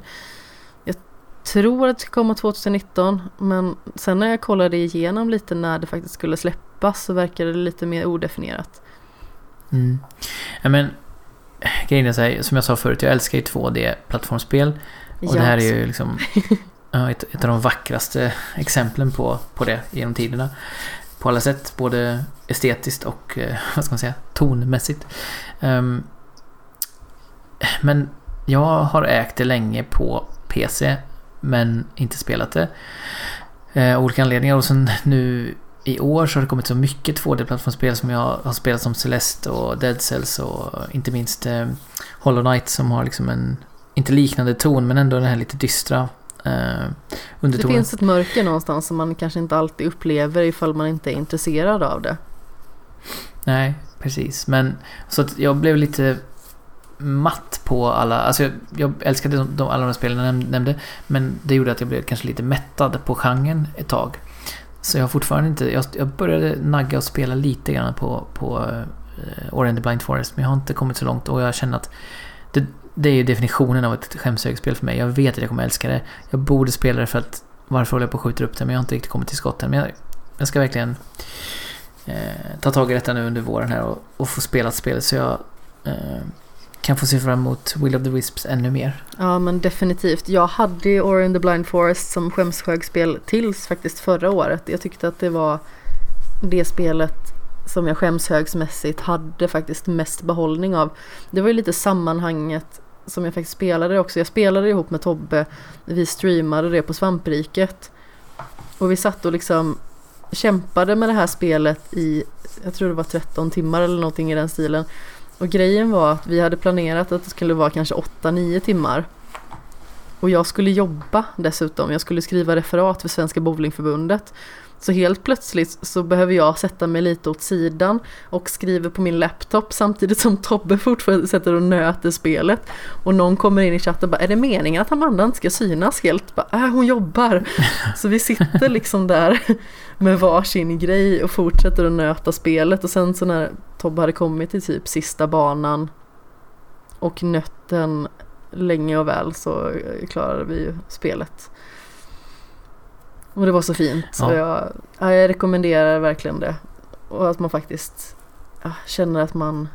Jag tror att det ska komma 2019. Men sen när jag kollade igenom lite när det faktiskt skulle släppas så verkade det lite mer odefinierat. Mm. Ja, men grejen är så här, som jag sa förut, jag älskar ju 2D-plattformsspel. Och det här är ju liksom [laughs] ett, ett av de vackraste exemplen på, på det genom tiderna. På alla sätt, både estetiskt och eh, [laughs] vad ska man säga, tonmässigt. Ehm, men jag har ägt det länge på PC, men inte spelat det. Eh, olika anledningar och sen nu i år så har det kommit så mycket 2D-plattformsspel som jag har spelat som Celeste och Dead Cells och inte minst eh, Hollow Knight som har liksom en, inte liknande ton men ändå den här lite dystra eh, Det undertonen. finns ett mörker någonstans som man kanske inte alltid upplever ifall man inte är intresserad av det. Nej, precis. Men så att jag blev lite matt på alla, alltså jag, jag älskade de, de, alla de spelen jag näm- nämnde men det gjorde att jag blev kanske lite mättad på genren ett tag. Så jag har fortfarande inte, jag, jag började nagga och spela lite grann på, på eh, uh, Ori and the Blind Forest men jag har inte kommit så långt och jag känner att det, det är ju definitionen av ett skämshögspel för mig. Jag vet att jag kommer älska det. Jag borde spela det för att varför håller jag på och skjuter upp det men jag har inte riktigt kommit till skott än. Men jag, jag ska verkligen eh, ta tag i detta nu under våren här och, och få spela spelet så jag eh, kan få se fram emot Will of the Wisps ännu mer. Ja men definitivt. Jag hade ju in the Blind Forest som skämshögspel tills faktiskt förra året. Jag tyckte att det var det spelet som jag skämshögsmässigt hade faktiskt mest behållning av. Det var ju lite sammanhanget som jag faktiskt spelade också. Jag spelade ihop med Tobbe. Vi streamade det på Svampriket. Och vi satt och liksom kämpade med det här spelet i, jag tror det var 13 timmar eller någonting i den stilen. Och grejen var att vi hade planerat att det skulle vara kanske 8-9 timmar. Och jag skulle jobba dessutom. Jag skulle skriva referat för Svenska Bowlingförbundet. Så helt plötsligt så behöver jag sätta mig lite åt sidan och skriver på min laptop samtidigt som Tobbe fortfarande sätter och nöter spelet. Och någon kommer in i chatten och bara, är det meningen att Amanda inte ska synas helt? Bara, äh, hon jobbar. Så vi sitter liksom där med varsin grej och fortsätter att nöta spelet. Och sen så när Tobbe hade kommit till typ sista banan och nött den länge och väl så klarade vi ju spelet. Och det var så fint. Så Ja. jag, ja, jag rekommenderar verkligen det. Och att man faktiskt ja, känner att man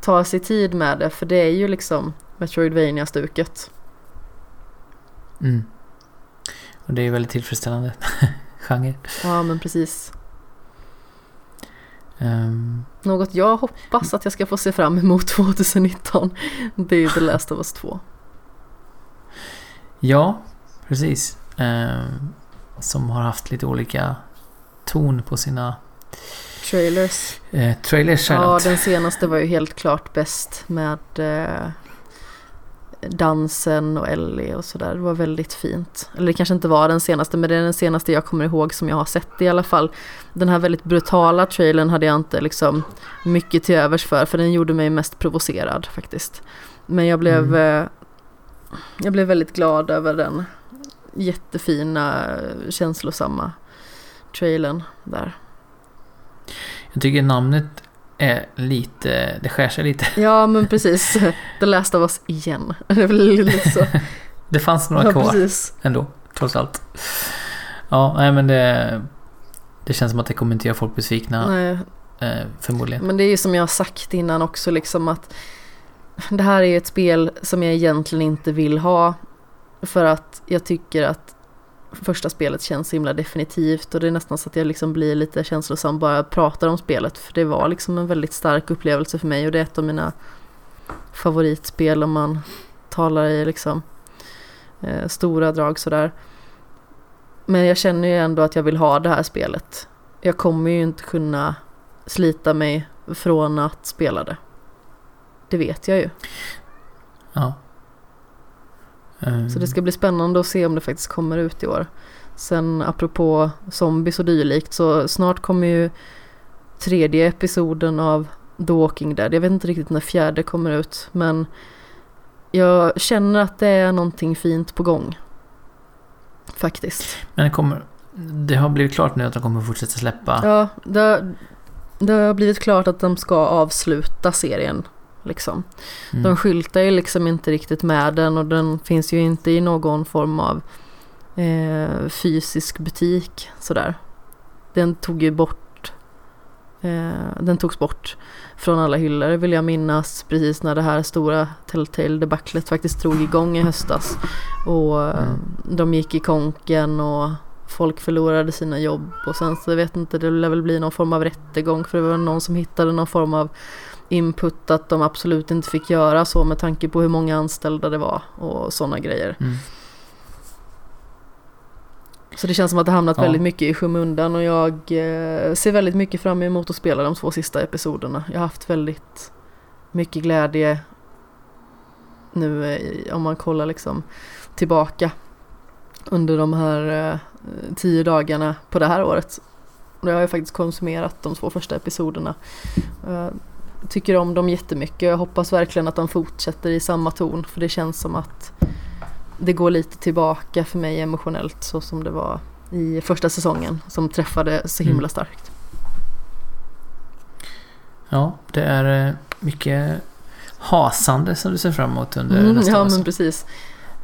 tar sig tid med det. För det är ju liksom Metroidvania-stuket. Mm. Och det är väldigt tillfredsställande [laughs] genre. Ja men precis. Ehm, Något jag hoppas att jag ska få se fram emot [laughs] 2019. Det är ju The Last of Us 2. ja, precis. Ehm, som har haft lite olika ton på sina Trailers. eh, trailers. Ja, den senaste var ju helt klart bäst med eh, dansen och Ellie och sådär. Det var väldigt fint. Eller det kanske inte var den senaste, men det är den senaste jag kommer ihåg som jag har sett i alla fall. Den här väldigt brutala trailern hade jag inte liksom mycket till övers för, för den gjorde mig mest provocerad faktiskt. Men jag blev, eh, jag blev väldigt glad över den jättefina, känslosamma trailern där. Jag tycker namnet är lite, det skär sig lite. Ja men precis, [laughs] The Last of Us igen. Det lite så. [laughs] Det fanns några Ja, kvar precis. ändå, trots allt. Ja, nej men det, det känns som att det kommer inte göra folk besvikna, Nej, eh, förmodligen. men det är ju som jag har sagt innan också liksom att det här är ett spel som jag egentligen inte vill ha. För att jag tycker att första spelet känns så himla definitivt och det är nästan så att jag liksom blir lite känslosam bara jag pratar om spelet. För det var liksom en väldigt stark upplevelse för mig och det är ett av mina favoritspel om man talar i liksom eh, stora drag sådär. Men jag känner ju ändå att jag vill ha det här spelet. Jag kommer ju inte kunna slita mig från att spela det. Det vet jag ju. Ja. Så det ska bli spännande att se om det faktiskt kommer ut i år. Sen apropå zombies och dylikt så snart kommer ju tredje episoden av The Walking Dead. Jag vet inte riktigt när fjärde kommer ut men jag känner att det är någonting fint på gång. Faktiskt. Men det kommer, det har blivit klart nu att de kommer fortsätta släppa. Ja, det, det har blivit klart att de ska avsluta serien. Liksom. Mm. De skyltar ju liksom inte riktigt med den och den finns ju inte i någon form av eh, fysisk butik sådär. Den tog ju bort eh, den togs bort från alla hyllor vill jag minnas precis när det här stora Telltale-debaclet faktiskt drog igång i höstas. Och eh, Mm. de gick i konken och folk förlorade sina jobb och sen så jag vet inte, det lär väl bli någon form av rättegång för det var någon som hittade någon form av input att de absolut inte fick göra så med tanke på hur många anställda det var och sådana grejer. Mm. Så det känns som att det hamnat Ja. väldigt mycket i skymundan och jag eh, ser väldigt mycket fram emot att spela de två sista episoderna. Jag har haft väldigt mycket glädje nu eh, om man kollar liksom tillbaka under de här eh, tio dagarna på det här året. Och jag har ju faktiskt konsumerat de två första episoderna. Tycker om dem jättemycket. Jag hoppas verkligen att de fortsätter i samma ton för det känns som att det går lite tillbaka för mig emotionellt så som det var i första säsongen som träffade så himla Mm. starkt. Ja, det är eh, mycket hasande som du ser fram emot under Mm, nästa ja men precis.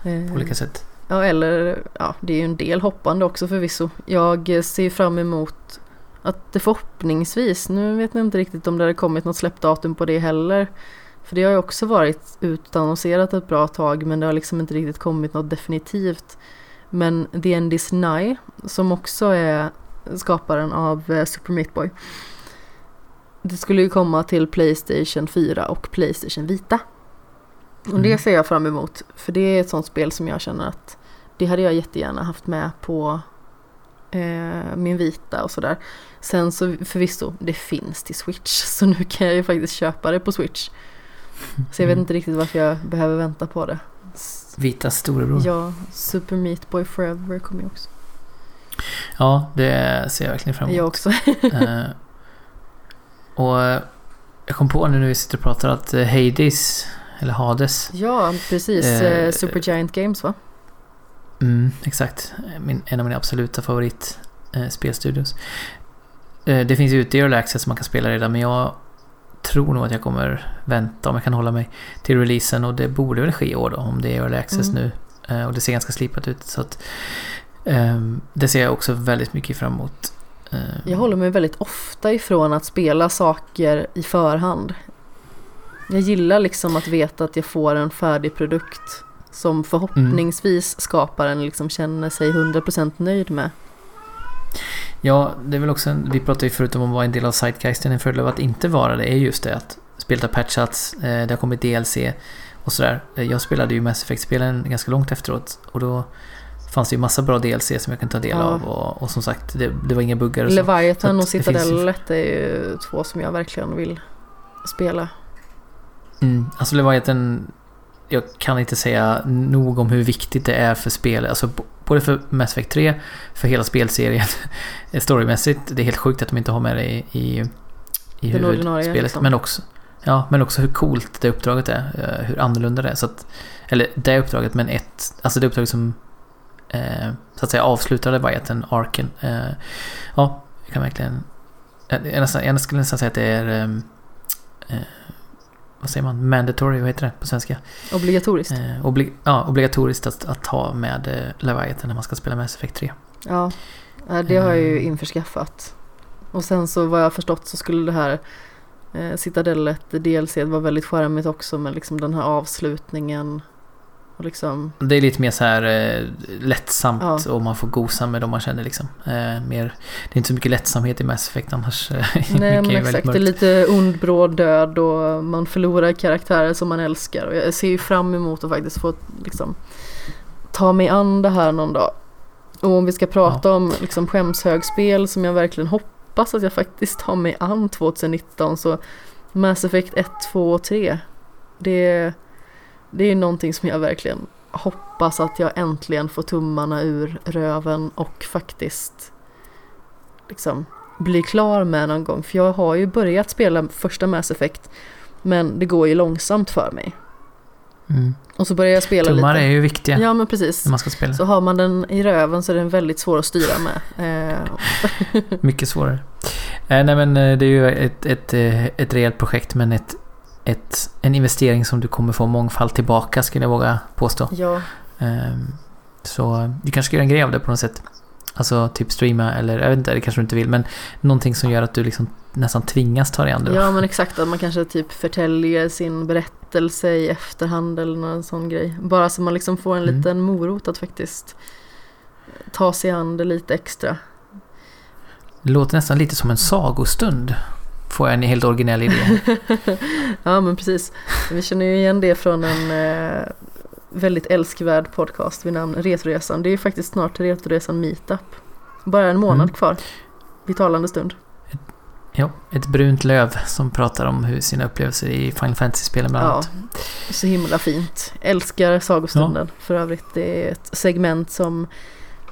På Eh, olika sätt. Ja, eller ja, det är ju en del hoppande också förvisso. Jag ser fram emot att det förhoppningsvis, nu vet jag inte riktigt om det har kommit något släppdatum på det heller. För det har ju också varit utannonserat ett bra tag men det har liksom inte riktigt kommit något definitivt. Men The End Is Nigh, som också är skaparen av eh, Super Meat Boy. Det skulle ju komma till Playstation 4 och Playstation Vita. Och det Mm. ser jag fram emot. För det är ett sånt spel som jag känner att det hade jag jättegärna haft med på eh, min vita och sådär. Sen så förvisso, det finns till Switch. [laughs] Så nu kan jag ju faktiskt köpa det på Switch. Så jag vet Mm. inte riktigt varför jag behöver vänta på det. Vita storebror. Ja. Ja, Super Meat Boy Forever kommer ju också. det ser jag verkligen fram emot. Jag också. [laughs] Eh, och jag kom på nu när vi sitter och pratar att eh, Hades, eller Hades, Ja, precis. Eh, Eh, Super Giant Games va? Mm, exakt, min, en av mina absoluta favorit eh. Eh, det finns ju ute i Early Access som man kan spela redan, men jag tror nog att jag kommer vänta om jag kan hålla mig till releasen och det borde väl ske i år då om det är Early Access Mm. nu. Eh, och det ser ganska slipat ut så att ehm, det ser jag också väldigt mycket fram emot. Jag håller mig väldigt ofta ifrån att spela saker i förhand. Jag gillar liksom att veta att jag får en färdig produkt som förhoppningsvis skaparen liksom känner sig 100% nöjd med. Ja, det är väl också en, vi pratade ju förut om att vara en del av Zeitgeisten. En fördel av att inte vara det är just det att spelet har patchats, eh, det har kommit DLC och sådär. Eh, Jag spelade ju Mass Effect-spelen ganska långt efteråt och då fanns det ju massa bra DLC som jag kan ta del Ja. av och, och som sagt det, det var inga buggar och. Leviathan Så och ju- Citadellet är ju två som jag verkligen vill spela. Mm, alltså Leviathan, jag kan inte säga nog om hur viktigt det är för spel. Alltså både för Mass Effect 3, för hela spelserien [laughs] storymässigt. Det är helt sjukt att de inte har med det i, i, i huvudspelet. liksom. Men, också, ja, men också hur coolt det uppdraget är. eh, Hur annorlunda det är. Så att, eller det uppdraget, men ett... Alltså det uppdraget som eh, så att säga avslutar Leviathan, arken. Eh, ja, jag kan verkligen... Jag, nästan, jag skulle nästan säga att det är... ehm, eh, vad säger man? Mandatory, vad heter det på svenska? Obligatoriskt. Eh, obli ja, obligatoriskt att, att ha med eh, Leviathan när man ska spela Mass Effect 3. Ja, det har jag ju Mm. införskaffat. Och sen så vad jag förstått så skulle det här eh, Citadellet DLC vara väldigt charmigt också med liksom den här avslutningen. Och liksom, Det är lite mer så här eh, lättsamt Ja. och man får gosa med dem man känner liksom. Eh, mer, det är inte så mycket lättsamhet i Mass Effect annars. [laughs] nej är men exakt, det är lite ond bråd död och man förlorar karaktärer som man älskar. Och jag ser ju fram emot att faktiskt få liksom ta mig an det här någon dag. Och om vi ska prata om liksom skämshögspel som jag verkligen hoppas att jag faktiskt tar mig an 2019 så Mass Effect 1, 2 och 3 det, det är någonting som jag verkligen hoppas att jag äntligen får tummarna ur röven och faktiskt liksom blir klar med någon gång. För jag har ju börjat spela första Mass Effect men det går ju långsamt för mig. Mm. Och så börjar jag spela Tummar lite. är ju viktiga Ja men precis. när man ska spela. Så har man den i röven så är den väldigt svår att styra med. Eh, [laughs] Mycket svårare. Eh, nej men eh, det är ju ett, ett, ett rejält projekt men ett, ett, en investering som du kommer få mångfald tillbaka skulle jag våga påstå. ja, Ehm, Så du kanske ska göra en grej av det på något sätt. Alltså typ streama eller jag vet inte, det kanske du inte vill men någonting som gör att du liksom nästan tvingas ta dig an det. ja men exakt att man kanske typ förtäljer sin berättelse i efterhand eller någon sån grej. Bara så man liksom får en Mm. liten morot att faktiskt ta sig an det lite extra. Det låter nästan lite som en sagostund. Får jag en helt originell idé. [laughs] ja men precis. Vi känner ju igen det från en eh, väldigt älskvärd podcast vid namn Retroresan. Det är ju faktiskt snart Retroresan Meetup. Bara en månad Mm. kvar. Vid talande stund. ja, ett brunt löv som pratar om hur sina upplevelser i Final Fantasy-spelen bland Ja, annat. så himla fint. Älskar sagostunden för övrigt. Det är ett segment som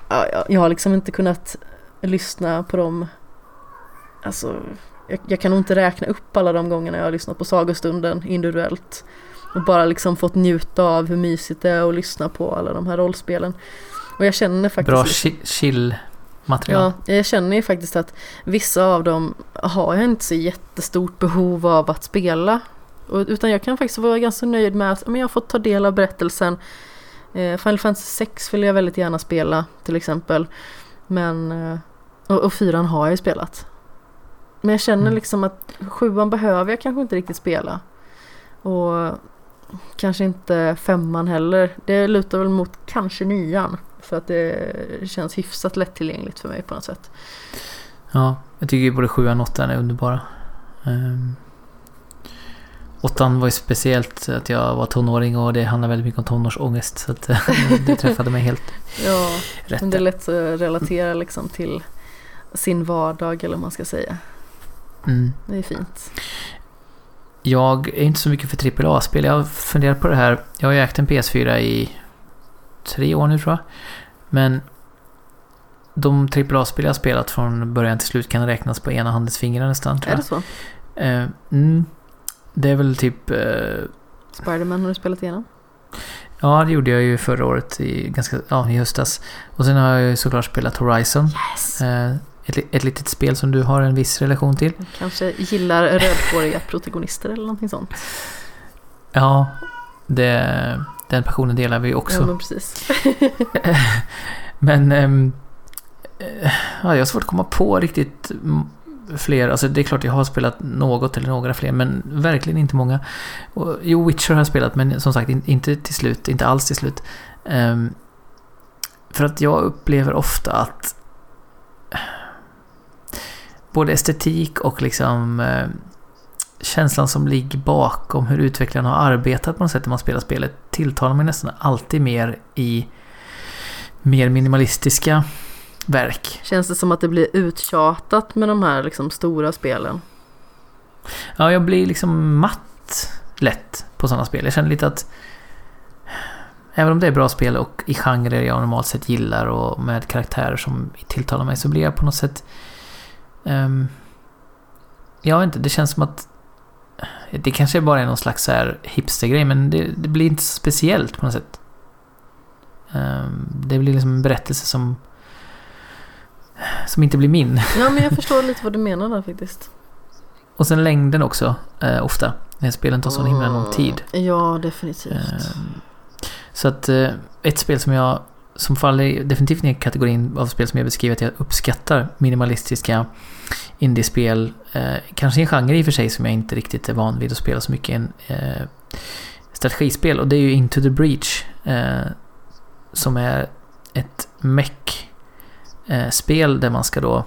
ja, jag- jag har liksom inte kunnat lyssna på dem. Alltså, jag, jag kan nog inte räkna upp alla de gångerna jag har lyssnat på sagostunden individuellt. Och bara liksom fått njuta av hur mysigt det är att lyssna på alla de här rollspelen. Och jag känner faktiskt... Bra chi- chill-material. Ja, jag känner ju faktiskt att vissa av dem har jag inte så jättestort behov av att spela. Utan jag kan faktiskt vara ganska nöjd med att men jag har fått ta del av berättelsen. Eh, Final Fantasy 6 vill jag väldigt gärna spela till exempel. Men, eh, och, och fyran har jag ju spelat. Men jag känner Mm. liksom att sjuan behöver jag kanske inte riktigt spela. Och kanske inte femman heller. Det lutar väl mot kanske nian. För att det känns hyfsat lättillgängligt för mig på något sätt. Ja, jag tycker ju både sjuan och åttan är underbara. Um, åttan var ju speciellt att jag var tonåring och det handlar väldigt mycket om tonårsångest. Så att, [laughs] det träffade mig helt [laughs] Ja, rätt. men det är lätt att relatera liksom till sin vardag eller vad man ska säga. Mm. Det är fint. Jag är inte så mycket för AAA-spel. Jag har funderat på det här. Jag har ju ägt en PS4 i tre år nu tror jag. Men de AAA-spel jag har spelat från början till slut kan räknas på ena handens fingrar nästan. Tror Är jag. det så? Eh, mm, det är väl typ... Eh, Spiderman har du spelat igenom? ja, det gjorde jag ju förra året i, ganska, ja, i höstas. Och sen har jag ju såklart spelat Horizon. Yes! Ett, ett litet spel som du har en viss relation till. Kanske gillar rödhåriga protagonister eller någonting sånt. Ja, det, den passionen delar vi också. Ja men precis. [laughs] Men eh, ja, jag har svårt att komma på riktigt fler. Alltså det är klart jag har spelat något eller några fler men verkligen inte många. Och, jo, Witcher har jag spelat men som sagt in, inte till slut, inte alls till slut. Ehm, för att jag upplever ofta att både estetik och liksom eh, känslan som ligger bakom hur utvecklaren har arbetat på något sätt när man spelar spelet tilltalar mig nästan alltid mer i mer minimalistiska verk. Känns det som att det blir uttjatat med de här liksom stora spelen? Ja, jag blir liksom matt lätt på sådana spel. Jag känner lite att Även om det är bra spel och i genrer jag normalt sett gillar och med karaktärer som tilltalar mig så blir jag på något sätt... Um, jag vet inte, det känns som att... Det kanske bara är någon slags så här hipstergrej men det, det blir inte så speciellt på något sätt. Um, det blir liksom en berättelse som... Som inte blir min. Ja men jag förstår lite vad du menar där faktiskt. Och sen längden också, eh, ofta. När spelen tar så himla lång tid. Ja, definitivt. Eh, så att eh, ett spel som jag som faller definitivt ner i kategorin av spel som jag beskriver att jag uppskattar minimalistiska indiespel. Eh, kanske en genre i och för sig som jag inte riktigt är van vid att spela så mycket. En eh, strategispel och det är ju Into the Breach. Eh, som är ett mech-spel eh, där man ska då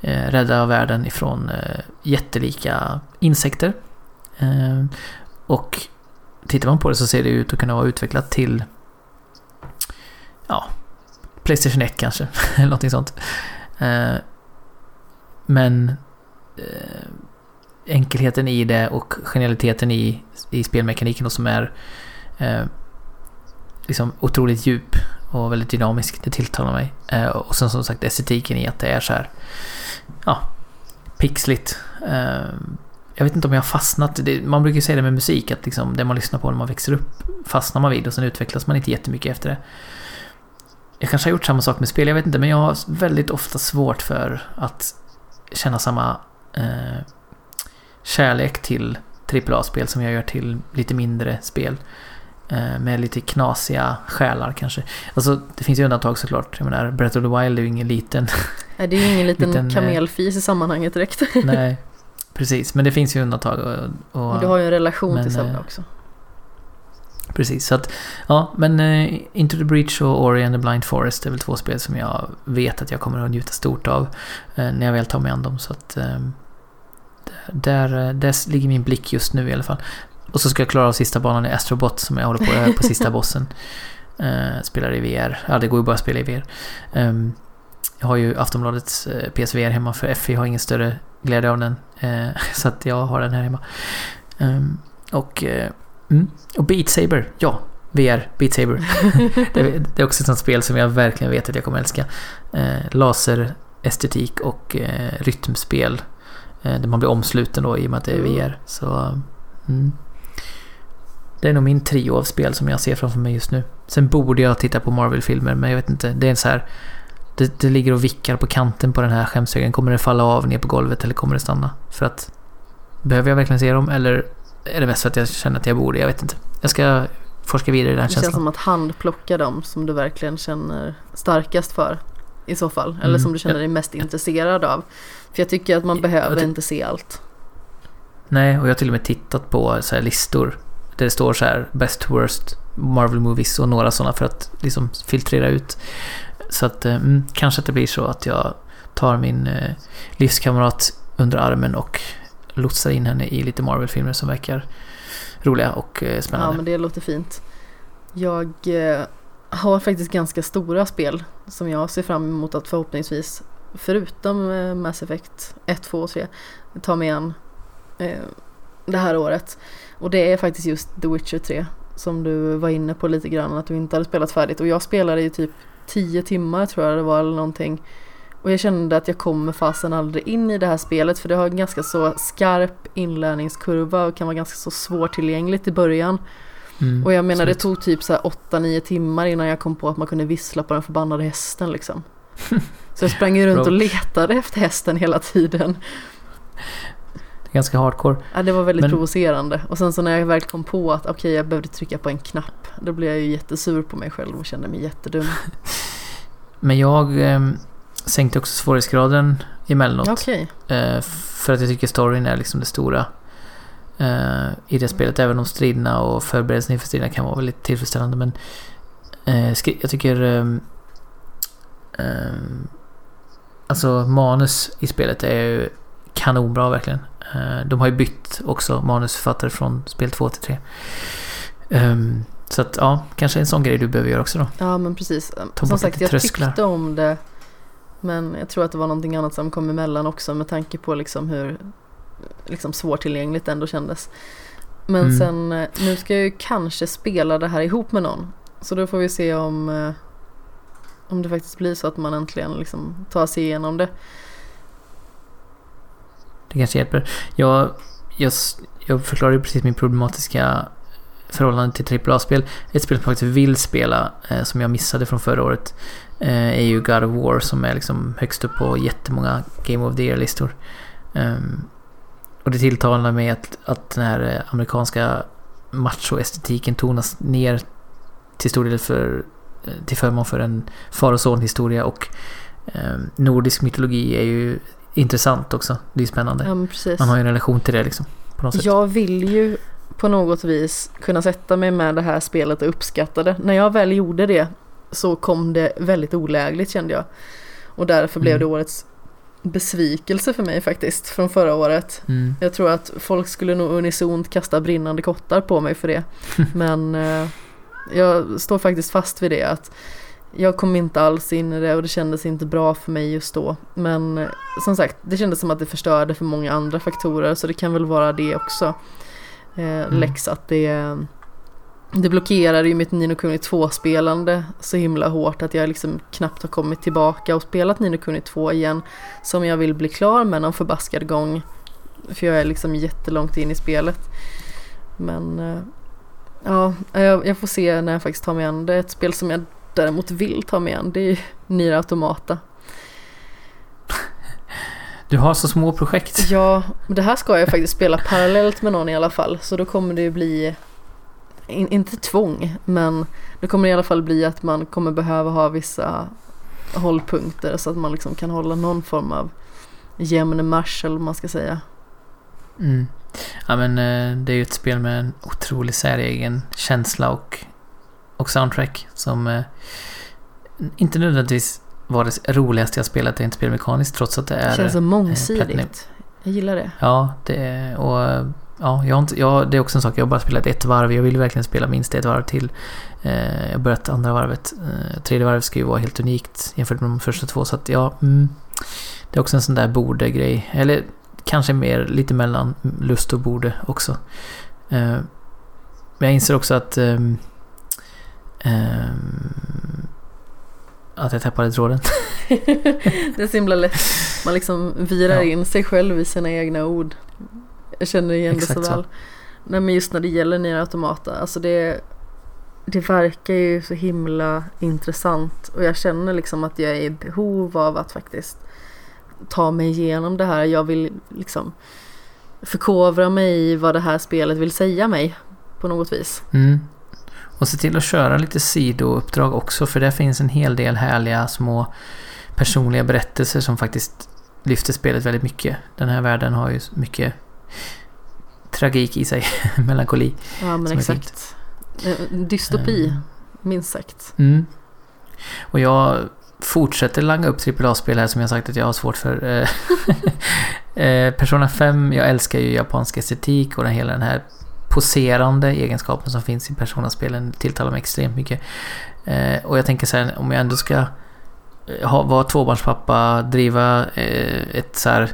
eh, rädda världen ifrån eh, jättelika insekter. Eh, och tittar man på det så ser det ut att kunna vara utvecklat till ja, Playstation 1 kanske, [laughs] eller någonting sånt. Eh, men eh, enkelheten i det och genialiteten i, i spelmekaniken och som är eh, liksom otroligt djup och väldigt dynamisk. Det tilltalar mig. Eh, och sen som sagt estetiken i att det är så här ja, pixligt. Eh, jag vet inte om jag har fastnat. Det, man brukar ju säga det med musik, att liksom det man lyssnar på när man växer upp fastnar man vid och sen utvecklas man inte jättemycket efter det. Jag kanske har gjort samma sak med spel, jag vet inte, men jag har väldigt ofta svårt för att känna samma eh, kärlek till AAA-spel som jag gör till lite mindre spel. Eh, med lite knasiga själar kanske. Alltså det finns ju undantag såklart. Jag menar, Breath of the Wild är ju ingen liten... [laughs] Nej, det är ju ingen liten, liten eh, kamelfis i sammanhanget direkt. nej, precis. Men det finns ju undantag. Och, och du har ju en relation men, till Zelda eh, också. Precis, så att ja, men uh, Into the Breach och Ori and the Blind Forest är väl två spel som jag vet att jag kommer att njuta stort av uh, när jag väl tar mig an dem. Så att uh, där, där ligger min blick just nu i alla fall. Och så ska jag klara av sista banan i Astrobot som jag håller på på sista [laughs] [laughs] bossen. Uh, spelar i VR. Ja, det går ju bara att spela i VR. Um, jag har ju Aftonbladets uh, PSVR hemma för FI har ingen större glädje av den. [laughs] Så att jag har den här hemma. Um, och, mm, och Beat Saber, ja. VR, Beat Saber. [laughs] det, det, är också ett sånt spel som jag verkligen vet att jag kommer älska. laser, estetik och rytmspel. där man blir omsluten då i och med att det är mm. VR. Så, mm. Det är nog min trio av spel som jag ser framför mig just nu. Sen borde jag titta på Marvel-filmer, men jag vet inte. Det är så här... Det, det ligger och vickar på kanten på den här skämshögen. Kommer det falla av ner på golvet eller kommer det stanna? För att... Behöver jag verkligen se dem eller är det mest för att jag känner att jag borde? Jag vet inte. Jag ska forska vidare i den känslan. Det känns som att handplocka dem som du verkligen känner starkast för. I så fall. Eller mm. som du känner dig mest intresserad av. För jag tycker att man behöver inte se allt. Nej, och jag har till och med tittat på så listor där det står så här Best Worst Marvel Movies och några sådana för att liksom filtrera ut. Så att eh, mm, kanske att det blir så att jag tar min eh, livskamrat under armen och lotsar in henne i lite Marvel-filmer som verkar roliga och eh, spännande. Ja, men det låter fint. Jag eh, har faktiskt ganska stora spel som jag ser fram emot att förhoppningsvis, förutom eh, Mass Effect 1, 2 och 3, ta mig an det här året. Och det är faktiskt just The Witcher 3 som du var inne på lite grann att du inte hade spelat färdigt och jag spelade i typ 10 timmar tror jag det var eller någonting. Och jag kände att jag kommer fasen aldrig in i det här spelet för det har en ganska så skarp inlärningskurva och kan vara ganska så svårtillgängligt i början. Mm, och jag menar det tog typ så 8-9 timmar innan jag kom på att man kunde vissla på den förbannade hästen liksom. [laughs] så jag sprang runt och letade efter hästen hela tiden ganska hardcore. Ja, det var väldigt Men... provocerande. Och sen så när jag väl kom på att okej, okay, jag behövde trycka på en knapp. Då blev jag ju jättesur på mig själv och kände mig jättedum. [laughs] Men jag eh, sänkte också svårighetsgraden emellanåt. Okay. Eh, för att jag tycker storyn är liksom det stora eh, i det spelet. Även om striderna och förberedelserna inför striderna kan vara väldigt tillfredsställande. Men eh, jag tycker... Ehm, ehm, alltså manus i spelet är ju kanonbra verkligen. Eh, de har ju bytt också manusförfattare från spel 2 till 3. Um, Så att ja, kanske en sån grej du behöver göra också då. Ja men precis. Ta Som sagt jag trösklar. tyckte om det. Men jag tror att det var någonting annat som kom emellan också med tanke på liksom hur liksom svårtillgängligt det ändå kändes. Men Mm. sen eh, nu ska jag ju kanske spela det här ihop med någon. Så då får vi se om, eh, om det faktiskt blir så att man äntligen liksom tar sig igenom det. Det kanske hjälper. Jag, jag, jag förklarade ju precis min problematiska förhållande till AAA-spel. Ett spel som jag faktiskt vill spela, eh, som jag missade från förra året, är ju God of War som är liksom högst upp på jättemånga Game of the Year-listor. Ehm, och det tilltalar mig att, att den här eh, amerikanska macho-estetiken tonas ner till stor del för, eh, till förmån för en far och son-historia och ehm, nordisk mytologi är ju intressant också. Det är spännande. Ja. Man har ju en relation till det liksom. På något sätt. Jag vill ju på något vis kunna sätta mig med det här spelet och uppskatta det. När jag väl gjorde det så kom det väldigt olägligt kände jag. Och därför blev Mm. det årets besvikelse för mig faktiskt från förra året. Mm. Jag tror att folk skulle nog unisont kasta brinnande kottar på mig för det. [laughs] Men eh, jag står faktiskt fast vid det att jag kom inte alls in i det och det kändes inte bra för mig just då. Men eh, som sagt, det kändes som att det förstörde för många andra faktorer så det kan väl vara det också. Eh, Lex att det, det blockerade ju mitt Nino Kuni 2-spelande så himla hårt att jag liksom knappt har kommit tillbaka och spelat Nino Kuni 2 igen som jag vill bli klar med någon förbaskad gång. För jag är liksom jättelångt in i spelet. Men eh, ja, jag, jag får se när jag faktiskt tar mig an det. Ett spel som jag däremot vill ta mig an det är ju Nier Automata. Du har så små projekt. Ja, men det här ska jag faktiskt spela parallellt med någon i alla fall. Så då kommer det ju bli, in, inte tvång, men det kommer i alla fall bli att man kommer behöva ha vissa hållpunkter så att man liksom kan hålla någon form av jämn marsch eller vad man ska säga. Mm. Ja men eh, det är ju ett spel med en otrolig säregen känsla och, och soundtrack som eh, inte nödvändigtvis var det roligaste jag spelat rent spelmekaniskt trots att det Det är... känns så Platinum. mångsidigt. Jag gillar det. Ja, det är... Och, eh, ja, jag inte, ja, det är också en sak. Jag har bara spelat ett varv. Jag vill verkligen spela minst ett varv till. Eh, jag har börjat andra varvet. Eh, tredje varvet ska ju vara helt unikt jämfört med de första två. Så att ja, mm, det är också en sån där borde-grej. Eller kanske mer lite mellan lust och borde också. Eh, men jag inser också att... ehm, ehm, att jag tappade tråden. [laughs] det är så himla lätt. Man liksom virar Ja. in sig själv i sina egna ord. Jag känner igen det Exakt så så. väl. Nej men just när det gäller Nier Automata. Alltså det, det verkar ju så himla intressant. Och jag känner liksom att jag är i behov av att faktiskt ta mig igenom det här. Jag vill liksom förkovra mig i vad det här spelet vill säga mig. På något vis. Mm. Och se till att köra lite sidouppdrag också för där finns en hel del härliga små personliga berättelser som faktiskt lyfter spelet väldigt mycket. Den här världen har ju mycket tragik i sig, [laughs] melankoli. Ja men exakt. Eh, Dystopi, Eh, minst sagt. Mm. Och jag fortsätter langa upp AAA-spel här som jag sagt att jag har svårt för. Eh, [laughs] eh, Persona 5, jag älskar ju japansk estetik och den, hela den här poserande egenskapen som finns i Persona-spelen tilltalar mig extremt mycket. Eh, och jag tänker så här, om jag ändå ska ha, vara tvåbarnspappa, driva eh, ett så här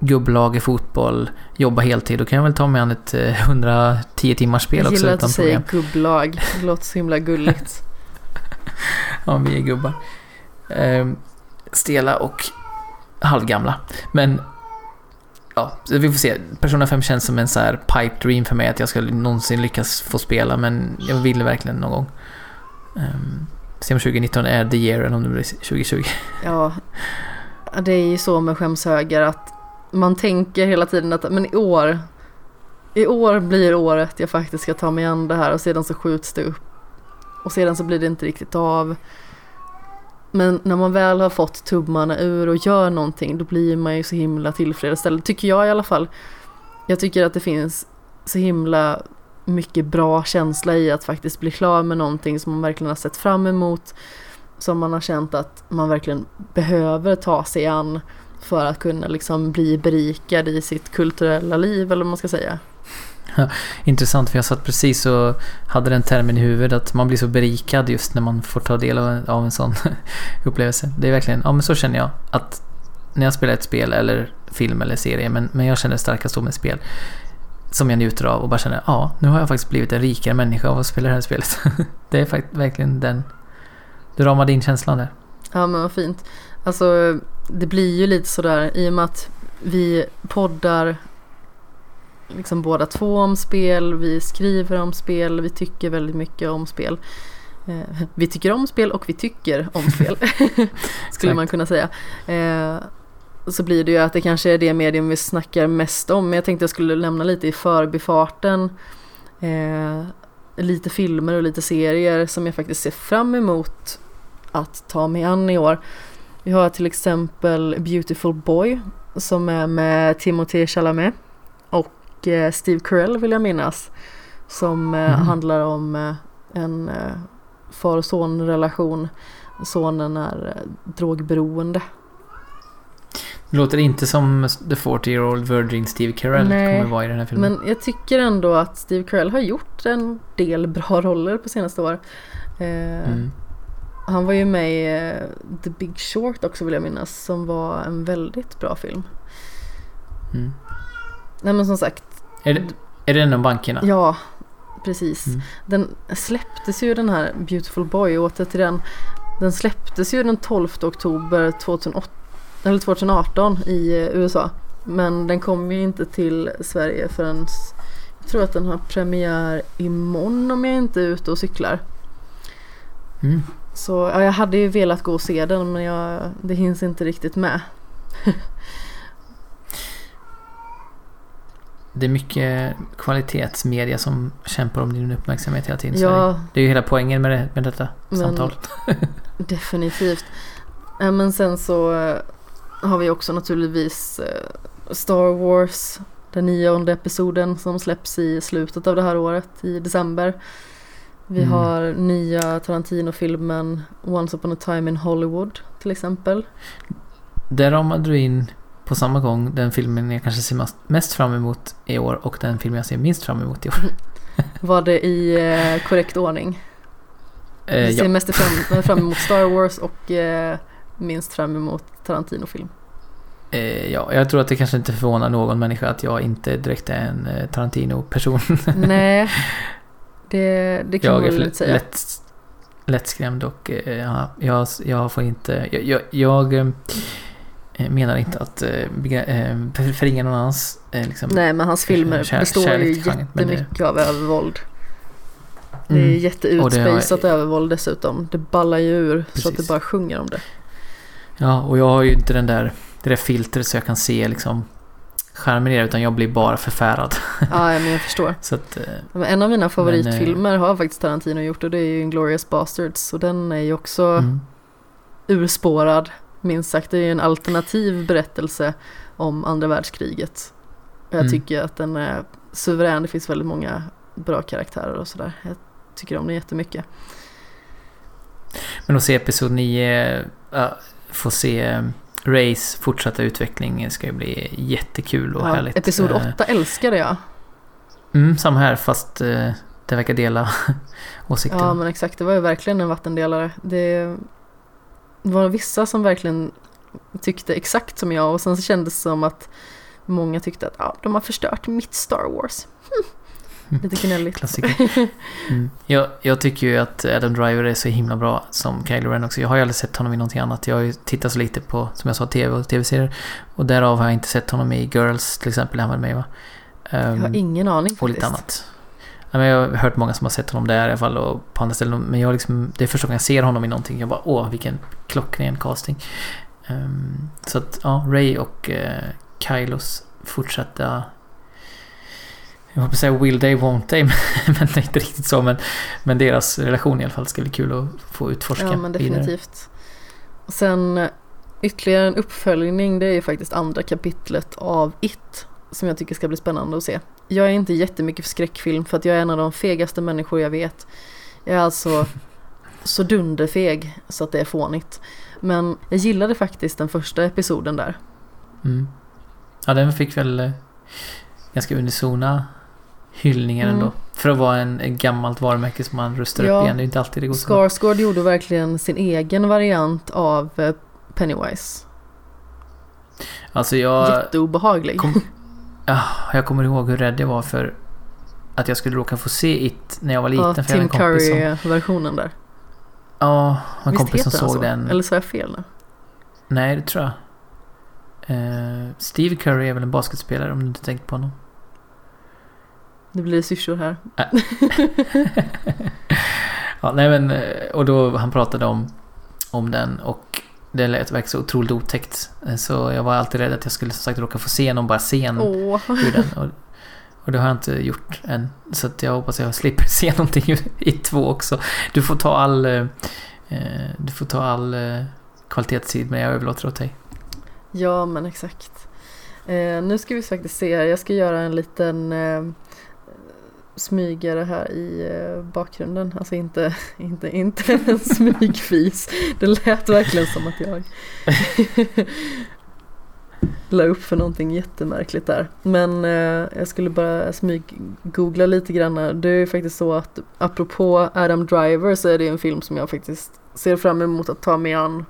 gubblag i fotboll, jobba heltid, då kan jag väl ta mig an ett eh, 110 timmars spel Jag också gillar att du utan säger problem. gubblag. Det låter så himla gulligt. [laughs] Ja, vi är gubbar. Ehm, stela och halvgamla. Men ja, vi får se. Persona 5 känns som en så här pipe dream för mig att jag ska någonsin lyckas få spela men jag vill verkligen någon gång. Um, se om 2019 är the year eller om det blir 2020. Ja, det är ju så med skämshögar att man tänker hela tiden att men i år, i år blir året jag faktiskt ska ta mig an det här och sedan så skjuts det upp. Och sedan så blir det inte riktigt av. Men när man väl har fått tummarna ur och gör någonting då blir man ju så himla tillfredsställd, tycker jag i alla fall. Jag tycker att det finns så himla mycket bra känsla i att faktiskt bli klar med någonting som man verkligen har sett fram emot. Som man har känt att man verkligen behöver ta sig an för att kunna liksom bli berikad i sitt kulturella liv eller vad man ska säga. Intressant för jag satt precis och hade den termen i huvudet att man blir så berikad just när man får ta del av en, av en sån [laughs] upplevelse. Det är verkligen, ja men så känner jag att när jag spelar ett spel eller film eller serie, men, men jag känner starkast då med spel som jag njuter av och bara känner ja, nu har jag faktiskt blivit en rikare människa av att spela det här spelet. [laughs] det är faktiskt verkligen den... Du ramade in känslan där. Ja men vad fint. Alltså det blir ju lite sådär i och med att vi poddar liksom båda två om spel, vi skriver om spel, vi tycker väldigt mycket om spel. Eh, vi tycker om spel och vi tycker om [laughs] spel, [laughs] skulle man kunna säga. Eh, så blir det ju att det kanske är det medium vi snackar mest om. Men jag tänkte jag skulle lämna lite i förbifarten. Eh, lite filmer och lite serier som jag faktiskt ser fram emot att ta mig an i år. Vi har till exempel Beautiful Boy som är med Timothée Chalamet och eh, Steve Carell vill jag minnas. Som eh, mm. handlar om eh, en far och son relation. Sonen är drogberoende det låter inte som The 40-year-old virgin Steve Carell Nej, kommer vara i den här filmen. Men jag tycker ändå att Steve Carell har gjort en del bra roller på senaste år. Eh, mm. Han var ju med i uh, The Big Short också vill jag minnas som var en väldigt bra film. Mm. Nej men som sagt. Är det, är det den om bankerna? Ja, precis. Mm. Den släpptes ju den här Beautiful Boy, åter till den. Den släpptes ju den 12 oktober 2008 eller 2018 i eh, USA. Men den kommer ju inte till Sverige förrän jag tror att den har premiär imorgon om jag inte är ute och cyklar. Mm. Så ja, jag hade ju velat gå och se den men jag, det hinns inte riktigt med. det är mycket kvalitetsmedia som kämpar om din uppmärksamhet hela tiden. Ja, det är ju hela poängen med, det, med detta men, samtal. [laughs] definitivt. Men sen så har vi också naturligtvis eh, Star Wars, den nionde episoden som släpps i slutet av det här året i december. Vi mm. har nya Tarantino-filmen Once upon a time in Hollywood till exempel. Där ramade du in på samma gång den filmen jag kanske ser mest fram emot i år och den film jag ser minst fram emot i år. [laughs] Var det i eh, korrekt ordning? Eh, du ser ja. mest fram, [laughs] fram emot Star Wars och eh, minst fram emot Tarantino-film. Eh, ja, jag tror att det kanske inte förvånar någon människa att jag inte direkt är en eh, Tarantino-person. Nej, [laughs] det, det kan jag man väl säga. Lätt, lättskrämd och eh, ja, jag, jag får inte... Jag, jag, jag eh, menar inte att eh, förringa någon annans... Liksom, Nej, men hans filmer kär, består ju jättemycket det... av övervåld. Det är mm. jätteutspacat övervåld dessutom. Det ballar ju ur Precis. så att det bara sjunger om det. Ja, och jag har ju inte den där, det där filtret så jag kan se liksom ner utan jag blir bara förfärad. [laughs] Ja, men jag förstår. så att, eh, en av mina favoritfilmer men, har faktiskt Tarantino gjort och det är ju Inglourious Basterds och den är ju också mm. urspårad minst sagt. Det är ju en alternativ berättelse om andra världskriget. Jag mm. tycker att den är suverän. Det finns väldigt många bra karaktärer och sådär. Jag tycker om den jättemycket. Men att se Episod 9, äh, få se eh, Rays fortsatta utveckling ska ju bli jättekul och ja, härligt. Episod 8 eh, älskade jag. Mm, samma här fast uh, det verkar dela [laughs] åsikter. Ja men exakt, det var ju verkligen en vattendelare. Det var vissa som verkligen tyckte exakt som jag och sen så kändes det som att många tyckte att ja, de har förstört mitt Star Wars. [laughs] [laughs] Lite gnälligt. Klassiker. [laughs] Mm. Jag, jag, tycker ju att Adam Driver är så himla bra som Kylo Ren också. Jag har ju aldrig sett honom i någonting annat. Jag har ju tittat så lite på, som jag sa, TV och TV-serier. Och därav har jag inte sett honom i Girls till exempel, han var med va? Um, jag har ehm, ingen aning faktiskt. Och lite annat. jag har hört många som har sett honom där i alla fall och på andra ställen. Men jag liksom, det är första gången jag ser honom i någonting. Jag bara åh vilken klockren casting. Um, så att ja, Ray och uh, Kylos fortsatta jag hoppas säga will they, won't they, [laughs] men det är inte riktigt så. Men, men deras relation i alla fall ska bli kul att få utforska Ja, men definitivt. Och sen ytterligare en uppföljning, det är ju faktiskt andra kapitlet av It. Som jag tycker ska bli spännande att se. Jag är inte jättemycket för skräckfilm för att jag är en av de fegaste människor jag vet. Jag är alltså [laughs] så dunderfeg så att det är fånigt. Men jag gillade faktiskt den första episoden där. Mm. Ja, den fick väl eh, ganska unisona hyllningar Mm. ändå. För att vara en, ett gammalt varumärke som man rustar Ja. upp igen. Det är inte alltid det går så. Skarsgård gjorde verkligen sin egen variant av eh, Pennywise. Alltså jag, Jätteobehaglig. kom, [laughs] ah, jag kommer ihåg hur rädd jag var för att jag skulle råka få se It när jag var liten. Ja, för jag Tim en kompis som, Curry-versionen där. Ja, en Visst kompis som såg så? den. Eller så är jag fel nu? Nej, det tror jag. Eh, Steve Curry är väl en basketspelare om du inte tänkt på honom. Nu blir det syrsor här. [laughs] ja, nej men, eh, och då han pratade om, om den och det lät verkligen så otroligt otäckt. Eh, Så jag var alltid rädd att jag skulle som sagt råka få se någon bara scen Åh. ur den. Och, och det har jag inte gjort än. Så att jag hoppas jag slipper [laughs] se någonting i två också. Du får ta all, eh, eh, du får ta all eh, kvalitetstid men jag överlåter åt dig. Ja, men exakt. Eh, nu ska vi faktiskt se här. Jag ska göra en liten smygare här i eh, bakgrunden. Alltså inte, [laughs] inte, inte en [laughs] smygfis. Det lät verkligen som att jag [laughs] la upp för någonting jättemärkligt där. Men eh, jag skulle bara smyggoogla lite grann. Det är ju faktiskt så att apropå Adam Driver så är det en film som jag faktiskt ser fram emot att ta mig an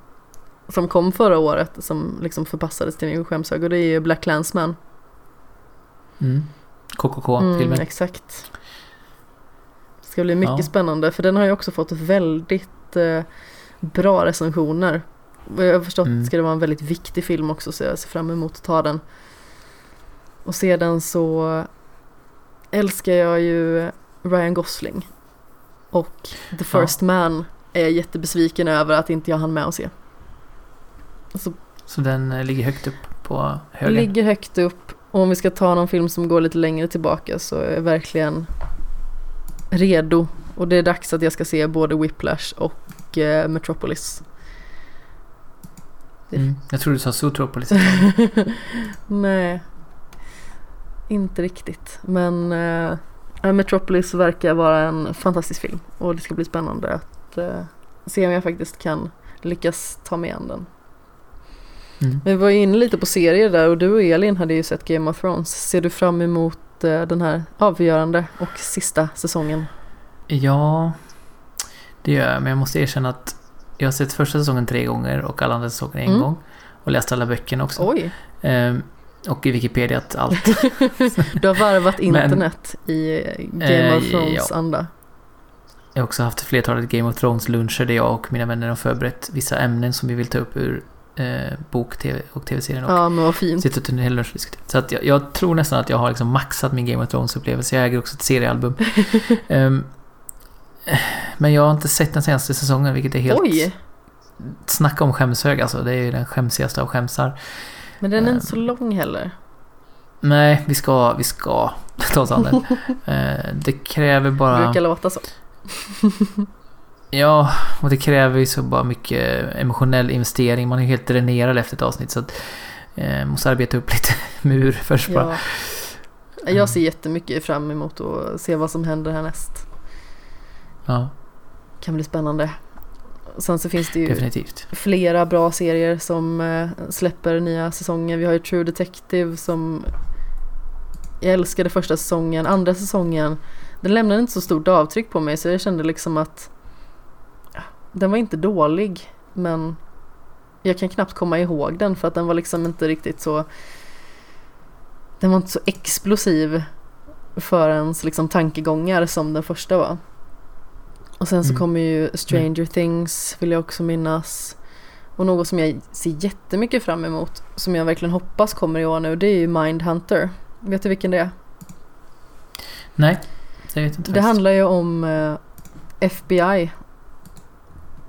som kom förra året som liksom förpassades till min skämshög och det är ju Black Clansman. Mm. KKK-filmen. Mm, exakt. Ska bli mycket Ja. spännande för den har ju också fått väldigt eh, bra recensioner. Jag har förstått Mm. att ska det vara en väldigt viktig film också så jag ser fram emot att ta den. Och sedan så älskar jag ju Ryan Gosling. Och The First Man är jag jättebesviken över att inte jag hann med att se. Så Så den eh, ligger högt upp på högen. Ligger högt upp och om vi ska ta någon film som går lite längre tillbaka så är verkligen redo. Och det är dags att jag ska se både Whiplash och eh, Metropolis. Mm. Jag tror du sa Zootropolis. [laughs] Nej, inte riktigt. Men eh, Metropolis verkar vara en fantastisk film och det ska bli spännande att eh, se om jag faktiskt kan lyckas ta mig an den. Mm. Men vi var ju inne lite på serier där och du och Elin hade ju sett Game of Thrones. Ser du fram emot eh, den här avgörande och sista säsongen? Ja, det gör jag. Men jag måste erkänna att jag har sett första säsongen tre gånger och alla andra säsonger en Mm. gång. Och läst alla böckerna också. Oj, Ehm, och i Wikipedia allt. [laughs] du har varvat Men- internet i eh, Game of Eh, Thrones ja. anda. Jag har också haft flertalet Game of Thrones-luncher där jag och mina vänner har förberett vissa ämnen som vi vill ta upp ur eh, bok TV och tv-serien. Och Ja, men vad fint. suttit en hel lunch och diskuterat. Så att jag, jag tror nästan att jag har liksom maxat min Game of Thrones-upplevelse. Jag äger också ett seriealbum. [laughs] Ehm, men jag har inte sett den senaste säsongen, vilket är helt... Oj, Snacka om skämshög alltså. Det är ju den skämsigaste av skämsar. men den är Ehm. inte så lång heller. Nej, vi ska, vi ska [laughs] ta oss an den. [laughs] Eh, det kräver bara... Brukar låta så. Ja, och det kräver ju så bara mycket emotionell investering. Man är ju helt dränerad efter ett avsnitt så att eh, måste arbeta upp lite [laughs] mur först bara. Ja. Jag ser jättemycket fram emot att se vad som händer härnäst. Ja, Kan bli spännande. Sen så finns det ju definitivt. flera bra serier som eh, släpper nya säsonger. Vi har ju True Detective som jag älskade första säsongen. Andra säsongen, den lämnade inte så stort avtryck på mig så jag kände liksom att den var inte dålig men jag kan knappt komma ihåg den för att den var liksom inte riktigt så den var inte så explosiv för ens liksom tankegångar som den första var. Och sen så Mm. kommer ju Stranger Things vill jag också minnas. Och något som jag ser jättemycket fram emot som jag verkligen hoppas kommer i år nu det är ju Mindhunter. Vet du vilken det är? Nej, det vet jag inte Det handlar ju om eh, FBI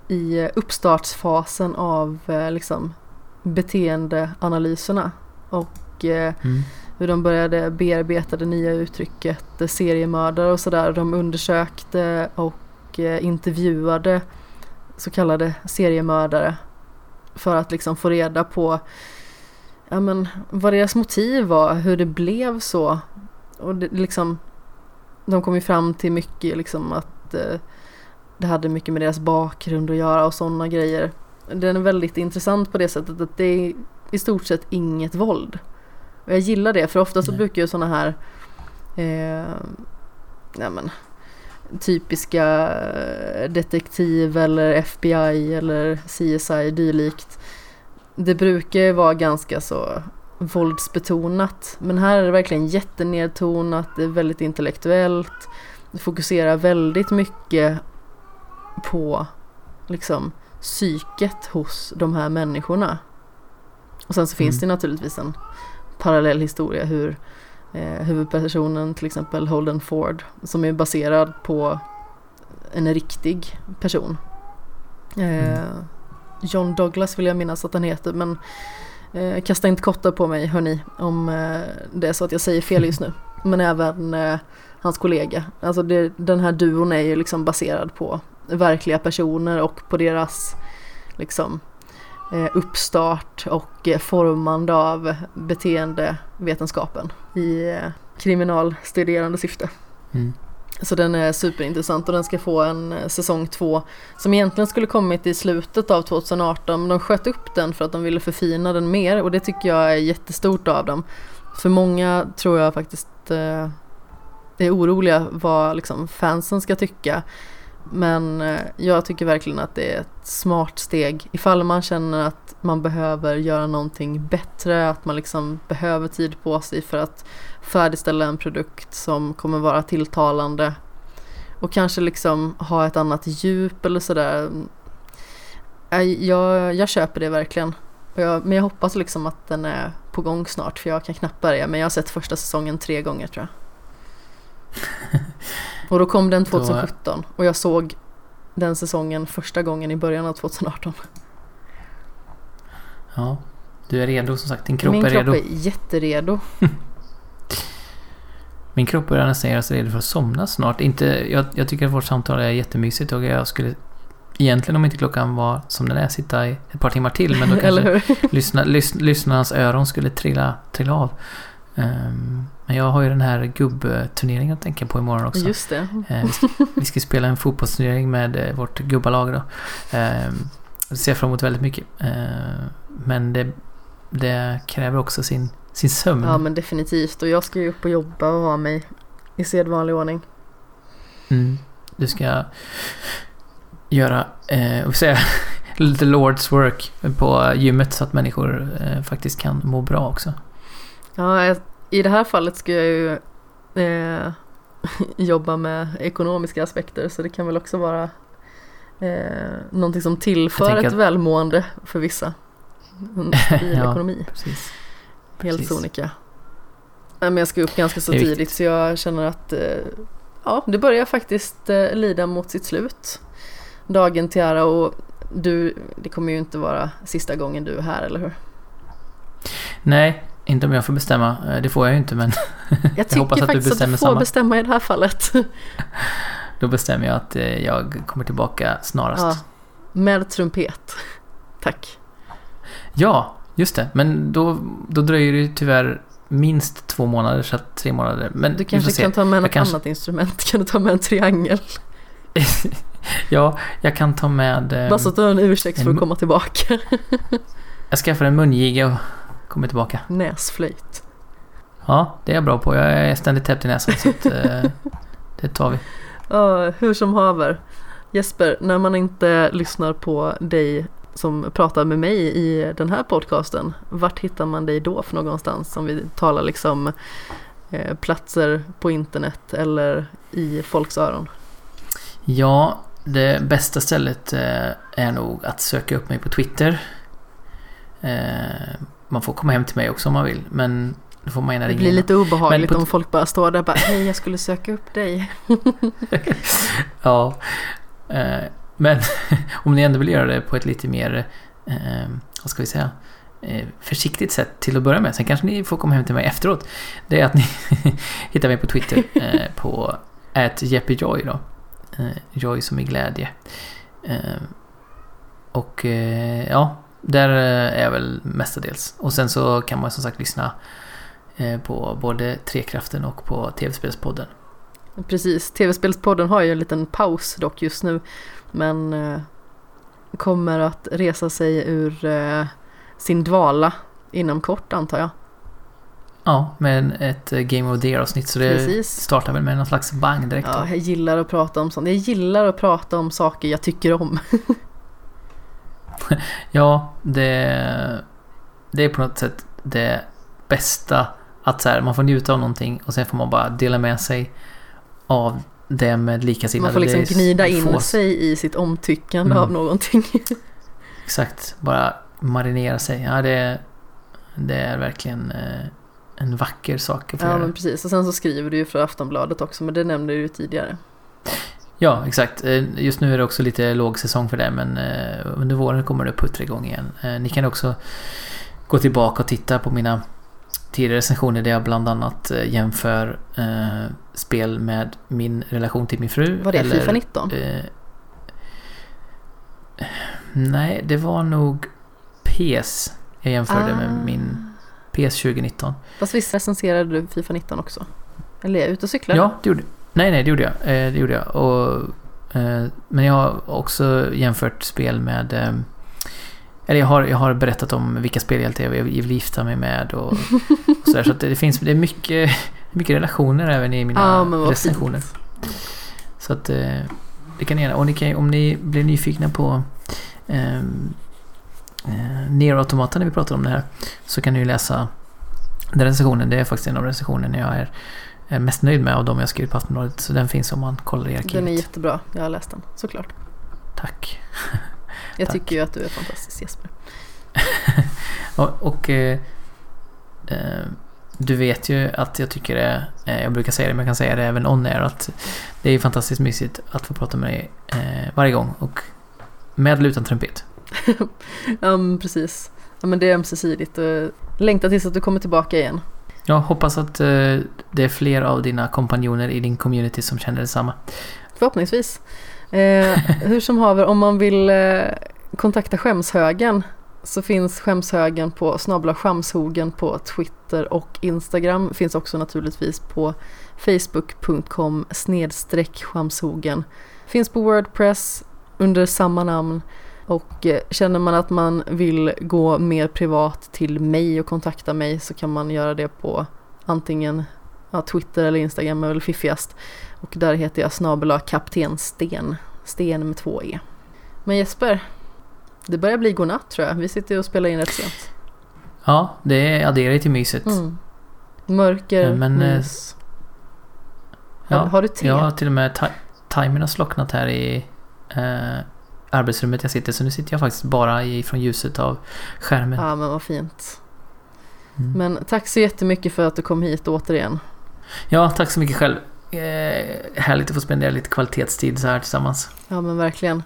i uppstartsfasen av eh, liksom beteendeanalyserna och eh, Mm. hur de började bearbeta det nya uttrycket eh, seriemördare och sådär. De undersökte och eh, intervjuade så kallade seriemördare för att liksom få reda på ja, men, vad deras motiv var, hur det blev så. Och det, liksom, de kom ju fram till mycket liksom att eh, det hade mycket med deras bakgrund att göra och sådana grejer. Den är väldigt intressant på det sättet att det är i stort sett inget våld. Och jag gillar det för ofta så brukar ju sådana här eh, ja, men, typiska detektiv eller FBI eller CSI dylikt. Det brukar ju vara ganska så våldsbetonat men här är det verkligen jättenedtonat, det är väldigt intellektuellt. Det fokuserar väldigt mycket på liksom psyket hos de här människorna. Och sen så finns Mm. det naturligtvis en parallell historia hur eh, huvudpersonen till exempel Holden Ford som är baserad på en riktig person. Eh, Mm. John Douglas vill jag minnas att han heter men eh, kasta inte kottar på mig hörni om eh, det är så att jag säger fel just nu. Men även eh, hans kollega. Alltså det, den här duon är ju liksom baserad på verkliga personer och på deras liksom eh, uppstart och eh, formande av beteendevetenskapen i eh, kriminalstuderande syfte. Mm. Så den är superintressant och den ska få en säsong två som egentligen skulle kommit i slutet av 2018 men de sköt upp den för att de ville förfina den mer och det tycker jag är jättestort av dem. För många tror jag faktiskt är oroliga vad liksom fansen ska tycka. Men eh, jag tycker verkligen att det är ett smart steg ifall man känner att man behöver göra någonting bättre, att man liksom behöver tid på sig för att färdigställa en produkt som kommer vara tilltalande och kanske liksom ha ett annat djup eller sådär. Äh, jag, jag, köper det verkligen. Jag, men jag hoppas liksom att den är på gång snart för jag kan knappt börja men jag har sett första säsongen tre gånger tror jag. [laughs] Och då kom den 2017 och jag såg den säsongen första gången i början av 2018. Ja, du är redo som sagt. Din kropp Min är kropp redo. är jätteredo. [laughs] Min kropp börjar nästan göra sig redo för att somna snart. Inte, jag, jag tycker att vårt samtal är jättemysigt och jag skulle egentligen om inte klockan var som den är sitta i ett par timmar till men då [laughs] kanske lyssna, lys, lyssnarnas öron skulle trilla, trilla av. Ehm, men jag har ju den här gubbturneringen att tänka på imorgon också. Just det. Eh, vi, ska, vi ska spela en fotbollsturnering med eh, vårt gubbalag då. Eh, det ser jag fram emot väldigt mycket. Eh, men det, det kräver också sin, sin sömn. Ja men definitivt och jag ska ju upp och jobba och ha mig i sedvanlig ordning. Mm. Du ska göra, eh, säga, [laughs] lite Lords work på gymmet så att människor eh, faktiskt kan må bra också. Ja, jag- i det här fallet ska jag ju eh, [laughs] jobba med ekonomiska aspekter så det kan väl också vara eh, någonting som tillför ett att- välmående för vissa. [laughs] En stabil Ja. ekonomi, Precis. helt precis. sonika. Men jag ska upp ganska så tidigt så jag känner att eh, ja, det börjar faktiskt eh, lida mot sitt slut. Dagen till ära och du, det kommer ju inte vara sista gången du är här, eller hur? Nej, inte om jag får bestämma. Eh, Det får jag ju inte men [laughs] Jag tycker hoppas att du faktiskt att du bestämmer får samma. bestämma i det här fallet. då bestämmer jag att eh, jag kommer tillbaka snarast. Ja, med trumpet. Tack. Ja, just det. Men då, då dröjer det tyvärr minst två månader, så att tre månader. Men Du kanske kan ta med Jag något kanske- annat instrument. Kan du ta med en triangel? [laughs] ja, jag kan ta med... Bara så att du har en ursäkt för en- att komma tillbaka. jag skaffar en mungiga och kommer tillbaka. Näsflöjt. Ja, det är jag bra på. Jag är ständigt täppt i näsan, så att, eh, det tar vi. Ja, hur som haver. Jesper, när man inte lyssnar på dig som pratar med mig i den här podcasten, vart hittar man dig då för någonstans? Om vi talar liksom eh, platser på internet eller i folks öron. Ja, det bästa stället eh, är nog att söka upp mig på Twitter. Eh, man får komma hem till mig också om man vill, men då får man gärna Det blir lite obehagligt om folk bara står där och bara hej jag skulle söka upp dig. [laughs] Ja, eh, men [laughs] om ni ändå vill göra det på ett lite mer, eh, vad ska vi säga, eh, försiktigt sätt till att börja med. Sen kanske ni får komma hem till mig efteråt. Det är att ni [laughs] hittar mig på Twitter eh, på @jeppyjoy då. Eh, joy som i glädje. Eh, och ja, där eh, är jag väl mestadels. Och sen så kan man som sagt lyssna eh, på både Trekraften och på TV-spelspodden. Precis, tv-spelspodden har ju en liten paus dock just nu. Men eh, kommer att resa sig ur sin dvala inom kort antar jag. Ja, med ett Game of the Year-avsnitt. Så det Precis. startar väl med någon slags bang direkt. Ja, jag gillar att prata om sånt. Jag gillar att prata om saker jag tycker om. [laughs] [laughs] Ja, det, det är på något sätt det bästa. Att så här, man får njuta av någonting och sen får man bara dela med sig av det med likasinnade. Man får liksom gnida in få- sig i sitt omtyckande Mm. av någonting. [laughs] Exakt, bara marinera sig. Ja, det, det är verkligen eh, en vacker sak få Ja, men precis. Och sen så skriver du ju för Aftonbladet också, men det nämnde du ju tidigare. Ja, exakt. Eh, Just nu är det också lite låg säsong för det, men eh, under våren kommer det puttra igång igen. Eh, Ni kan också gå tillbaka och titta på mina tidigare recensioner där jag bland annat jämför eh, spel med min relation till min fru. Var det eller, Fifa 19? eh, nej, det var nog PS jag jämförde med Ah. min PS 2019. Fast visst recenserade du Fifa 19 också? Eller är jag ute och cyklar? Ja, det gjorde Nej, nej, det gjorde jag. Eh, det gjorde jag. Och, eh, men jag har också jämfört spel med... Eh, eller jag har, jag har berättat om vilka spelhjältar jag vill gifta mig med och, och [laughs] sådär. Så det, finns det är mycket, mycket relationer även i mina Ja, recensioner. fint. Så att eh, det kan ni gärna. Och ni kan, om ni blir nyfikna på eh, eh, Nier-automaten när vi pratar om det här så kan ni ju läsa den recensionen. Det är faktiskt en av recensionerna jag är, är mest nöjd med av de jag skrivit på Aftonbladet. Så den finns om man kollar i arkivet. Den är jättebra. Jag har läst den, såklart. Tack. Jag Tack. tycker ju att du är fantastisk Jesper. [laughs] Och, och eh, eh, du vet ju att jag tycker det, eh, jag brukar säga det men jag kan säga det även on air att det är fantastiskt mysigt att få prata med dig eh, varje gång och med eller utan trumpet. [laughs] Ja, men precis. Ja, men det är ömsesidigt. och Längtar tills att du kommer tillbaka igen. Jag hoppas att eh, det är fler av dina kompanjoner i din community som känner detsamma. Förhoppningsvis. Eh, hur som haver, om man vill eh, kontakta Skämshögen så finns Skämshögen på snabla Skamshogen på Twitter och Instagram. Finns också naturligtvis på facebook.com snedstreck Skamshogen. Finns på Wordpress under samma namn. Och eh, känner man att man vill gå mer privat till mig och kontakta mig så kan man göra det på antingen ja, Twitter eller Instagram är väl fiffigast. Och där heter jag snabel kapten Sten. Sten med två E. Men Jesper, det börjar bli godnatt tror jag. Vi sitter och spelar in rätt sent. Ja, det adderar ju till myset. Mm. Mörker, Ja, men, eh, mys. Ja, har, har du te? Jag har till och med ti- timern har slocknat här i eh, arbetsrummet jag sitter så nu sitter jag faktiskt bara ifrån ljuset av skärmen. Ja, men vad fint. Mm. Men tack så jättemycket för att du kom hit återigen. Ja, tack så mycket själv. Eh, härligt att få spendera lite kvalitetstid så här tillsammans. Ja, men verkligen.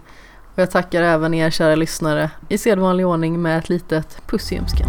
Och jag tackar även er kära lyssnare i sedvanlig ordning med ett litet puss i ljumsken.